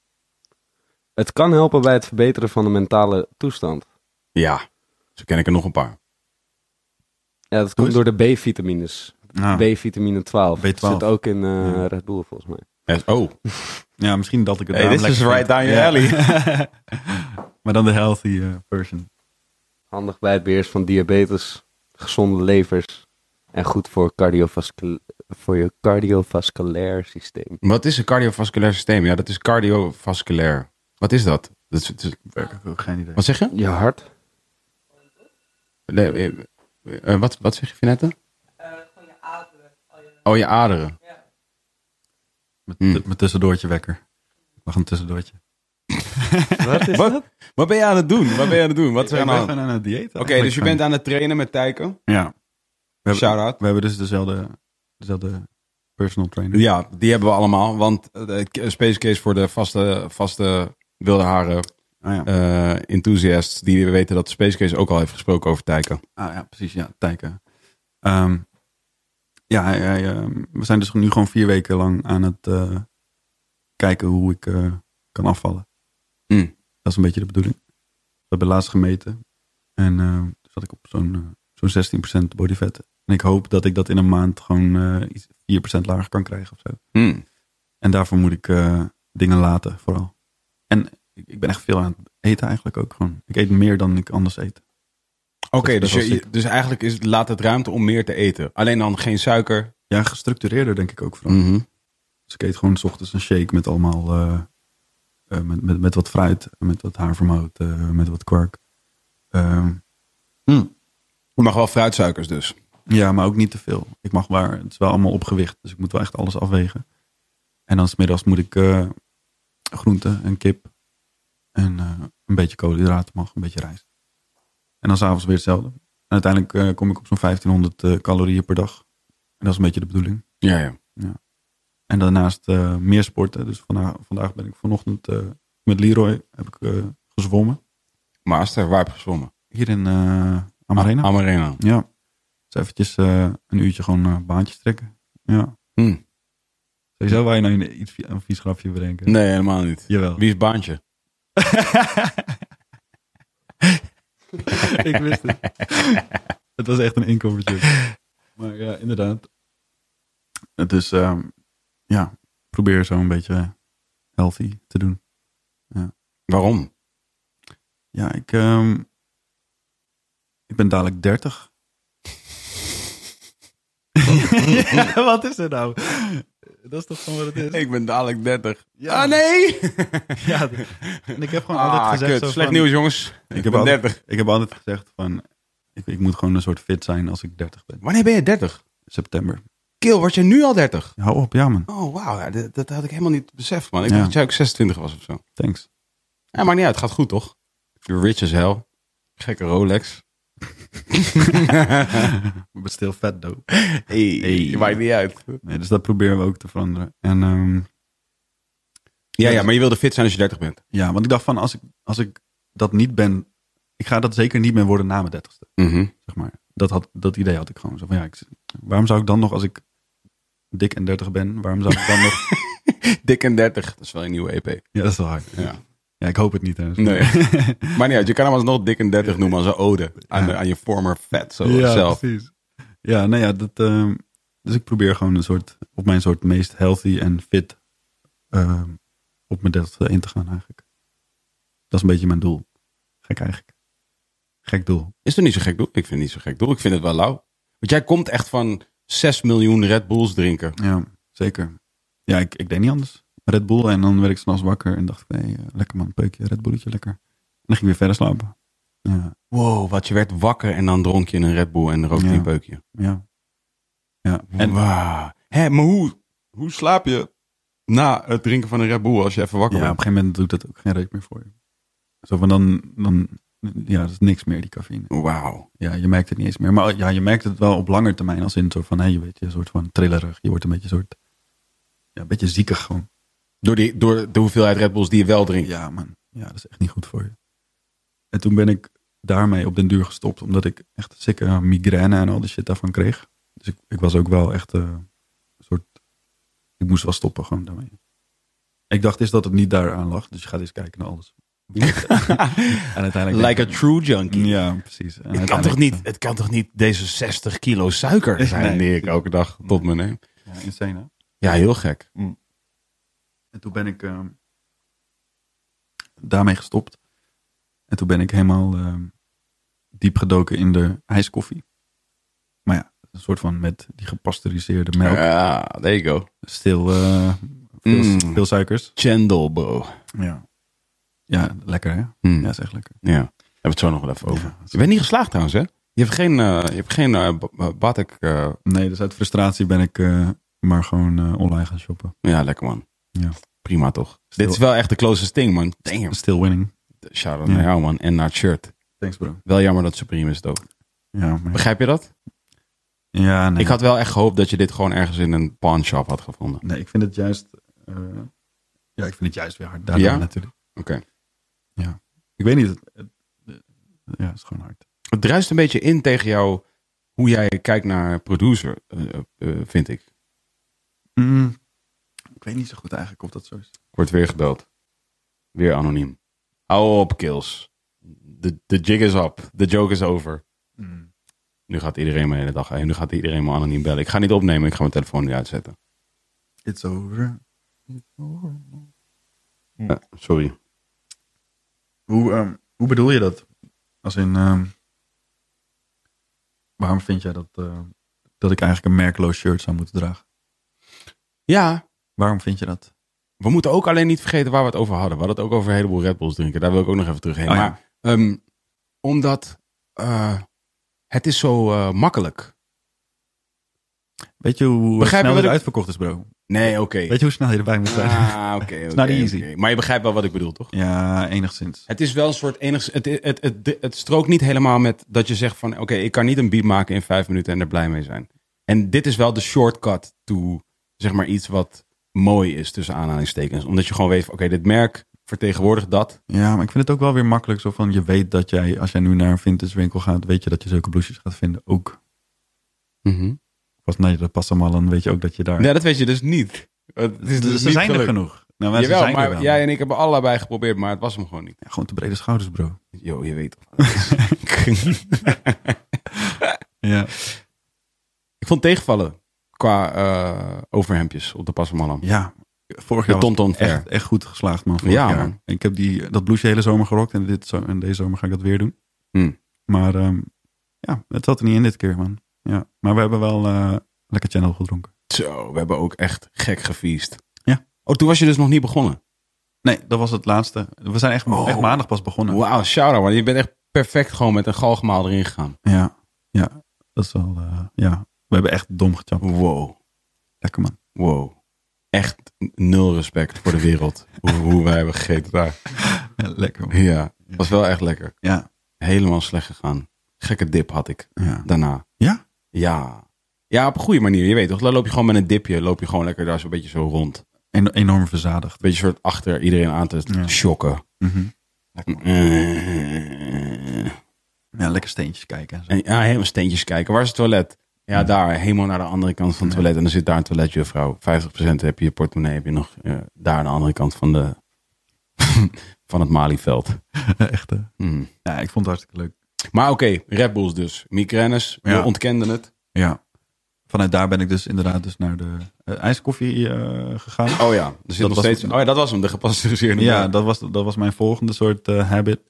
Het kan helpen bij het verbeteren van de mentale toestand. Ja, zo ken ik er nog een paar. Ja, dat komt door de B-vitamines. Nou, B-vitamine 12. B12. Zit ook in eh, Ja. Red Bull volgens mij. Yes, Oh, ja, misschien dat ik het Hey, this is right down your Ja. maar dan de healthy eh, version. Handig bij het beheersen van diabetes, gezonde levers en goed voor, cardiovascul voor je cardiovasculair systeem. wat is een cardiovasculair systeem? Ja, dat is cardiovasculair. Wat is dat? dat is, geen idee. wat zeg je? Je hart? Nee, eh, eh, wat, wat zeg je, Finette? Oh, je aderen. Met, Hmm. Mijn tussendoortje wekker. Ik mag een tussendoortje. Wat is Wat? Wat ben je aan het doen? Wat ben je aan het doen? Wat is er Ik aan gewoon het dieet. Oké, dus je bent aan het trainen met Tijken. Ja. We hebben, Shout-out. we hebben dus dezelfde, dezelfde personal trainer. Ja, die hebben we allemaal. Want eh, de Space Case voor de vaste, vaste wilde haren Ah, ja. enthusiasts, die weten dat Space Case ook al heeft gesproken over Tijken. Ah ja, precies. Ja, Tijken. Ehm, ja, hij- hij, ehm, we zijn dus nu gewoon vier weken lang aan het eh, kijken hoe ik eh, kan afvallen. Hmm. Dat is een beetje de bedoeling. We hebben laatst gemeten. En toen zat ik op zo'n zo'n 16% body fat. En ik hoop dat ik dat in een maand gewoon iets 4% lager kan krijgen of zo. Hmm. En daarvoor moet ik dingen laten, vooral. En ik, ik ben echt veel aan het eten eigenlijk ook gewoon. Ik eet meer dan ik anders eet. Oké, dus, je- dus eigenlijk is, laat het ruimte om meer te eten. Alleen dan geen suiker. Ja, gestructureerder denk ik ook vooral. Mhm. Dus ik eet gewoon s ochtends een shake met allemaal, eh, eh, met, met, met wat fruit, met wat havermout, eh, met wat kwark. Ehm, Je mag wel fruitsuikers dus. ja, maar ook niet te veel. Ik mag waar, het is wel allemaal op gewicht, dus ik moet wel echt alles afwegen. En dan 's middags moet ik eh groente en kip en eh, een beetje koolhydraten mag, een beetje rijst. En dan s'avonds weer hetzelfde. En uiteindelijk eh, kom ik op zo'n 1500 eh, calorieën per dag. En dat is een beetje de bedoeling. Ja, ja. En daarnaast meer sporten. Dus vandaag, vandaag ben ik vanochtend met Leroy heb ik, gezwommen. Master, waar heb je gezwommen? Hier in Amarena. Amarena. ja. Dus eventjes een uurtje gewoon baantjes trekken. Ja. Sowieso waar je nou een, iets, een vies grapje bedenken. Nee, helemaal niet. Jawel. Wie is Baantje? ik wist het. het was echt een inkomertje. Maar ja, inderdaad. Dus ehm, ja, probeer zo een beetje healthy te doen. Waarom? Ja, ik, ehm, ik ben dadelijk 30. wat is er nou? Dat is toch gewoon wat het is? Ik ben dadelijk 30. Ja. Ah, nee! Ja, en ik heb gewoon Ah, altijd gezegd... kut. zo Slecht van- nieuws, jongens. Ik, Ik ben heb, altijd, 30. ik heb altijd gezegd van... Ik, ik moet gewoon een soort fit zijn als ik 30 ben. Wanneer ben je 30? September. Kill, word je nu al 30? Hou op, ja man. Oh, wauw. Ja, dat, dat had ik helemaal niet beseft, man. Ik Ja. dacht dat jij ook 26 was of zo. Thanks. Ja, maar niet uit. Het gaat goed, toch? You're rich as hell. Gekke Rolex. But still though. Hey, Hey. maakt niet uit. Nee, dus dat proberen we ook te veranderen. En ehm, Ja, ja, maar je wilde fit zijn als je 30 bent. ja, want ik dacht van als ik, als ik dat niet ben... Ik ga dat zeker niet meer worden na mijn 30ste. Mhm. Zeg maar. dat, had, dat idee had ik gewoon. Zo van, ja, ik, waarom zou ik dan nog als ik dik en 30 ben... Waarom zou ik dan nog... Dik en 30. Dat is wel een nieuwe EP. Ja, dat is wel hard. Ja. Ja, ik hoop het niet. Hè. Nee. maar niet uit. Je kan hem alsnog dik en 30 noemen als een ode aan, de, aan je former fat zo ja, zelf. precies. Ja, nou ja, dat, ehm, dus ik probeer gewoon een soort, op mijn soort meest healthy en fit ehm, op mijn 30 in te gaan eigenlijk. Dat is een beetje mijn doel. Gek eigenlijk. Gek doel. Is toch niet zo gek doel? Ik vind het niet zo gek doel. Ik vind het wel lauw. Want jij komt echt van 6 miljoen Red Bulls drinken. Ja, zeker. Ja, ik, ik deed niet anders. Red Bull en dan werd ik s'nachts wakker en dacht ik, nee, eh, lekker man, peukje, Red Bulletje, lekker. En dan ging ik weer verder slapen. Ja, Wow, wat je werd wakker en dan dronk je een Red Bull en rookte Ja. een peukje. ja. Ja, En wow. Hé, maar hoe, hoe slaap je na het drinken van een Red Bull als je even wakker ja, op een gegeven moment doet het ook geen reet meer voor je. Zo van dan, dan, ja, dat is niks meer, die cafeïne. Wauw. Ja, je merkt het niet eens meer. Maar ja, je merkt het wel op lange termijn. Als in soort van, hé, je weet je, een soort van trillerig. Je wordt een beetje een soort, ja, een beetje ziekig gewoon. Door, die, door de hoeveelheid Red Bulls die je wel drinkt. Ja, man. Ja, dat is echt niet goed voor je. En toen ben ik daarmee op den duur gestopt. Omdat ik echt sikke migraine en al die shit daarvan kreeg. Dus ik, ik was ook wel echt eh, een soort... Ik moest wel stoppen gewoon daarmee. Ik dacht eerst dat het niet daaraan lag. Dus je gaat eens kijken naar alles. en uiteindelijk... Like a true junkie. Ja, precies. En Het kan, toch niet, het kan toch niet deze 60 kilo suiker zijn Nee. die ik elke dag tot me neem? Ja, insane hè? Ja, heel gek. En toen ben ik ehm, daarmee gestopt. En toen ben ik helemaal ehm, diep gedoken in de ijskoffie. Maar ja, een soort van met die gepasteuriseerde melk. Ja, there you go. Stil, eh, veel, Mm. veel suikers. Chendel, bro. Ja. Ja, lekker hè? Hmm. Ja, is echt lekker. Ja, hebben we het zo nog wel even over. Ja, Je bent niet geslaagd trouwens, hè? Je hebt geen, eh je hebt geen eh, ba- Batek. eh, Nee, dus uit frustratie ben ik eh, maar gewoon eh, online gaan shoppen. ja, lekker man. Ja. Prima toch? Dit is wel echt de closest thing, man. Damn. Still winning. Shout-out Ja. naar jou, man. En naar het shirt. Thanks bro. Wel jammer dat Supreme is ook. Ja, maar... Begrijp je dat? ja nee. Ik had wel echt gehoopt dat je dit gewoon ergens in een pawn shop had gevonden. Nee, ik vind het juist... eh, ja, ik vind het juist weer hard. Daardoor Ja? natuurlijk. Oké. Ik weet niet. Het, het- ja, het is gewoon hard. Het druist een beetje in tegen jou hoe jij kijkt naar producer, eh, eh, vind ik. Mm, ik weet niet zo goed eigenlijk of dat zo is. Ik word weer gebeld. Weer anoniem. Hou op, kills. De, de jig is up. De joke is over. Nu gaat iedereen me de hele dag heen. Nu gaat iedereen me anoniem bellen. Ik ga niet opnemen. Ik ga mijn telefoon nu uitzetten. It's over. Ja, sorry. Hoe, ehm, hoe bedoel je dat? Als in... ehm, waarom vind jij dat, eh, dat ik eigenlijk een merkloos shirt zou moeten dragen? Ja, Waarom vind je dat? we moeten ook alleen niet vergeten waar we het over hadden. We hadden het ook over een heleboel Red Bulls drinken. Daar wil ik ook nog even terug heen. Oh ja. Maar ehm, omdat eh, het is zo eh, makkelijk. Weet je hoe Begrijp snel het ik- uitverkocht is, bro? Nee, oké. Weet je hoe snel je erbij moet zijn? Ah, oké. not easy. Maar je begrijpt wel wat ik bedoel, toch? Ja, enigszins. Het is wel een soort enigszins. Het, het, het, het, het strookt niet helemaal met dat je zegt van oké, ik kan niet een beat maken in vijf minuten en er blij mee zijn. En dit is wel de shortcut to zeg maar iets wat mooi is tussen aanhalingstekens. Omdat je gewoon weet van oké, dit merk vertegenwoordigt dat. Ja, maar ik vind het ook wel weer makkelijk. Zo van, je weet dat jij, als jij nu naar een vintage winkel gaat, weet je dat je zulke blouses gaat vinden. Ook. Pas naar de Passamallen weet je ook dat je daar... Nee, dat weet je dus niet. Het is dus er niet zijn er genoeg. Nou, maar ze Jawel, zijn er maar wel. jij en ik hebben allebei geprobeerd, maar het was hem gewoon niet. Ja, gewoon te brede schouders, bro. Yo, je weet. Ja. ik vond tegenvallen qua eh, overhemdjes op de Passamallam. Ja, vorig jaar Tonton Fair. echt, echt goed geslaagd, man. vorig Ja, jaar. man. Ik heb die, dat blouseje hele zomer gerokt en, dit, en deze zomer ga ik dat weer doen. Hmm. Maar ehm, ja, het zat er niet in dit keer, man. Ja. Maar we hebben wel eh, lekker channel gedronken. Zo, we hebben ook echt gek gefeest. Ja. Oh, toen was je dus nog niet begonnen. Nee, dat was het laatste. We zijn echt, Oh. echt maandag pas begonnen. Wauw, shout-out. man. Je bent echt perfect gewoon met een galgemaal erin gegaan. Ja, ja, dat is wel, eh, ja. We hebben echt dom gechapt. Wow, Lekker, man. wow. Echt nul respect voor de wereld. hoe, hoe wij hebben gegeten daar. Ja, lekker, man. Ja, was wel echt lekker. Ja, Helemaal slecht gegaan. Gekke dip had ik ja. daarna. Ja? Ja. Ja, op een goede manier. Je weet toch, dan loop je gewoon met een dipje. Loop je gewoon lekker daar zo'n beetje zo rond. En, enorm verzadigd. beetje soort achter iedereen aan te Ja. shocken. Eh. Ja, lekker steentjes kijken. En, ja, helemaal steentjes kijken. Waar is het toilet? Ja, daar. Helemaal naar de andere kant van het toilet. En dan zit daar een toiletjuffrouw. 50% heb je je portemonnee. Heb je nog eh, daar aan de andere kant van, de, van het Malieveld. echt, hè. Hmm. Ja, ik vond het hartstikke leuk. Maar oké, Red Bulls dus. Migraines. Ja. We ontkenden het. Ja. Vanuit daar ben ik dus inderdaad dus naar de eh, ijskoffie eh, gegaan. Oh ja, er zit Dat nog was- steeds... Oh ja, dat was hem. De gepasteuriseerde ja, dat was, dat was mijn volgende soort habit.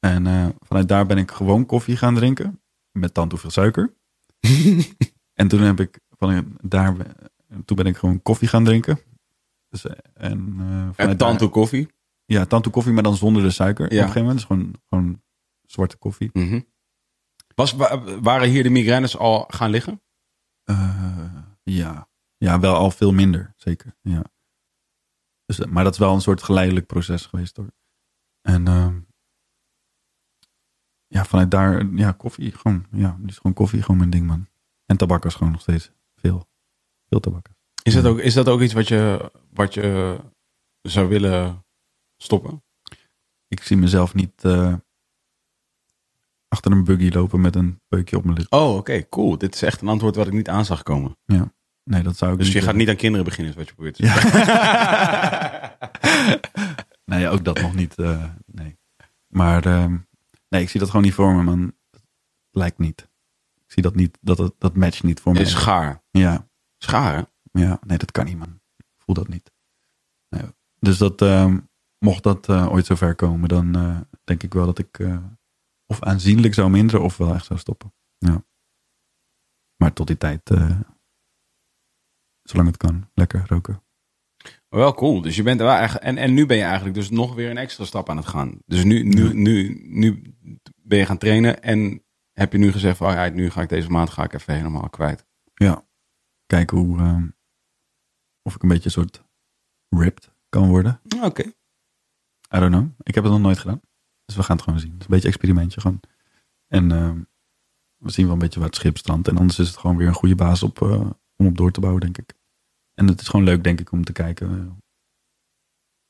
En vanuit daar ben ik gewoon koffie gaan drinken. Met dan hoeveel suiker. en toen heb ik van daar, toen ben ik gewoon koffie gaan drinken. Dus, eh, en, eh, En vanuit Tanto daar- koffie. ja, tanto koffie, maar dan zonder de suiker. Op Ja. een gegeven moment. Dus gewoon, gewoon zwarte koffie. Mhm. Was, wa- waren hier de migraines al gaan liggen? Eh, ja. ja, wel al veel minder, zeker. Ja. Dus, eh, maar dat is wel een soort geleidelijk proces geweest hoor. En ehm, ja, vanuit daar, ja, koffie, gewoon, ja, nu is gewoon koffie gewoon mijn ding, man. En tabak is gewoon nog steeds veel, veel tabak. Is dat ook, is dat ook iets wat je, wat je zou willen stoppen? Ik zie mezelf niet, eh, achter een buggy lopen met een peukje op mijn lip. Oh, oké, cool. Dit is echt een antwoord wat ik niet aan zag komen. Nee, dat zou ik Dus je gaat niet aan kinderen beginnen, is wat je probeert te Ja. zeggen. nee, ook dat nog niet. eh, nee. Maar ehm, nee, ik zie dat gewoon niet voor me, man. Lijkt niet. Ik zie dat niet, dat, het, dat matcht niet voor me. Is schaar. Ja, Schaar, hè? ja, nee, dat kan niet, man. Ik voel dat niet. Nee. Dus dat, ehm, mocht dat eh, ooit zover komen, dan eh, denk ik wel dat ik eh, of aanzienlijk zou minderen of wel echt zou stoppen. Ja. Maar tot die tijd, zolang het kan, lekker roken. Wel cool. Dus je bent er wel eigenlijk. En, en nu ben je eigenlijk dus nog weer een extra stap aan het gaan. Dus nu, nu, nu, nu ben je gaan trainen en heb je nu gezegd van, oh ja, nu ga ik deze maand ga ik even helemaal kwijt. Ja. Kijken hoe, ehm, of ik een beetje een soort ripped kan worden. Oké. I don't know. Ik heb het nog nooit gedaan. Dus we gaan het gewoon zien. Het is een beetje een experimentje gewoon. En ehm, we zien wel een beetje waar het schip strandt. En anders is het gewoon weer een goede basis op, eh, om op door te bouwen, denk ik. En het is gewoon leuk, denk ik, om te kijken eh,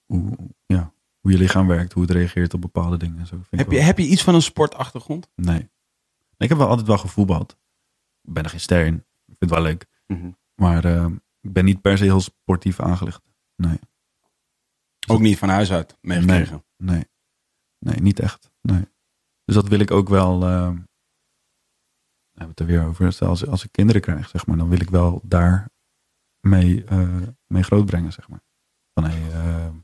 hoe, ja, hoe je lichaam werkt, hoe het reageert op bepaalde dingen. En zo. Vind ik Heb je, wel- heb je iets van een sportachtergrond? Nee. Ik heb wel altijd wel gevoetbald. Ik ben er geen ster in. Ik vind het wel leuk. Maar ehm, ik ben niet per se heel sportief aangelegd. Nee. Ook niet van huis uit meegekregen. Nee. Nee, niet echt. Nee. Dus dat wil ik ook wel. ehm, we hebben het er weer over. Dus Als, als ik kinderen krijg, zeg maar, dan wil ik wel daar mee, eh, mee grootbrengen, zeg maar. Van hey, ehm,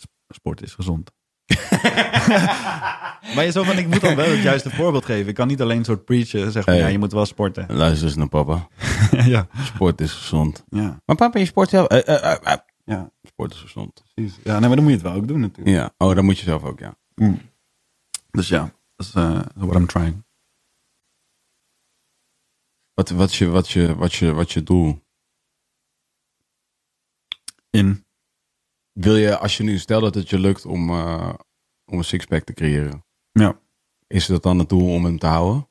sp- sport is gezond. maar je zo van, ik moet dan wel het juiste voorbeeld geven. Ik kan niet alleen een soort preachen, zeg maar, Hey. ja, je moet wel sporten. Luister eens naar papa. ja. Sport is gezond. Ja, Maar papa, je sport zelf. eh, eh, eh, eh. ja, Sport is gezond. precies. Ja, nee, maar dan moet je het wel ook doen natuurlijk. Ja. Oh, dat moet je zelf ook, ja. Dus ja, dat is eh, what I'm trying. Wat, wat, je, wat, je, wat, je, wat je doel? In, Wil je, als je nu, stel dat het je lukt om, eh, om een sixpack te creëren. ja. Is dat dan het doel om hem te houden?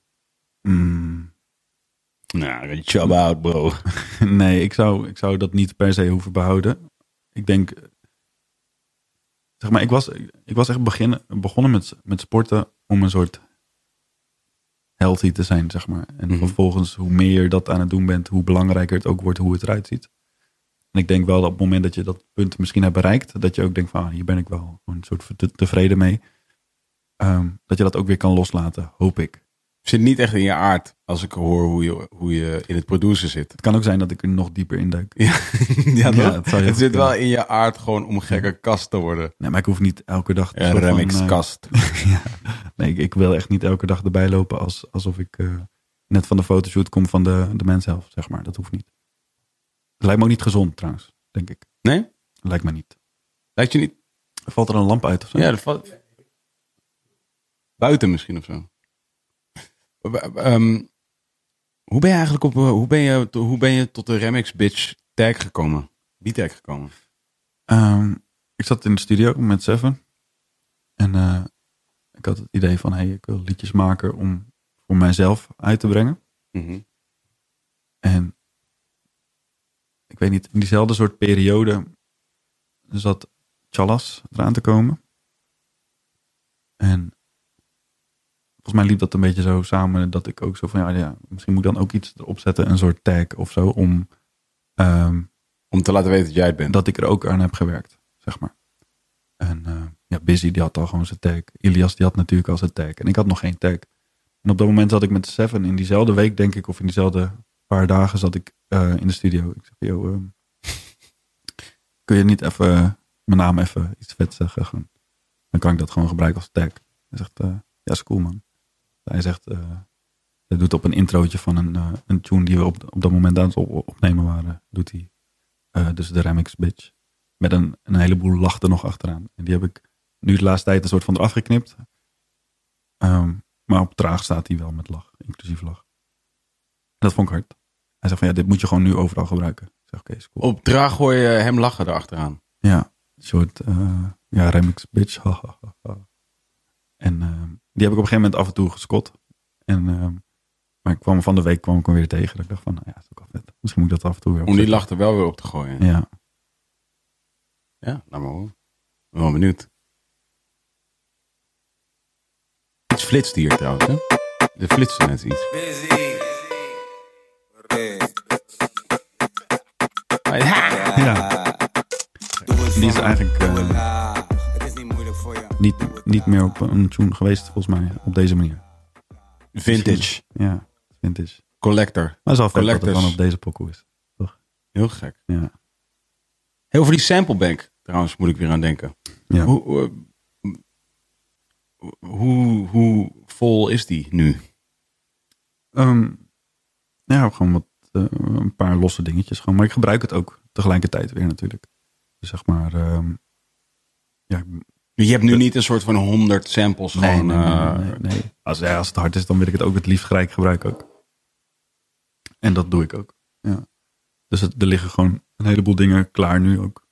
Mm, Nou, chub out, bro. nee, ik zou, ik zou dat niet per se hoeven behouden. Ik denk, zeg maar, ik was, ik was echt beginnen, begonnen met, met sporten om een soort healthy te zijn, zeg maar. En Mhm. vervolgens, hoe meer je dat aan het doen bent, hoe belangrijker het ook wordt hoe het eruit ziet. En ik denk wel dat op het moment dat je dat punt misschien hebt bereikt, dat je ook denkt van, ah, hier ben ik wel gewoon een soort te- tevreden mee. Ehm, dat je dat ook weer kan loslaten, hoop ik. Zit niet echt in je aard als ik hoor hoe je, hoe je in het produceren zit. Het kan ook zijn dat ik er nog dieper induik. Ja, ja, toch? het zit wel in je aard gewoon om gekke kast te worden. Nee, maar ik hoef niet elke dag... Een soort van, remix eh, kast. ja. Nee, ik, ik wil echt niet elke dag erbij lopen als, alsof ik eh, net van de fotoshoot kom van de, de mens zelf, zeg maar. Dat hoeft niet. Het lijkt me ook niet gezond trouwens, denk ik. Nee? Lijkt me niet. Lijkt je niet? Valt er een lamp uit of zo? Ja, dat valt... Buiten misschien of zo. Ehm, hoe ben je eigenlijk op... Hoe ben je, hoe ben je tot de Remix Bitch tag gekomen? Wie tag gekomen? Ehm, ik zat in de studio met Seven. En eh, ik had het idee van, hey, ik wil liedjes maken om voor mijzelf uit te brengen. Mhm. En ik weet niet, in diezelfde soort periode zat Chalas eraan te komen. En volgens mij liep dat een beetje zo samen dat ik ook zo van, ja, ja misschien moet ik dan ook iets erop zetten, een soort tag of zo, om ehm, Om te laten weten dat jij het bent. dat ik er ook aan heb gewerkt, zeg maar. En eh, ja, Busy die had al gewoon zijn tag. Ilias die had natuurlijk al zijn tag. En ik had nog geen tag. En op dat moment zat ik met Seven in diezelfde week, denk ik, of in diezelfde paar dagen zat ik eh, in de studio. Ik zeg, yo, ehm, kun je niet even eh, mijn naam even iets vet zeggen? Gewoon. Dan kan ik dat gewoon gebruiken als tag. Hij zegt, ja, is cool man. Hij zegt, eh, hij doet op een introotje van een, eh, een tune die we op, op dat moment aan het op- opnemen waren, doet hij eh, dus de Remix Bitch. Met een, een heleboel lach er nog achteraan. En die heb ik nu de laatste tijd een soort van eraf geknipt. Ehm, maar op traag staat hij wel met lach, inclusief lach. En dat vond ik hard. Hij zegt van ja, dit moet je gewoon nu overal gebruiken. Ik zeg oké, is cool. Op draag hoor je hem lachen erachteraan. Ja, een soort ja, remix bitch. ha, ha, ha, ha. en ehm, die heb ik op een gegeven moment af en toe geskot. En, ehm, maar ik kwam van de week kwam ik hem weer tegen. Dat ik dacht van, nou ja, dat is ook wel vet. Misschien moet ik dat af en toe weer Om die lach er wel weer op te gooien. Ja, Ja, nou maar hoor. Ik ben wel benieuwd. Iets flitst hier trouwens, hè? Er flitste net iets. Ja. Die is eigenlijk eh, niet, niet meer op een tune geweest, volgens mij, op deze manier. Vintage. Ja, vintage. Collector. Maar het is dat het dan op deze pokoe is. Heel gek. Ja. Heel over die samplebank, trouwens, moet ik weer aan denken. Ja. Hoe, eh, hoe, hoe vol is die nu? Ehm, ja, gewoon wat, eh, een paar losse dingetjes. Gewoon. Maar ik gebruik het ook tegelijkertijd weer natuurlijk. Dus zeg maar, ehm, ja, Je hebt nu niet een soort van 100 samples nee, gewoon. nee, eh, nee, nee. Als, ja, als het hard is, dan wil ik het ook het liefst gelijk gebruiken ook. En dat doe ik ook. Ja. Dus het, er liggen gewoon een heleboel dingen klaar nu ook.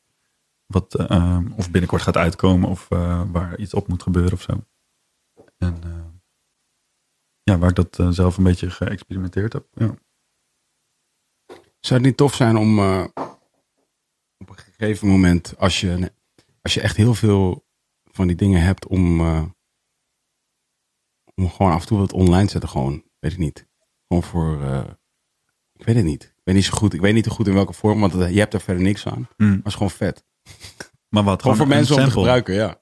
Wat eh, ehm, of binnenkort gaat uitkomen of eh, waar iets op moet gebeuren of zo. En eh, ja, waar ik dat eh, zelf een beetje geëxperimenteerd heb. Ja. Zou het niet tof zijn om op een gegeven moment, als je, als je echt heel veel van die dingen hebt, om, eh, om gewoon af en toe wat online te zetten, gewoon, weet ik niet. Gewoon voor, eh, ik weet het niet. Ik weet niet zo goed, ik weet niet zo goed in welke vorm, want het- je hebt er verder niks aan. Maar het is gewoon vet. Maar wat? Gewoon voor mensen om te gebruiken, ja.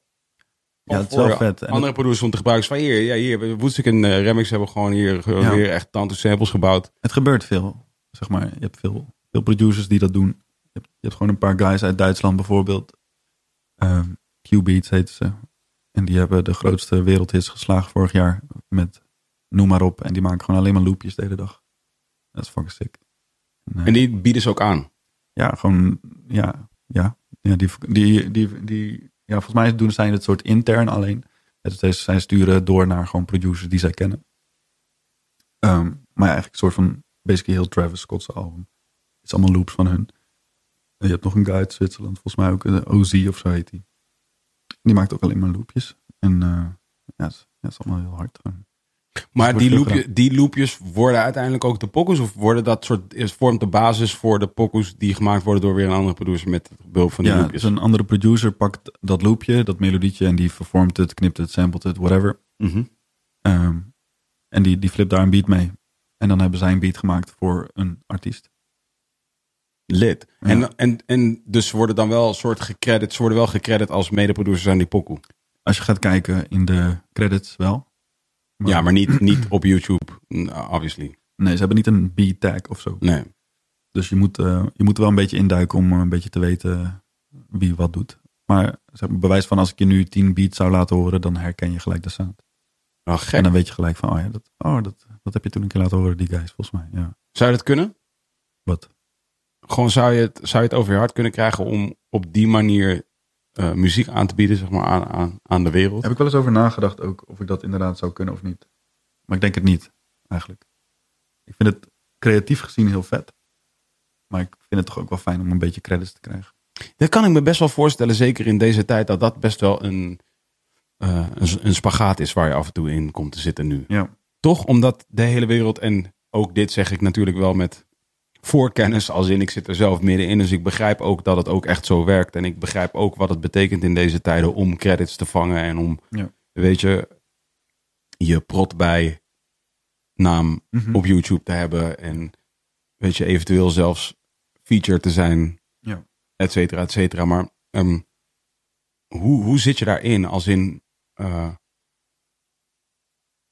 Ja, het is wel vet. En Andere producers om te gebruiken. Van hier, ja, hier, Woodstick en eh, Remix hebben gewoon hier Ja. weer echt tante samples gebouwd. Het gebeurt veel, zeg maar. Je hebt veel, veel producers die dat doen. Je hebt, je hebt gewoon een paar guys uit Duitsland bijvoorbeeld. Ehm Q-Beats heet ze. En die hebben de grootste wereldhits geslagen vorig jaar. Met noem maar op. En die maken gewoon alleen maar loopjes de hele dag. Dat is fucking sick. En, eh, En die bieden ze ook aan. ja, gewoon, ja, ja. ja die, die, die, die, ja, volgens mij doen zij het soort intern alleen. Het is, zij sturen door naar gewoon producers die zij kennen. Ehm, maar ja, eigenlijk een soort van, basically heel Travis Scott's album. Het is allemaal loops van hun. En je hebt nog een guy uit Zwitserland, volgens mij ook, eh, OZ of zo heet die. Die maakt ook alleen maar loopjes. En eh, ja, het is, ja, is allemaal heel hard. gewoon. Maar die, loopje, die loopjes worden uiteindelijk ook de pokus? Of worden dat soort, is, vormt de basis voor de pokus die gemaakt worden door weer een andere producer met behulp van die ja, loopjes? dus een andere producer pakt dat loopje, dat melodietje, en die vervormt het, knipt het, samplet het, whatever. Mhm. Ehm, en die, die flipt daar een beat mee. En dan hebben zij een beat gemaakt voor een artiest. Lid. Ja. En, en, en dus worden dan wel een soort gecredit, ze worden wel gecredit als medeproducers aan die pokoe. Als je gaat kijken in de credits wel. Ja, maar niet, niet op YouTube, obviously. Nee, ze hebben niet een beat tag of zo. Nee. Dus je moet, eh, je moet wel een beetje induiken om eh, een beetje te weten wie wat doet. Maar zeg maar, bewijs van als ik je nu 10 beats zou laten horen, dan herken je gelijk de sound. Oh, En gek. dan weet je gelijk van, oh ja, dat, oh, dat, dat heb je toen een keer laten horen, die guys, volgens mij. Ja. Zou je dat kunnen? Wat? Gewoon zou je, het, zou je het over je hart kunnen krijgen om op die manier eh, muziek aan te bieden zeg maar, aan, aan, aan de wereld? Heb ik wel eens over nagedacht ook, of ik dat inderdaad zou kunnen of niet. Maar ik denk het niet, eigenlijk. Ik vind het creatief gezien heel vet. Maar ik vind het toch ook wel fijn om een beetje credits te krijgen. Dat kan ik me best wel voorstellen, zeker in deze tijd, dat dat best wel een, eh, een, een spagaat is waar je af en toe in komt te zitten nu. Ja. Toch omdat de hele wereld, en ook dit zeg ik natuurlijk wel met voorkennis, als in ik zit er zelf middenin, dus ik begrijp ook dat het ook echt zo werkt. En ik begrijp ook wat het betekent in deze tijden om credits te vangen en om, Ja. weet je, je prot bij naam Mhm. op YouTube te hebben en weet je, eventueel zelfs feature te zijn, Ja. et cetera, et cetera. Maar ehm, hoe, hoe zit je daarin als in, eh,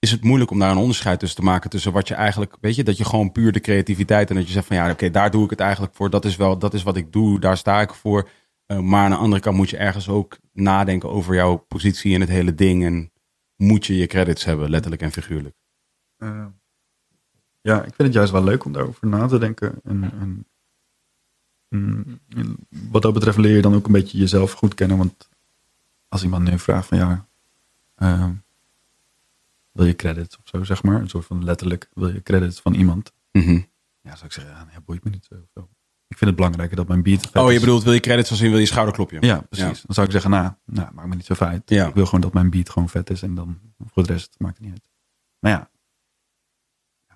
is het moeilijk om daar een onderscheid tussen te maken tussen wat je eigenlijk, weet je, dat je gewoon puur de creativiteit en dat je zegt van ja, oké, daar doe ik het eigenlijk voor, dat is wel, dat is wat ik doe, daar sta ik voor. Eh, maar aan de andere kant moet je ergens ook nadenken over jouw positie in het hele ding en moet je je credits hebben, letterlijk en figuurlijk. Eh, ja, ik vind het juist wel leuk om daarover na te denken. En, wat dat betreft leer je dan ook een beetje jezelf goed kennen. Want als iemand nu vraagt van ja, eh, wil je credits of zo, zeg maar. Een soort van letterlijk wil je credits van iemand. Mhm. Ja, zou ik zeggen, ja, boeit me niet zo. Ik vind het belangrijker dat mijn beat vet Oh, je is. bedoelt, wil je credits als in wil je schouderklopje? Ja, precies. Dan zou ik zeggen, nou, nou, maakt me niet zo uit. Ja. Ik wil gewoon dat mijn beat gewoon vet is. En dan voor de rest maakt het niet uit. Maar ja,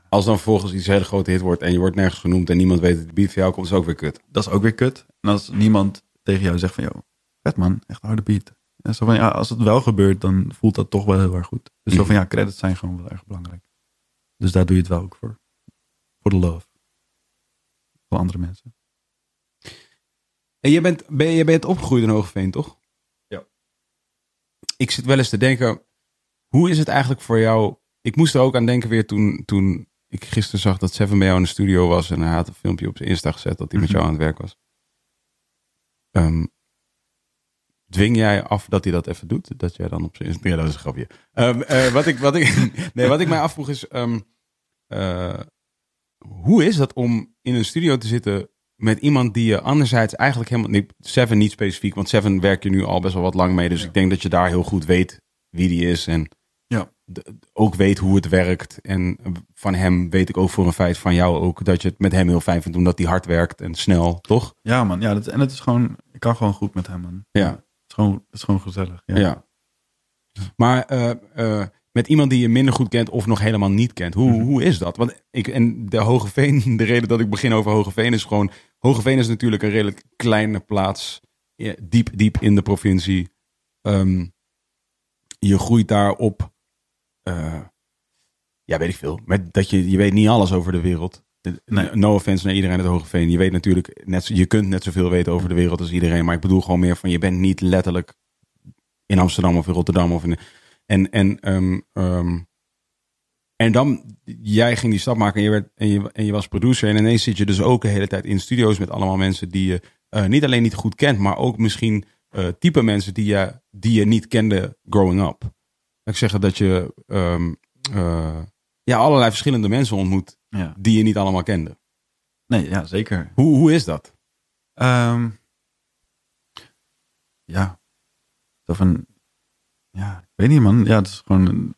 Als dan vervolgens iets hele grote hit wordt en je wordt nergens genoemd en niemand weet dat de beat van jou komt, is ook weer kut. dat is ook weer kut. En als niemand tegen jou zegt van, joh, vet man, echt harde beat. Ja, zo van, ja, als het wel gebeurt, dan voelt dat toch wel heel erg goed. Dus zo van, ja, credits zijn gewoon wel erg belangrijk. Dus daar doe je het wel ook voor. Voor de love. Van andere mensen. En je bent, ben, je bent opgegroeid in Hogeveen, toch? Ja. Ik zit wel eens te denken, hoe is het eigenlijk voor jou? Ik moest er ook aan denken weer toen, toen ik gisteren zag dat Seven bij jou in de studio was en hij had een filmpje op zijn Insta gezet dat hij met Mhm. jou aan het werk was. Ehm, dwing jij af dat hij dat even doet? Dat jij dan op zijn. Ja, dat is een grapje. Ehm, eh, wat, ik, wat, ik, nee, wat ik mij afvroeg is, ehm, eh, hoe is dat om in een studio te zitten met iemand die je anderzijds eigenlijk helemaal... Nee, Seven niet specifiek, want Seven werk je nu al best wel wat lang mee. Dus ik denk dat je daar heel goed weet wie die is en Ja. ook weet hoe het werkt. En van hem weet ik ook voor een feit van jou ook dat je het met hem heel fijn vindt omdat hij hard werkt en snel, toch? Ja, man. Ja, dat, en het is gewoon, ik kan gewoon goed met hem, man. Ja. Gewoon, het is gewoon gezellig. Ja. Ja. Maar eh, eh, met iemand die je minder goed kent of nog helemaal niet kent, hoe, Mhm. hoe is dat? Want ik, en de Hogeveen, de reden dat ik begin over Hogeveen is gewoon, Hogeveen is natuurlijk een redelijk kleine plaats, diep, diep in de provincie. Ehm, je groeit daar op, eh, ja, weet ik veel, met dat je, je weet niet alles over de wereld. Nee. No offense naar iedereen uit Hogeveen. Je weet natuurlijk, net, je kunt net zoveel weten over de wereld als iedereen. Maar ik bedoel gewoon meer van, je bent niet letterlijk in Amsterdam of in Rotterdam. Of in, en, en, ehm, en dan, jij ging die stap maken en je, werd, en, je, en je was producer. En ineens zit je dus ook de hele tijd in studio's met allemaal mensen die je eh, niet alleen niet goed kent, maar ook misschien eh, type mensen die je, die je niet kende growing up. Ik zeggen dat je ehm, eh, ja, allerlei verschillende mensen ontmoet Ja. die je niet allemaal kende. Nee, ja, zeker. Hoe, hoe is dat? Ehm, ja. Zo van, ja, ik weet niet man. Ja, het is gewoon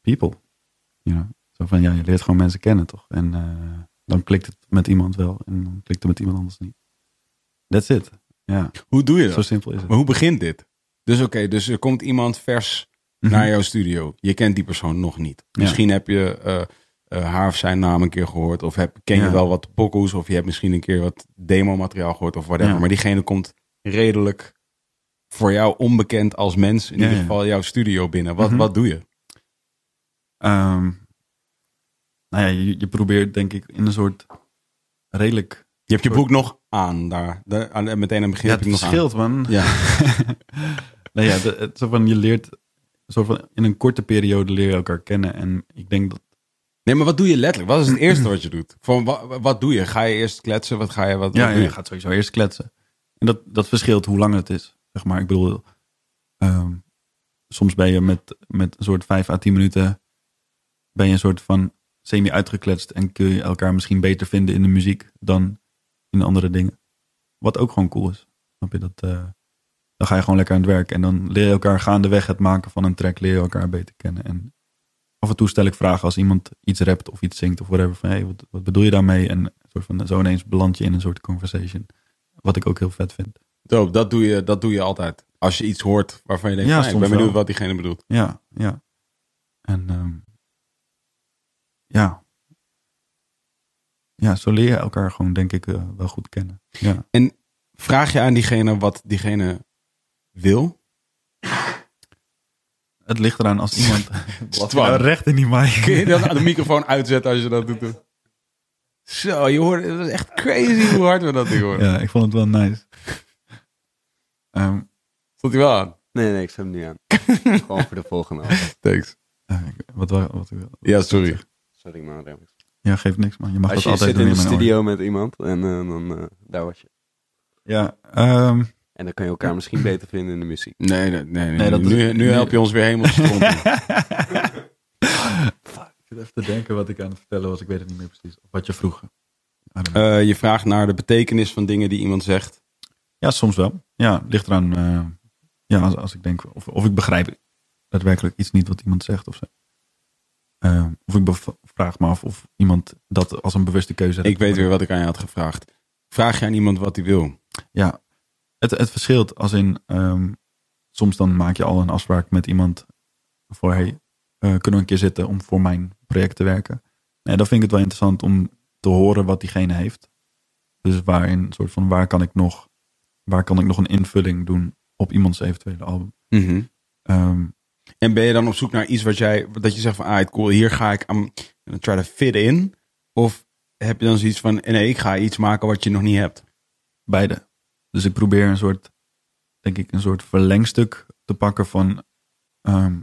people. You know? Zo van, ja, je leert gewoon mensen kennen toch? En eh, dan klikt het met iemand wel en dan klikt het met iemand anders niet. That's it. Ja, Hoe doe je dat? zo simpel is het. Maar hoe begint dit? Dus oké, dus er komt iemand vers Mhm. naar jouw studio. Je kent die persoon nog niet. Ja. Misschien heb je eh, eh, haar of zijn naam een keer gehoord. Of heb, ken je wel wat pokoes. Of je hebt misschien een keer wat demo-materiaal gehoord of whatever. Ja. Maar diegene komt redelijk voor jou onbekend als mens. In ieder geval jouw studio binnen. Wat, Mhm. wat doe je? Ehm, nou ja, je, je probeert denk ik in een soort redelijk... Je hebt je broek nog aan daar. Meteen aan het begin Ja, heb het nog aan. verschilt man. Ja. nee, ja, het, zo van, je leert... Zo van, in een korte periode leer je elkaar kennen. En ik denk dat Nee, maar wat doe je letterlijk? Wat is het eerste wat je doet? Van, wat, wat doe je? Ga je eerst kletsen? Wat ga je? Wat, Ja, wat ja, doe je gaat sowieso eerst kletsen. En dat, dat verschilt hoe lang het is. Zeg maar, ik bedoel, ehm, soms ben je met, met een soort 5 à 10 minuten, ben je een soort van semi uitgekletst en kun je elkaar misschien beter vinden in de muziek dan in andere dingen. Wat ook gewoon cool is. Snap je dat? eh, dan ga je gewoon lekker aan het werk en dan leer je elkaar gaandeweg het maken van een track, leer je elkaar beter kennen. En af en toe stel ik vragen als iemand iets rapt of iets zingt of whatever. Van, hey, wat, wat bedoel je daarmee? En soort van, zo ineens beland je in een soort conversation. Wat ik ook heel vet vind. Dope, dat doe je, dat doe je altijd. Als je iets hoort waarvan je denkt, Ja, hey, ik ben benieuwd wel. wat diegene bedoelt. Ja, ja. En ehm, ja. Ja, zo leer je elkaar gewoon denk ik eh, wel goed kennen. Ja. Vraag je aan diegene wat diegene wil? Het ligt eraan als iemand Wat nou recht in die mic. Kun je dan de microfoon uitzetten als je dat doet? Zo, je hoort, het is echt crazy hoe hard we dat horen. Ja, ik vond het wel nice. Ehm, Stond hij wel aan? Nee, nee, ik zet hem niet aan. Gewoon voor de volgende. Thanks. eh, wat, wa- wat, wat, Ja, sorry. Sorry man, Remix. Ja, geeft niks man. Je mag Als dat je altijd zit doen in de oor. studio met iemand en eh, dan eh, daar was je. Ja, ehm, En dan kan je elkaar misschien beter vinden in de muziek. Nee, nee, nee. Nee, dat nu, is- nu help je ons weer helemaal te strompelen. ik zit even te denken wat ik aan het vertellen was. Ik weet het niet meer precies. Of wat je vroeg. Eh, je vraagt naar de betekenis van dingen die iemand zegt. Ja, soms wel. Ja, ligt eraan. eh, ja, als, als ik denk, of, of ik begrijp daadwerkelijk iets niet wat iemand zegt of zo. Eh, of ik vraag me af of iemand dat als een bewuste keuze heeft. Ik weet weer wat ik aan je had gevraagd. Vraag je aan iemand wat hij wil? Ja, het, het verschilt als in, ehm, soms dan maak je al een afspraak met iemand voor, hey, eh, kunnen we een keer zitten om voor mijn project te werken. En dan vind ik het wel interessant om te horen wat diegene heeft. Dus waarin, een soort van, waar kan ik nog, waar kan ik nog een invulling doen op iemands eventuele album. Mhm. Ehm, En ben je dan op zoek naar iets wat jij, dat je zegt van, ah, cool, hier ga ik, gonna try to fit in? Of heb je dan zoiets van, nee, ik ga iets maken wat je nog niet hebt? beide. Dus ik probeer een soort, denk ik, een soort verlengstuk te pakken van ehm,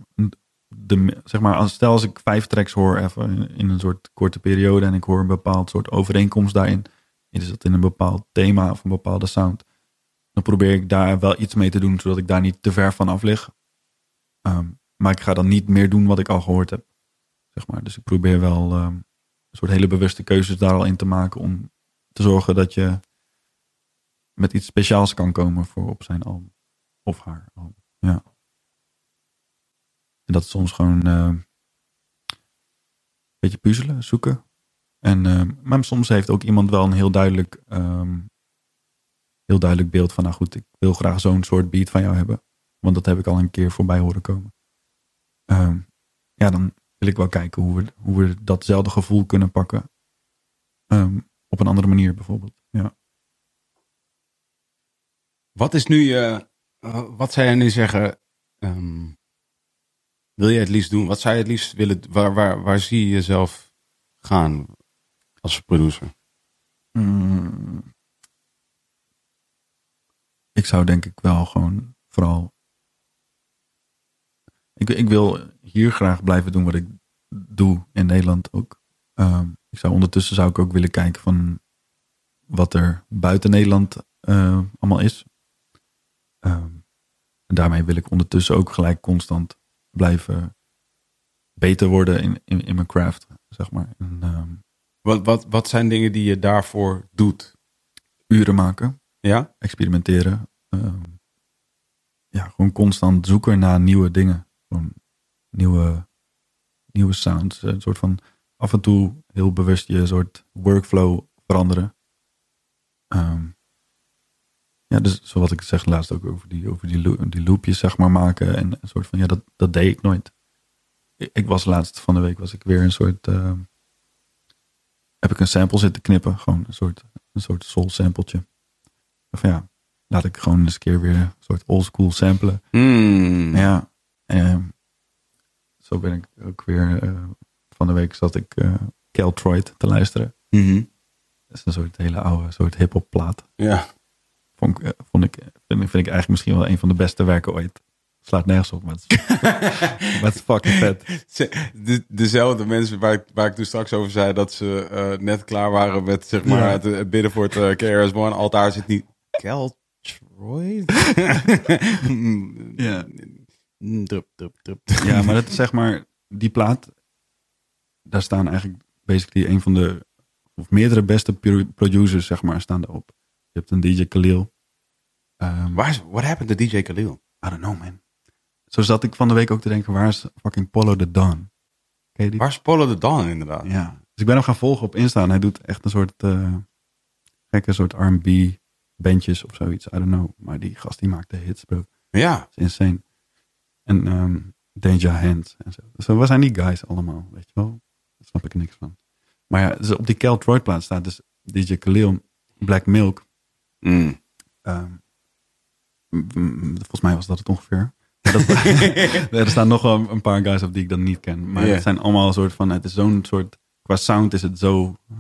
de, zeg maar, als, stel als ik vijf tracks hoor even in, een soort korte periode en ik hoor een bepaald soort overeenkomst daarin, is dat in een bepaald thema of een bepaalde sound, dan probeer ik daar wel iets mee te doen, zodat ik daar niet te ver van af lig. Ehm, maar ik ga dan niet meer doen wat ik al gehoord heb. Zeg maar. Dus ik probeer wel ehm, een soort hele bewuste keuzes daar al in te maken om te zorgen dat je met iets speciaals kan komen voor op zijn album. Of haar album. Ja. En dat is soms gewoon eh, een beetje puzzelen, zoeken. En, eh, maar soms heeft ook iemand wel een heel duidelijk, ehm, heel duidelijk beeld van, nou goed, ik wil graag zo'n soort beat van jou hebben. Want dat heb ik al een keer voorbij horen komen. Ehm, ja, dan wil ik wel kijken hoe we, hoe we datzelfde gevoel kunnen pakken. Ehm, op een andere manier bijvoorbeeld. Wat is nu je, eh, wat zou nu zeggen, ehm, wil je het liefst doen? Wat zou je het liefst willen, waar, waar, waar zie je jezelf gaan als producer? Mm. Ik zou denk ik wel gewoon vooral. Ik, ik wil hier graag blijven doen wat ik doe in Nederland ook. Ehm, ik zou ondertussen zou ik ook willen kijken van wat er buiten Nederland eh, allemaal is. Ehm, en daarmee wil ik ondertussen ook gelijk constant blijven beter worden in, in, in mijn craft, zeg maar. En, ehm, Wat, wat, wat zijn dingen die je daarvoor doet? uren maken. Ja? experimenteren. Ehm, ja, gewoon constant zoeken naar nieuwe dingen. Gewoon nieuwe, nieuwe sounds. Een soort van af en toe heel bewust je soort workflow veranderen. Ehm, ja, dus zoals ik zeg laatst ook over die, over die, die loopjes zeg maar maken. En een soort van, ja, dat, dat deed ik nooit. Ik, ik was laatst van de week, was ik weer een soort... ehm, heb ik een sample zitten knippen. Gewoon een soort, een soort soul sampletje. Of ja, laat ik gewoon eens een keer weer een soort oldschool samplen. Hmm. Ja, ehm, zo ben ik ook weer eh, van de week zat ik Caltroid te luisteren. Mhm. Dat is een soort hele oude soort hip-hop plaat. Ja. Vond ik, eh, vond ik, vind, ik- eigenlijk misschien wel een van de beste werken ooit. Slaat nergens op, maar het is, maar het is fucking vet. Ze- De, dezelfde mensen waar ik, waar ik toen straks over zei dat ze eh, net klaar waren met zeg maar, Ja. het, het bidden voor het uh, KRS-One. Altaar zit niet. Keltroid? Ja. Drup, drup, drup. Ja, maar dat is zeg maar, die plaat, daar staan eigenlijk basically een van de, of meerdere beste pro- producers, zeg maar, staan daarop. Je hebt een DJ Khalil. Ehm, Waar is, what happened to DJ Khalil? I don't know, man. Zo zat ik van de week ook te denken, waar is fucking Polo the Dawn? Ken je die? Waar is Polo de Dawn inderdaad? Ja. Dus ik ben hem gaan volgen op Insta en hij doet echt een soort eh, gekke soort R&B bandjes of zoiets. I don't know. Maar die gast die maakt de hits, bro. Ja. Dat is insane. En ehm Danger Hands en zo. Zo, waar zijn die guys allemaal? Weet je wel? Daar snap ik niks van. Maar ja, dus op die Kel Troy plaat staat dus DJ Khalil, Black Milk. Mm. Ehm, volgens mij was dat het ongeveer. Dat, er staan nog wel een paar guys op die ik dan niet ken. Maar het zijn allemaal een soort van, het is zo'n soort, qua sound is het zo eh,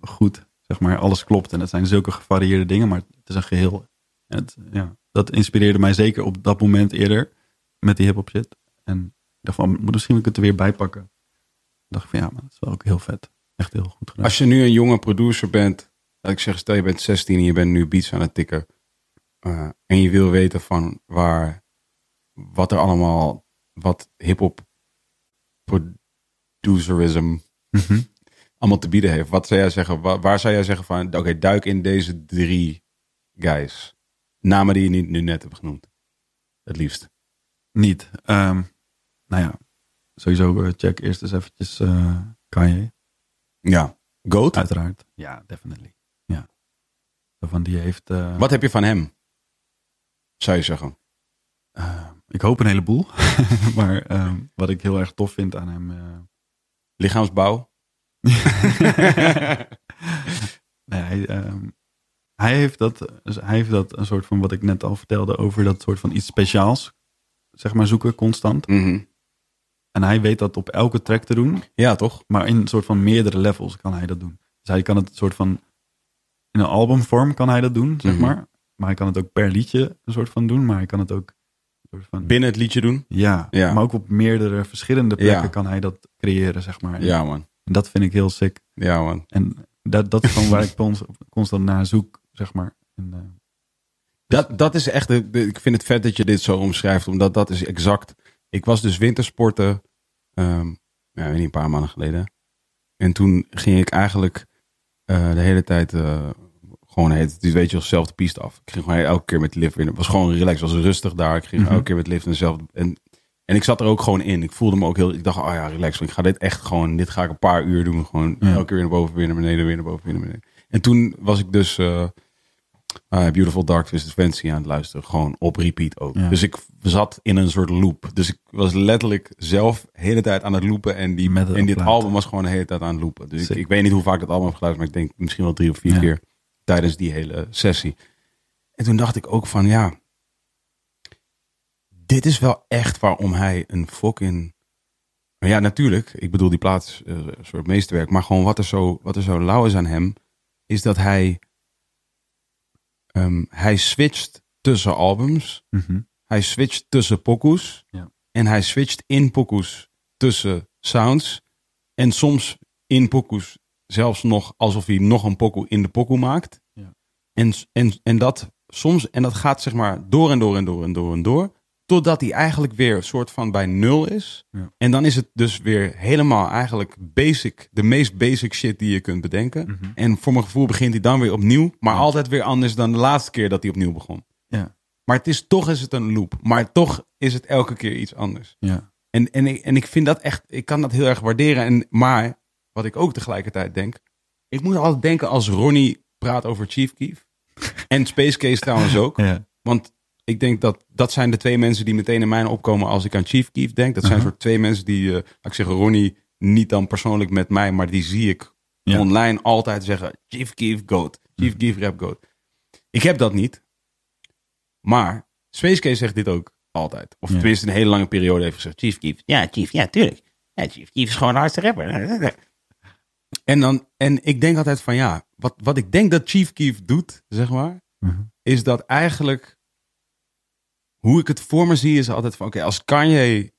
goed. Zeg maar, alles klopt. En het zijn zulke gevarieerde dingen, maar het is een geheel. En het, ja, dat inspireerde mij zeker op dat moment eerder met die hip-hop shit. En ik dacht van, moet- misschien moet ik het er weer bij pakken. Ik dacht van, ja, maar dat is wel ook heel vet. Echt heel goed gedaan. Als je nu een jonge producer bent, laat ik zeggen, stel je bent 16 en je bent nu beats aan het tikken. Eh, en je wil weten van waar, wat er allemaal, wat hip-hop producerism Mhm. allemaal te bieden heeft. Wat zou jij zeggen, waar, waar zou jij zeggen van, oké, duik in deze drie guys. Namen die je niet, nu net hebt genoemd. Het liefst. Niet. Ehm, nou ja, sowieso eh, check eerst eens eventjes eh Kanye. Ja. Goat? Uiteraard. Ja, definitely. Ja. Van die heeft... Wat heb je van hem? Zou je zeggen. eh, ik hoop een heleboel. maar ehm, wat ik heel erg tof vind aan hem... eh, Lichaamsbouw? nee, hij, ehm, hij heeft, dat, hij heeft dat een soort van wat ik net al vertelde over dat soort van iets speciaals, zeg maar, zoeken constant. Mhm. En hij weet dat op elke track te doen, Ja, toch? maar in een soort van meerdere levels kan hij dat doen. Dus hij kan het soort van in een albumvorm kan hij dat doen, zeg Mhm. maar. Maar hij kan het ook per liedje een soort van doen, maar hij kan het ook van Binnen het liedje doen. ja, Ja. maar ook op meerdere verschillende plekken Ja. kan hij dat creëren, zeg maar. Ja, man. En dat vind ik heel sick. Ja, man. En dat, dat is gewoon waar ik cons- constant naar zoek, zeg maar. En, eh, Dat, dat is echt, ik vind het vet dat je dit zo omschrijft, omdat dat is exact. Ik was dus wintersporten, ehm, ja, niet, een paar maanden geleden. En toen ging ik eigenlijk eh, de hele tijd eh, gewoon, heet, het, weet je, wel, zelf de piste af. Ik ging gewoon elke keer met de lift in. Het was gewoon relaxed, was rustig daar. Ik ging Mhm. elke keer met de lift en zelf. En, en ik zat er ook gewoon in. Ik voelde me ook heel, ik dacht, oh ja, relax. want Ik ga dit echt gewoon, dit ga ik een paar uur doen. Gewoon Ja. elke keer weer naar boven, weer naar beneden, weer naar boven, weer naar beneden. En toen was ik dus eh, eh, Beautiful Dark Twisted Fantasy aan het luisteren. Gewoon op repeat ook. Ja. Dus ik zat in een soort loop. Dus ik was letterlijk zelf de hele tijd aan het loopen. En, die, en dit album was gewoon de hele tijd aan het loopen. Dus ik, ik weet niet hoe vaak ik dat album heb geluisterd. Maar ik denk misschien wel drie of vier Ja. keer tijdens die hele sessie. En toen dacht ik ook van ja. Dit is wel echt waarom hij een fucking... Maar ja, natuurlijk. Ik bedoel, die plaat is eh, een soort meesterwerk. Maar gewoon wat er zo, wat er zo lauw is aan hem... is dat hij... ehm, hij switcht tussen albums. mhm. Hij switcht tussen pokoes. Ja. En hij switcht in pokoes tussen sounds. En soms in pokoes zelfs nog alsof hij nog een pokoe in de pokoe maakt. Ja. En, en, en dat soms, en dat gaat zeg maar door en door en door en door en door. Totdat hij eigenlijk weer een soort van bij nul is. Ja. En dan is het dus weer helemaal eigenlijk basic, de meest basic shit die je kunt bedenken. Mhm. En voor mijn gevoel begint hij dan weer opnieuw. Maar Ja. altijd weer anders dan de laatste keer dat hij opnieuw begon. Ja. Maar het is toch is het een loop. Maar toch is het elke keer iets anders. Ja. En, en, ik, en ik vind dat echt, ik kan dat heel erg waarderen. En, maar wat ik ook tegelijkertijd denk, ik moet altijd denken als Ronnie praat over Chief Keef. En Space Case trouwens ook. Ja. Want ik denk dat dat zijn de twee mensen die meteen in mijn opkomen als ik aan Chief Keef denk. Dat zijn Uh-huh. soort twee mensen die, laat ik zeggen, Ronnie niet dan persoonlijk met mij, maar die zie ik Ja. online altijd zeggen: Chief Keef goat, Chief Keef rap goat. Ik heb dat niet. Maar Space Case zegt dit ook altijd. Of Ja. tenminste een hele lange periode heeft gezegd: Chief Keef. Ja, Chief, ja, tuurlijk. Ja, Chief Keef is gewoon de hardste rapper. En, dan, en ik denk altijd van ja, wat, wat ik denk dat Chief Keef doet, zeg maar, Mhm. is dat eigenlijk hoe ik het voor me zie is altijd van oké, als Kanye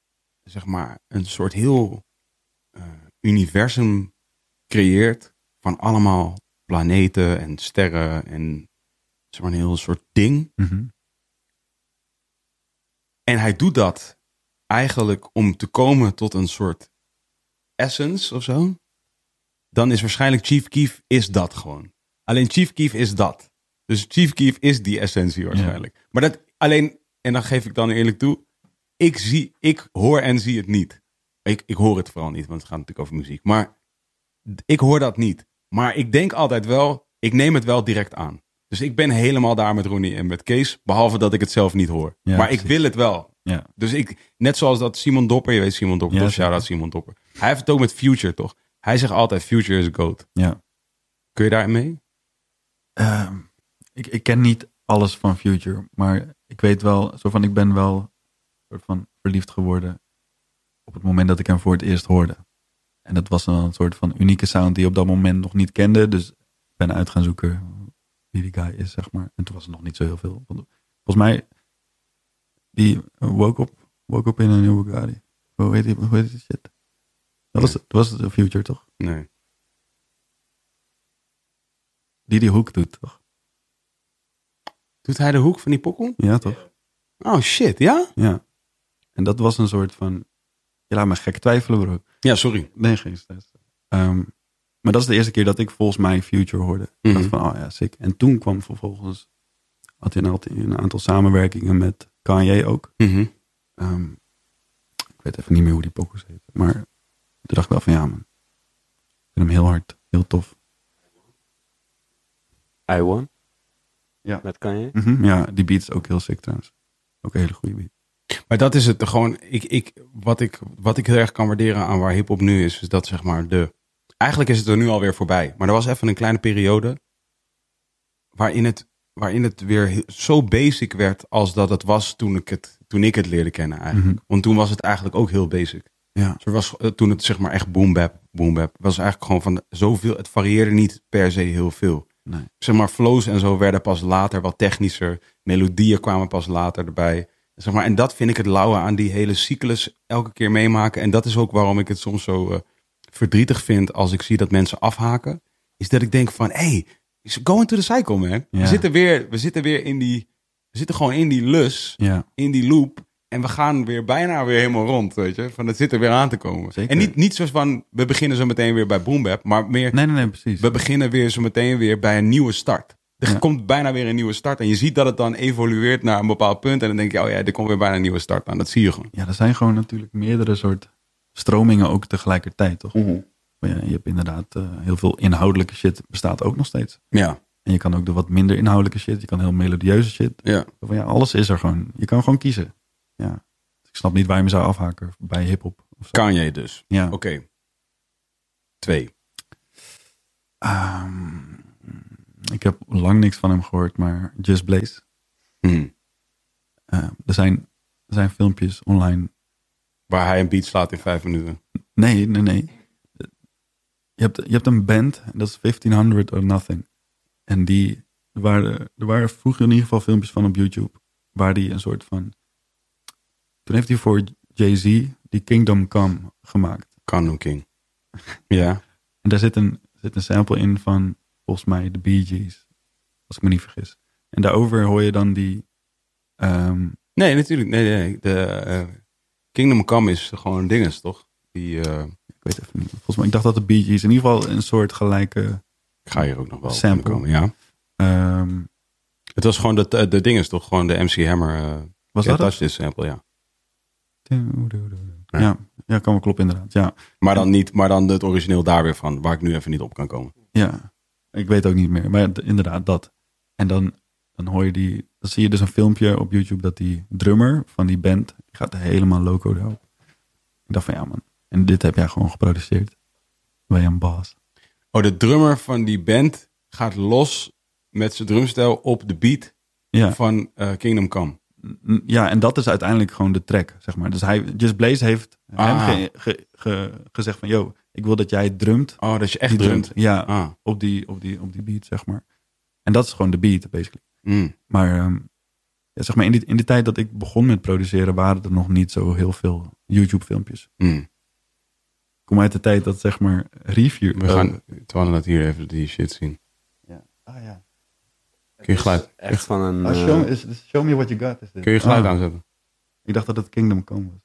zeg maar een soort heel eh, universum creëert van allemaal planeten en sterren en zeg maar een heel soort ding Mhm. en hij doet dat eigenlijk om te komen tot een soort essence of zo. Dan is waarschijnlijk Chief Keef is dat gewoon. Alleen Chief Keef is dat. Dus Chief Keef is die essentie waarschijnlijk. Maar dat alleen, en dan geef ik dan eerlijk toe. Ik zie, ik hoor en zie het niet. Ik, ik hoor het vooral niet, want het gaat natuurlijk over muziek. Maar ik hoor dat niet. Maar ik denk altijd wel, ik neem het wel direct aan. Dus ik ben helemaal daar met Ronnie en met Kees. Behalve dat ik het zelf niet hoor. Ja, maar ik wil het wel. Ja. Dus ik, net zoals dat Simon Dopper, je weet Simon Dopper, Ja, toch? Simon Dopper. Hij heeft het ook met Future, toch? Hij zegt altijd, Future is a goat. Ja. Kun je daar mee? Ehm, ik, ik ken niet alles van Future, maar ik weet wel, zo van, ik ben wel soort van verliefd geworden op het moment dat ik hem voor het eerst hoorde. En dat was dan een soort van unieke sound die ik op dat moment nog niet kende. Dus ik ben uit gaan zoeken wie die guy is, zeg maar. En toen was er nog niet zo heel veel. Volgens mij, die woke up, woke up in een nieuwe Bugatti. Hoe heet die, hoe heet die shit? Dat was, was de Future, toch? Nee. Die die hoek doet, toch? Doet hij de hoek van die pokkel? Ja, toch? Oh shit, ja? Ja. En dat was een soort van... Je laat me gek twijfelen, bro. Ja, sorry. Nee, geen stress. Ehm, maar dat is de eerste keer dat ik volgens mij Future hoorde. Ik dacht van, oh ja, sick. En toen kwam vervolgens... Had hij een, aantal samenwerkingen met Kanye ook. Mhm. Ehm, ik weet even niet meer hoe die pokus heet. Maar toen dacht ik wel van, ja man. Ik vind hem heel hard. Heel tof. I Won. Ja. Met Kanye. Mhm, Ja, die beat is ook heel sick trouwens. Ook een hele goede beat. Maar dat is het gewoon. Ik, ik, wat, ik, wat ik heel erg kan waarderen aan waar hip-hop nu is, is dat zeg maar de. Eigenlijk is het er nu alweer voorbij. Maar er was even een kleine periode. waarin het, waarin het weer zo basic werd als dat het was toen ik het, toen ik het leerde kennen eigenlijk. Mhm. Want toen was het eigenlijk ook heel basic. Ja. Dus er was, eh, toen het zeg maar echt boom bap, boom bap, was eigenlijk gewoon van zoveel, het varieerde niet per se heel veel. Nee. Zeg maar flows en zo werden pas later wat technischer. Melodieën kwamen pas later erbij. Zeg maar, en dat vind ik het lauwe aan die hele cyclus elke keer meemaken. En dat is ook waarom ik het soms zo eh, verdrietig vind als ik zie dat mensen afhaken. Is dat ik denk van, hey, go into the cycle man. We, zitten weer, we zitten weer in die, we zitten gewoon in die lus Ja. in die loop. En we gaan weer bijna weer helemaal rond, weet je. Van het zit er weer aan te komen. Zeker. En niet, niet zoals van, we beginnen zo meteen weer bij Boom Bap. Maar meer, Nee, nee, nee, precies. we beginnen weer zo meteen weer bij een nieuwe start. Er Ja. komt bijna weer een nieuwe start. En je ziet dat het dan evolueert naar een bepaald punt. En dan denk je, oh ja, er komt weer bijna een nieuwe start aan. Dat zie je gewoon. Ja, er zijn gewoon natuurlijk meerdere soort stromingen ook tegelijkertijd, toch? Maar ja, je hebt inderdaad eh, heel veel inhoudelijke shit bestaat ook nog steeds. Ja, En je kan ook de wat minder inhoudelijke shit. Je kan heel melodieuze shit. ja. Van, ja, alles is er gewoon. Je kan gewoon kiezen. Ja. Ik snap niet waar je me zou afhaken bij hip-hop. zo. Kanye dus. Ja. Oké. Twee. Ehm, ik heb lang niks van hem gehoord, maar Just Blaze. Hm. Eh, er, zijn, er zijn filmpjes online. Waar hij een beat slaat in vijf minuten. Nee, nee, nee. Je hebt, je hebt een band, dat is 1500 or Nothing. En die er waren, er waren vroeger in ieder geval filmpjes van op YouTube. Waar die een soort van. Toen heeft hij voor Jay-Z die Kingdom Come gemaakt. Kano King. Ja. En daar zit een, zit een sample in van volgens mij de Bee Gees. Als ik me niet vergis. En daarover hoor je dan die. ehm, Nee, natuurlijk. Nee, nee. De eh, Kingdom Come is gewoon dinges, toch? Die, eh, ik weet even niet. Volgens mij, ik dacht dat de Bee Gees in ieder geval een soort gelijke. ik ga hier ook nog wel Sample. komen. Ja. ehm, Het was gewoon de, de, dinges, toch? Gewoon de MC Hammer. eh was dat? Touch sample, ja. Ja, ja, kan wel kloppen inderdaad. Ja, Maar dan niet, maar dan het origineel daar weer van, waar ik nu even niet op kan komen. ja. Ik weet ook niet meer. Maar inderdaad, dat. En dan, dan hoor je die. Dan zie je dus een filmpje op YouTube dat die drummer van die band. Gaat helemaal loco daarop. Ik dacht van ja, man. En dit heb jij gewoon geproduceerd. Bij een baas. Oh, de drummer van die band gaat los met zijn drumstijl op de beat Ja. van eh, Kingdom Come. Ja, en dat is uiteindelijk gewoon de track, zeg maar. Dus hij, Just Blaze heeft Ah. hem ge- ge- ge- gezegd van... Yo, ik wil dat jij drumt. Oh, dat je echt drumt. Ja, Ah. op, die, op, die, op die beat, zeg maar. En dat is gewoon de beat, basically. Mm. Maar, ehm, ja, zeg maar in, die, in die tijd dat ik begon met produceren... waren er nog niet zo heel veel YouTube-filmpjes. Mm. Ik kom uit de tijd dat, zeg maar, review... We gaan, terwijl we dat hier even die shit zien. Ja. Ah, ja. Kun je geluid, Echt van een... Oh, eh, show, me, is, is- show me what you got. Is dit. kun je geluid Ah, aanzetten? Ik dacht dat het Kingdom Come was.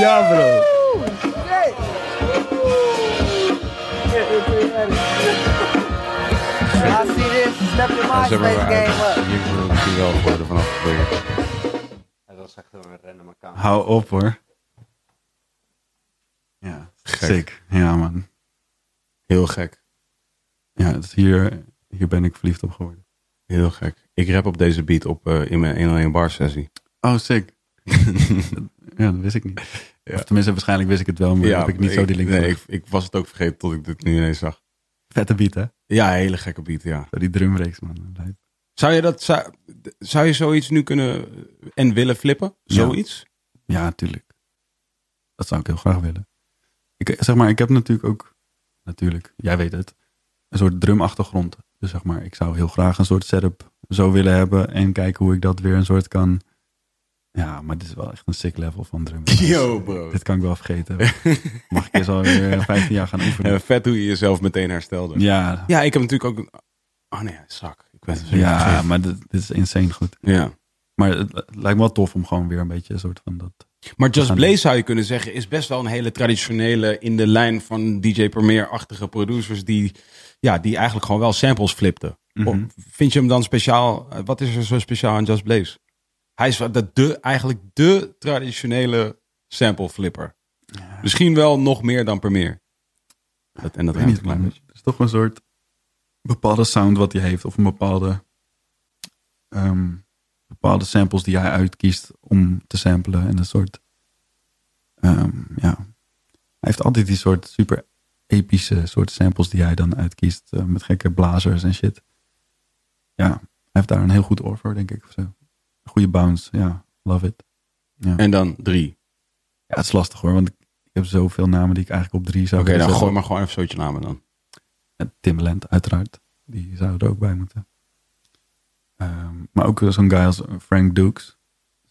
Ja, bro. I see this, step your MySpace game up. Hier misschien wel geworden vanaf het begin. Het was echt een random account. Hou op hoor. Ja, Gek. sick. Ja, man. Heel gek. Ja, hier, hier ben ik verliefd op geworden. Heel gek. Ik rap op deze beat op, eh, in mijn 101 bar sessie. Oh, sick. ja, dat wist ik niet. Ja. Of tenminste, waarschijnlijk wist ik het wel, maar heb ik niet zo die link Nee, ik, ik was het ook vergeten tot ik dit nu ineens zag. Vette beat, hè? Ja, hele gekke beat, ja. Zo die drumreeks, man. Zou je, dat, zou, zou je zoiets nu kunnen en willen flippen? Ja. Zoiets? Ja, tuurlijk. Dat zou ik heel graag willen. Ik, zeg maar, ik heb natuurlijk ook, natuurlijk, jij weet het, een soort drumachtergrond. Dus zeg maar, ik zou heel graag een soort setup zo willen hebben en kijken hoe ik dat weer een soort kan. Ja, maar dit is wel echt een sick level van drum. Yo, bro. Dit kan ik wel vergeten. Mag ik eens alweer 15 jaar gaan oefenen? Vet hoe je jezelf meteen herstelde. Ja, Ja, ik heb natuurlijk ook... Oh nee, zak. Ik ben ja maar dit, dit is insane goed. ja. Maar het, het lijkt me wel tof om gewoon weer een beetje een soort van dat... Maar Just Blaze zou je kunnen zeggen is best wel een hele traditionele in de lijn van DJ Premier-achtige producers die, ja, die eigenlijk gewoon wel samples flipten. Mhm. Vind je hem dan speciaal? eh, Wat is er zo speciaal aan Just Blaze? Hij is de, de, eigenlijk de traditionele sample flipper. Misschien wel nog meer dan Premier. Dat, en dat ruimt niet, man. Het is toch een soort bepaalde sound wat hij heeft. Of een bepaalde, ehm, bepaalde samples die hij uitkiest om te samplen. En een soort, ehm, ja. Hij heeft altijd die soort super epische soort samples die hij dan uitkiest. eh, met gekke blazers en shit. Ja, hij heeft daar een heel goed oor voor, denk ik. Of zo. Goede bounce, ja. Love it. Ja. En dan drie. ja, het is lastig hoor, want ik heb zoveel namen die ik eigenlijk op drie zou Oké, dan gooi maar gewoon even zootje namen dan. En Timbaland, uiteraard. Die zou er ook bij moeten. Ehm, maar ook zo'n guy als Frank Dukes.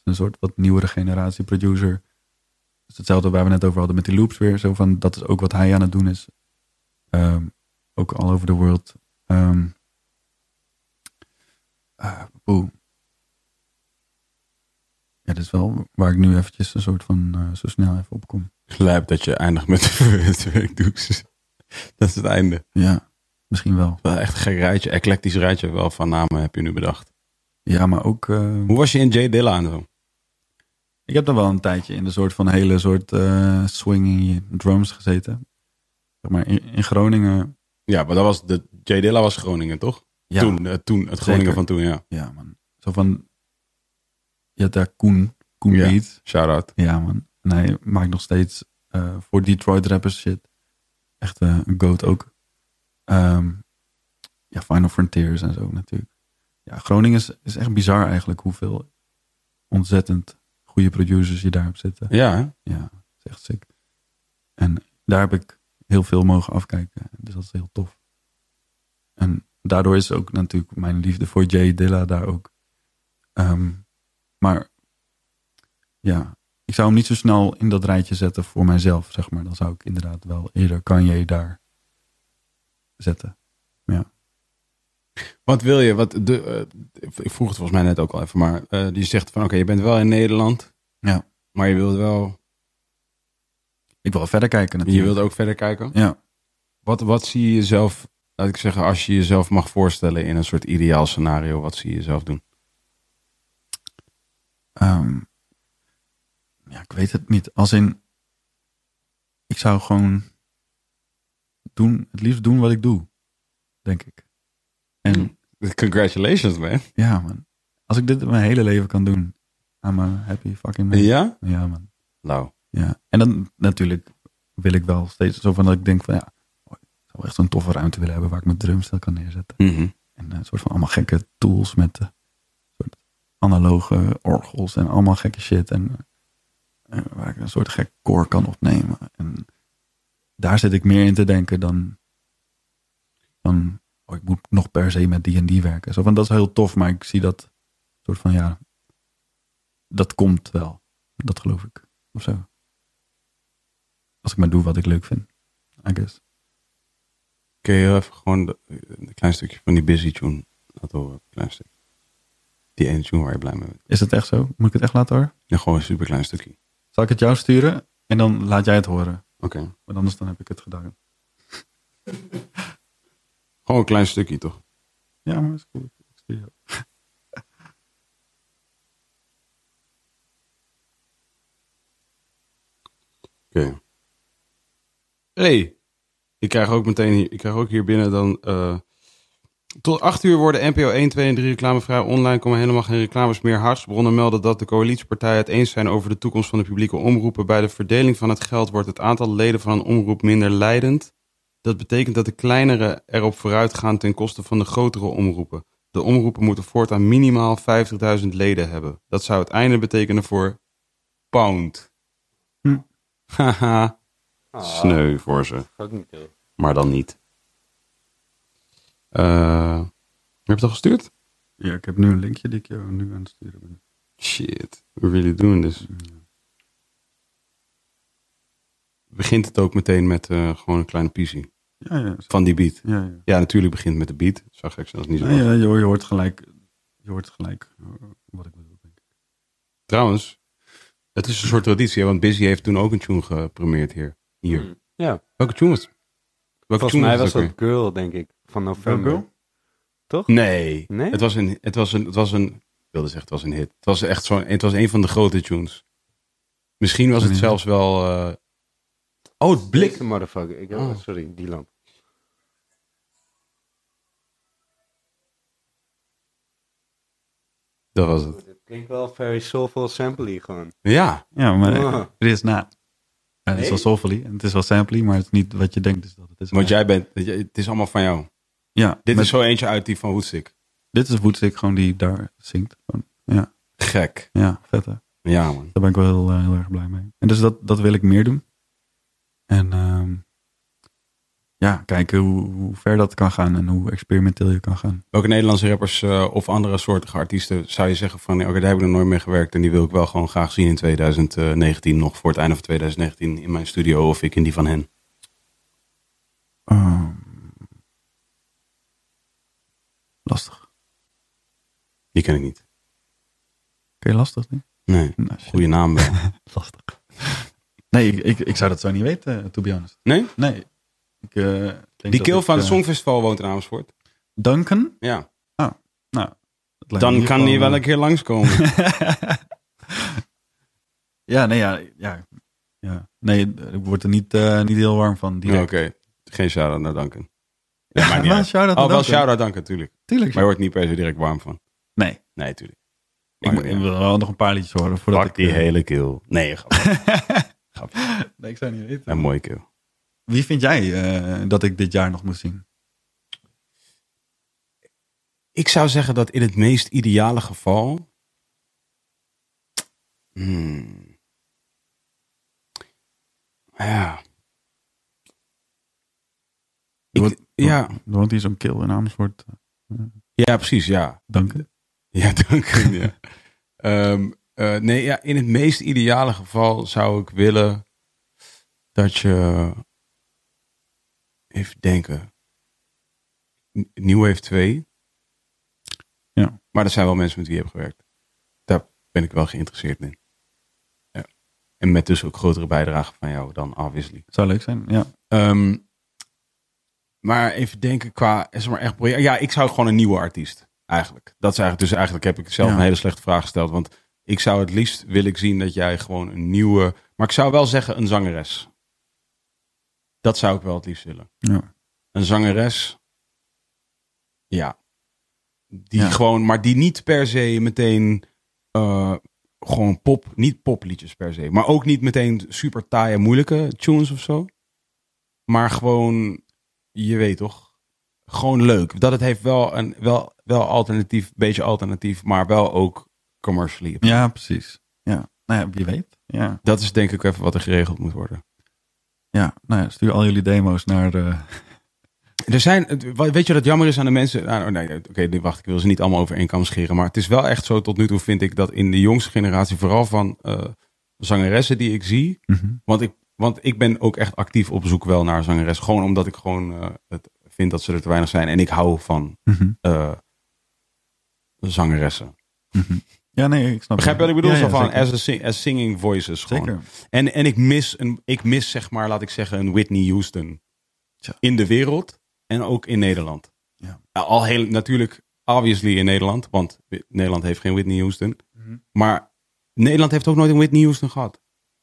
Een soort wat nieuwere generatie producer. Dat is hetzelfde waar we net over hadden met die loops weer. Zo van, dat is ook wat hij aan het doen is. Ehm, ook all over the world. Poeh. Ja, dat is wel waar ik nu eventjes een soort van eh, zo snel even op kom. Glijp dat je eindigt met het doeks. Dat is het einde. Ja, misschien wel. Wel echt een gek rijtje, eclectisch rijtje wel van namen heb je nu bedacht. Ja, maar ook... eh, Hoe was je in J Dilla en zo? Ik heb dan wel een tijdje in de soort van hele soort eh swingy drums gezeten. Zeg maar in, in Groningen. Ja, maar dat was de J Dilla was Groningen, toch? Ja, Toen, eh, toen, het Groningen Zeker. van toen, ja. ja man. Zo van, je had daar Koen, Koen Ja. Beat. Shout out. Ja man. En hij maakt nog steeds voor Detroit rappers shit. Echt een goat ook. Ehm, ja, Final Frontiers en zo natuurlijk. Ja, Groningen is, is echt bizar eigenlijk hoeveel ontzettend goede producers je daar hebt zitten. Ja, hè? Ja, dat is echt sick. En daar heb ik heel veel mogen afkijken. Dus dat is heel tof. En daardoor is ook natuurlijk mijn liefde voor Jay Dilla daar ook. Ehm, maar ja, ik zou hem niet zo snel in dat rijtje zetten voor mijzelf, zeg maar. Dan zou ik inderdaad wel eerder Kanye daar zetten. Wat wil je? Wat de, eh, ik vroeg het volgens mij net ook al even, maar eh, die zegt van oké, je bent wel in Nederland, Ja. maar je wilt wel, Ik wil verder kijken je natuurlijk. wilt ook verder kijken. Ja. Wat, wat zie je jezelf, laat ik zeggen, als je jezelf mag voorstellen in een soort ideaal scenario, wat zie je jezelf doen? Ehm, ja, ik weet het niet. Als in, ik zou gewoon doen, het liefst doen wat ik doe, denk ik. En Congratulations, man. ja, man. Als ik dit mijn hele leven kan doen, I'm a happy fucking man. Ja? Ja, man. Nou, Ja. En dan natuurlijk wil ik wel steeds zo van dat ik denk van ja, oh, ik zou echt zo'n toffe ruimte willen hebben waar ik mijn drumstel kan neerzetten. mhm. En een soort van allemaal gekke tools met eh, soort analoge orgels en allemaal gekke shit. En eh, waar ik een soort gek koor kan opnemen. En daar zit ik meer in te denken dan, dan oh, ik moet nog per se met die en die werken. Zo van, dat is heel tof, maar ik zie dat soort van ja, dat komt wel. Dat geloof ik. Of zo. Als ik maar doe wat ik leuk vind. I guess. kun je even gewoon een klein stukje van die busy tune laten horen? Een klein stukje. Die ene tune waar je blij mee bent. Is het echt zo? Moet ik het echt laten horen? Ja, gewoon een super klein stukje. Zal ik het jou sturen? En dan laat jij het horen. Oké. Want anders dan heb ik het gedaan. Gewoon een klein stukje, toch? Ja, maar dat is cool. Ik stuur je. Oké. Hey, ik krijg ook meteen hier, ik krijg ook hier binnen dan. eh, tot 8 uur worden NPO 1, 2 en 3 reclamevrij. Online komen helemaal geen reclames meer. Hartsbronnen melden dat de coalitiepartijen het eens zijn over de toekomst van de publieke omroepen. Bij de verdeling van het geld wordt het aantal leden van een omroep minder leidend. Dat betekent dat de kleinere erop vooruit gaan ten koste van de grotere omroepen. De omroepen moeten voortaan minimaal 50.000 leden hebben. Dat zou het einde betekenen voor Pound. Hm. Haha. Ah, Sneu voor ze, maar dan niet. Eh, heb je het al gestuurd? Ja, ik heb nu een linkje die ik jou nu aan het sturen ben. Shit, we really doing this. Begint het ook meteen met eh, gewoon een kleine piezie Ja, ja. van die beat? Ja, ja. Ja, natuurlijk begint met de beat. Zag ik zelfs niet zo. Ja, ja, je, hoort- je hoort gelijk, je hoort gelijk eh, wat ik bedoel. Denk ik. Trouwens, het is een soort traditie, want Busy heeft toen ook een tune gepremierd hier. hier. Ja, Welke tune was het? Welke volgens tune mij was ook dat Girl, denk ik. Van november. Toch? Nee. Nee? Het was een, het was een, het was een, ik wilde zeggen, het was een hit. Het was echt zo'n, het was een van de grote tunes. Misschien was het zelfs wel, eh, oh, het blik. Deze motherfucker. Ik heb, Oh. Sorry, die lamp. Dat was het. Het klinkt wel very soulful sampley gewoon. Ja, Ja, maar er is na. Ja, het is wel soulfully en het is wel sampley, maar het is niet wat je denkt dus dat het is. Want jij bent, het is allemaal van jou. Ja, Dit met- is zo eentje uit die van Woodstick. dit is Woodstick gewoon die daar zingt. Gewoon, ja, Gek. ja, vet hè. Ja, man. Daar ben ik wel heel, eh, heel erg blij mee. En dus dat, dat wil ik meer doen. En ehm, ja, kijken hoe, hoe ver dat kan gaan en hoe experimenteel je kan gaan. Welke Nederlandse rappers eh, of andere soortige artiesten zou je zeggen van, oké, daar heb ik nog nooit mee gewerkt en die wil ik wel gewoon graag zien in 2019, nog voor het einde van 2019 in mijn studio of ik in die van hen. Ehm, lastig. Die ken ik niet. Ken je lastig? Niet? Nee, Nou, goede naam wel. Lastig. Nee, ik, ik, ik zou dat zo niet weten, eh, to be honest. Nee? Nee. Ik, eh, denk Die ik, van het eh, Songfestival woont in Amersfoort. Duncan? Ja. Nou, lijkt me Dan kan die wel een keer langskomen. ja, nee, ja, ja, ja. Nee, ik word er niet, eh, niet heel warm van. Oké, geen shout-out naar Duncan. Ja, niet wel shout-out Oh, wel shout-out Duncan, tuurlijk. Tuurlijk. Maar je wordt niet per se direct warm van. Nee, Nee, tuurlijk. ik, wil wel nog een paar liedjes horen voordat Fuck ik... die eh, hele kill. Nee, grapje. Nee, ik zou niet weten. een mooie kill. Wie vind jij eh, dat ik dit jaar nog moet zien? Ik zou zeggen dat in het meest ideale geval. Hmm. Ja. Ik- Wordt- ja, Er woont hier zo'n kill in Amersfoort. ja, precies, ja. Dank je. Ja. Ehm, eh, nee, ja, in het meest ideale geval zou ik willen dat je. Even denken. N- New Wave 2. Ja. Maar er zijn wel mensen met wie je hebt gewerkt. Daar ben ik wel geïnteresseerd in. Ja. En met dus ook grotere bijdrage van jou dan obviously. Zou leuk zijn, ja. Ehm, maar even denken qua, zeg maar echt project. Ja, ik zou gewoon een nieuwe artiest. Eigenlijk. Dat is eigenlijk, dus eigenlijk heb ik zelf Ja. een hele slechte vraag gesteld. Want ik zou het liefst wil ik zien dat jij gewoon een nieuwe. Maar ik zou wel zeggen een zangeres. Dat zou ik wel het liefst willen. Ja. Een zangeres. Ja. Die Ja. gewoon, maar die niet per se meteen. eh, gewoon pop, niet popliedjes per se. Maar ook niet meteen super taaie, moeilijke tunes of zo. Maar gewoon, je weet toch, gewoon leuk. Dat het heeft wel een wel, wel alternatief, beetje alternatief, maar wel ook commercially. Ja, precies. Ja, nou ja, wie weet. Ja, Dat is denk ik even wat er geregeld moet worden. ja. nou ja, stuur al jullie demo's naar de... Er zijn, weet je wat jammer is aan de mensen? Nou, nee, oké, wacht, ik wil ze niet allemaal over één kam scheren. Maar het is wel echt zo tot nu toe, vind ik, dat in de jongste generatie, vooral van eh, zangeressen die ik zie. Want ik, want ik ben ook echt actief op zoek wel naar zangeres. Gewoon omdat ik gewoon eh, het vind dat ze er te weinig zijn. En ik hou van Mhm. eh, zangeressen. Ja, nee, ik snap Begrijp je wat ik bedoel? Ja, ja, Zo van as, a sing- as singing voices. Gewoon. Zeker. En, en ik, mis een, ik mis, zeg maar, laat ik zeggen, een Whitney Houston. Tja. In de wereld en ook in Nederland. Ja. Al heel, natuurlijk, obviously in Nederland, want Nederland heeft geen Whitney Houston. Mhm. Maar Nederland heeft ook nooit een Whitney Houston gehad.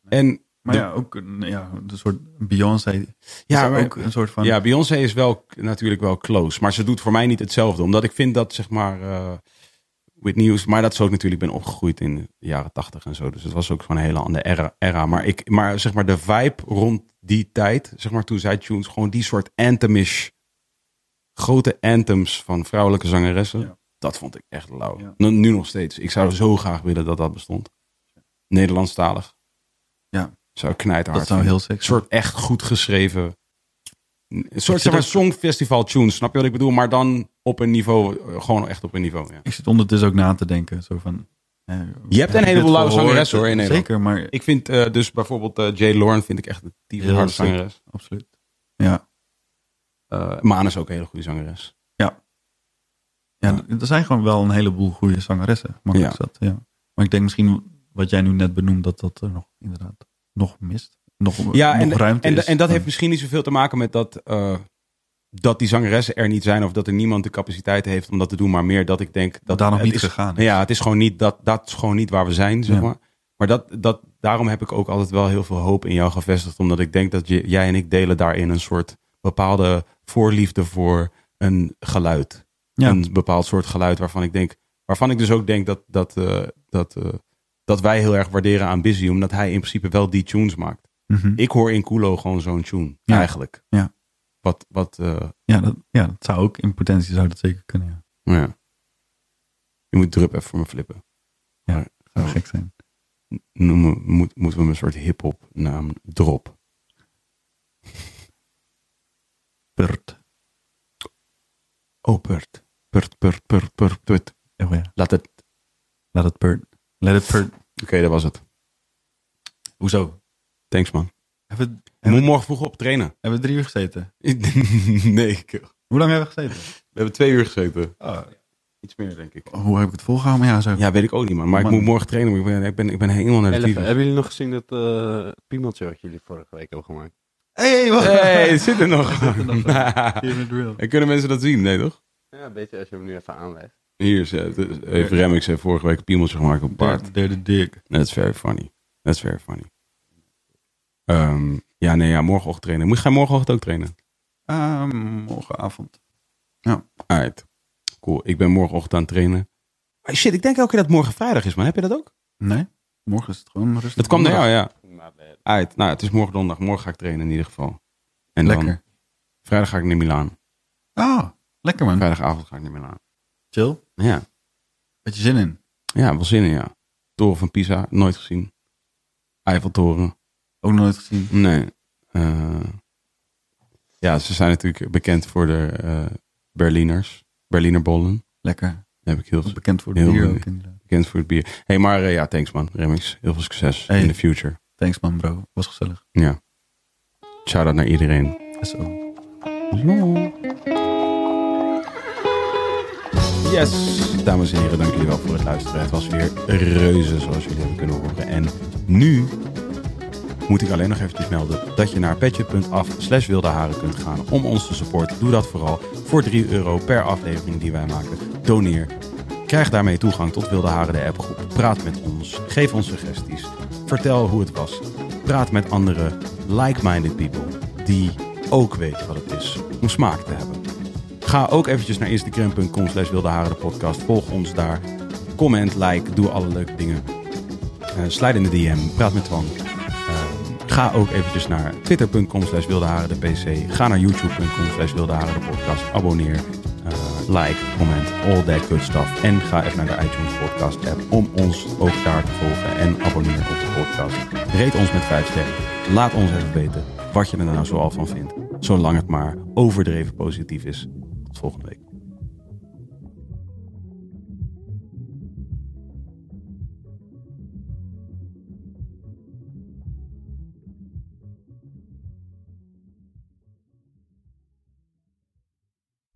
En Maar ja, ook een, ja, een soort Beyoncé. Ja, maar- ook een soort van... ja, Beyoncé is wel natuurlijk wel close. Maar ze doet voor mij niet hetzelfde. Omdat ik vind dat, zeg maar, eh Whitney Houston... Maar dat is ook natuurlijk, ik ben opgegroeid in de jaren tachtig en zo. Dus het was ook een hele andere era. era. Maar, ik, maar zeg maar, de vibe rond die tijd, zeg maar, toen zij tunes... Gewoon die soort anthemish, grote anthems van vrouwelijke zangeressen. Ja. Dat vond ik echt lauw. Ja. Nu, nu nog steeds. Ik zou zo graag willen dat dat bestond. Nederlandstalig. Ja. Zou ik dat zou vinden. heel sick Een soort echt goed geschreven. Een soort zeg maar, songfestival tunes, snap je wat ik bedoel? Maar dan op een niveau, gewoon echt op een niveau. Ja. Ik zit ondertussen ook na te denken. Zo van, eh, Je hebt een heleboel lauwe zangeressen, hoor, in Nederland. Zeker, maar Ik vind eh, dus bijvoorbeeld eh, Jay Lauren vind ik echt een Heel harde zangeres. absoluut. Ja. Eh Maan is ook een hele goede zangeres. Ja, er zijn gewoon wel een heleboel goede zangeressen. Ja. zat, ja. Maar ik denk misschien wat jij nu net benoemt, dat dat er nog inderdaad nog mist. Nog, Ja, nog en, ruimte en, is. en dat heeft misschien niet zoveel te maken met dat, eh, dat die zangeressen er niet zijn of dat er niemand de capaciteit heeft om dat te doen, maar meer dat ik denk dat daar nog niet is, gegaan is. Ja, het is gewoon niet dat, dat is gewoon niet waar we zijn, zeg Ja. maar. Maar dat, dat, daarom heb ik ook altijd wel heel veel hoop in jou gevestigd, omdat ik denk dat je, jij en ik delen daarin een soort bepaalde voorliefde voor een geluid. Ja. Een bepaald soort geluid waarvan ik denk, waarvan ik dus ook denk dat, dat, eh, dat, eh, dat wij heel erg waarderen aan Busy, omdat hij in principe wel die tunes maakt. Mhm. Ik hoor in Kulo gewoon zo'n tune, Ja. eigenlijk. Ja. Wat, wat, eh, Ja, dat, ja, dat zou ook in potentie zou dat zeker kunnen. Ja. ja. Je moet drup even voor me flippen. Ja, Maar, zou oh, gek zijn. noemen, moet, moeten we hem een soort hip-hop naam drop. Purt. Oh, Purt. Purt, Purt, Purt, Purt, Purt. Oh ja. Laat het. Laat het purt. Let it purt. Oké, dat was het. Hoezo? Thanks, man. Hebben we, hebben, moet we, morgen vroeg op trainen. hebben we drie uur gezeten? nee, ik- we Hoe lang hebben we gezeten? hebben twee uur gezeten. Oh, Iets meer, denk ik. hoe heb ik het volgehouden? Maar ja, zo. Ja, weet ik ook niet, man. Maar ik moet morgen trainen. Ik ben, ik ben, ik ben helemaal naar de tyfus. hebben jullie nog gezien dat eh piemeltje wat jullie vorige week hebben gemaakt? Hey, wacht. Hey, het zit er nog. zit er nog. Give it real. en kunnen mensen dat zien? Nee, toch? Ja, een beetje als je hem nu even aanwijst. Hier is, dus even Remix heeft vorige week een piemeltje gemaakt op paard. Derde dik. That's very funny. That's very funny. Ehm, ja, nee, ja, morgenochtend trainen. Moet jij morgenochtend ook trainen? Ehm, morgenavond. Alright. Cool. Ik ben morgenochtend aan het trainen. Ah, shit, ik denk elke keer dat morgen vrijdag is, man. Heb je dat ook? Nee, morgen is het gewoon rustig. Dat kwam naar jou, ja. Maar eh, Alright. Nou, het is morgen donderdag. Morgen ga ik trainen in ieder geval. En dan Lekker. vrijdag ga ik naar Milaan. Ah, lekker man. Vrijdagavond ga ik naar Milaan. Ja. Beetje zin in. Ja, wel zin in, ja. Toren van Pisa, nooit gezien. Eiffeltoren, Ook nooit gezien. nee. Eh, ja, ze zijn natuurlijk bekend voor de eh, Berliners. Berliner bollen. Lekker. Daar heb ik heel veel Bekend voor Heel bier ook inderdaad. bekend voor het bier. hey, maar eh, ja, thanks man, Remix. Heel veel succes Hey. in de future. Thanks man bro. Was gezellig. Ja. Shout-out naar iedereen. Zo. Yes, dames en heren, dank jullie wel voor het luisteren. Het was weer reuze, zoals jullie hebben kunnen horen. En nu moet ik alleen nog eventjes melden dat je naar petje.af slash wilde haren kunt gaan om ons te supporten. Doe dat vooral voor 3 euro per aflevering die wij maken. Doneer. Krijg daarmee toegang tot Wilde Haren de appgroep. Praat met ons. Geef ons suggesties. Vertel hoe het was. Praat met andere like-minded people die ook weten wat het is om smaak te hebben. Ga ook eventjes naar instagram.com slash podcast. Volg ons daar. Comment, like, doe alle leuke dingen. Slide in de DM, praat met Twan. Eh, ga ook eventjes naar twitter.com slash pc. Ga naar youtube.com slash podcast. Abonneer, eh, like, comment, all that good stuff. En ga even naar de iTunes podcast app om ons ook daar te volgen en abonneren op de podcast. Rate ons met 5 sterren. Laat ons even weten wat je er nou zoal van vindt. Zolang het maar overdreven positief is. Tot volgende week.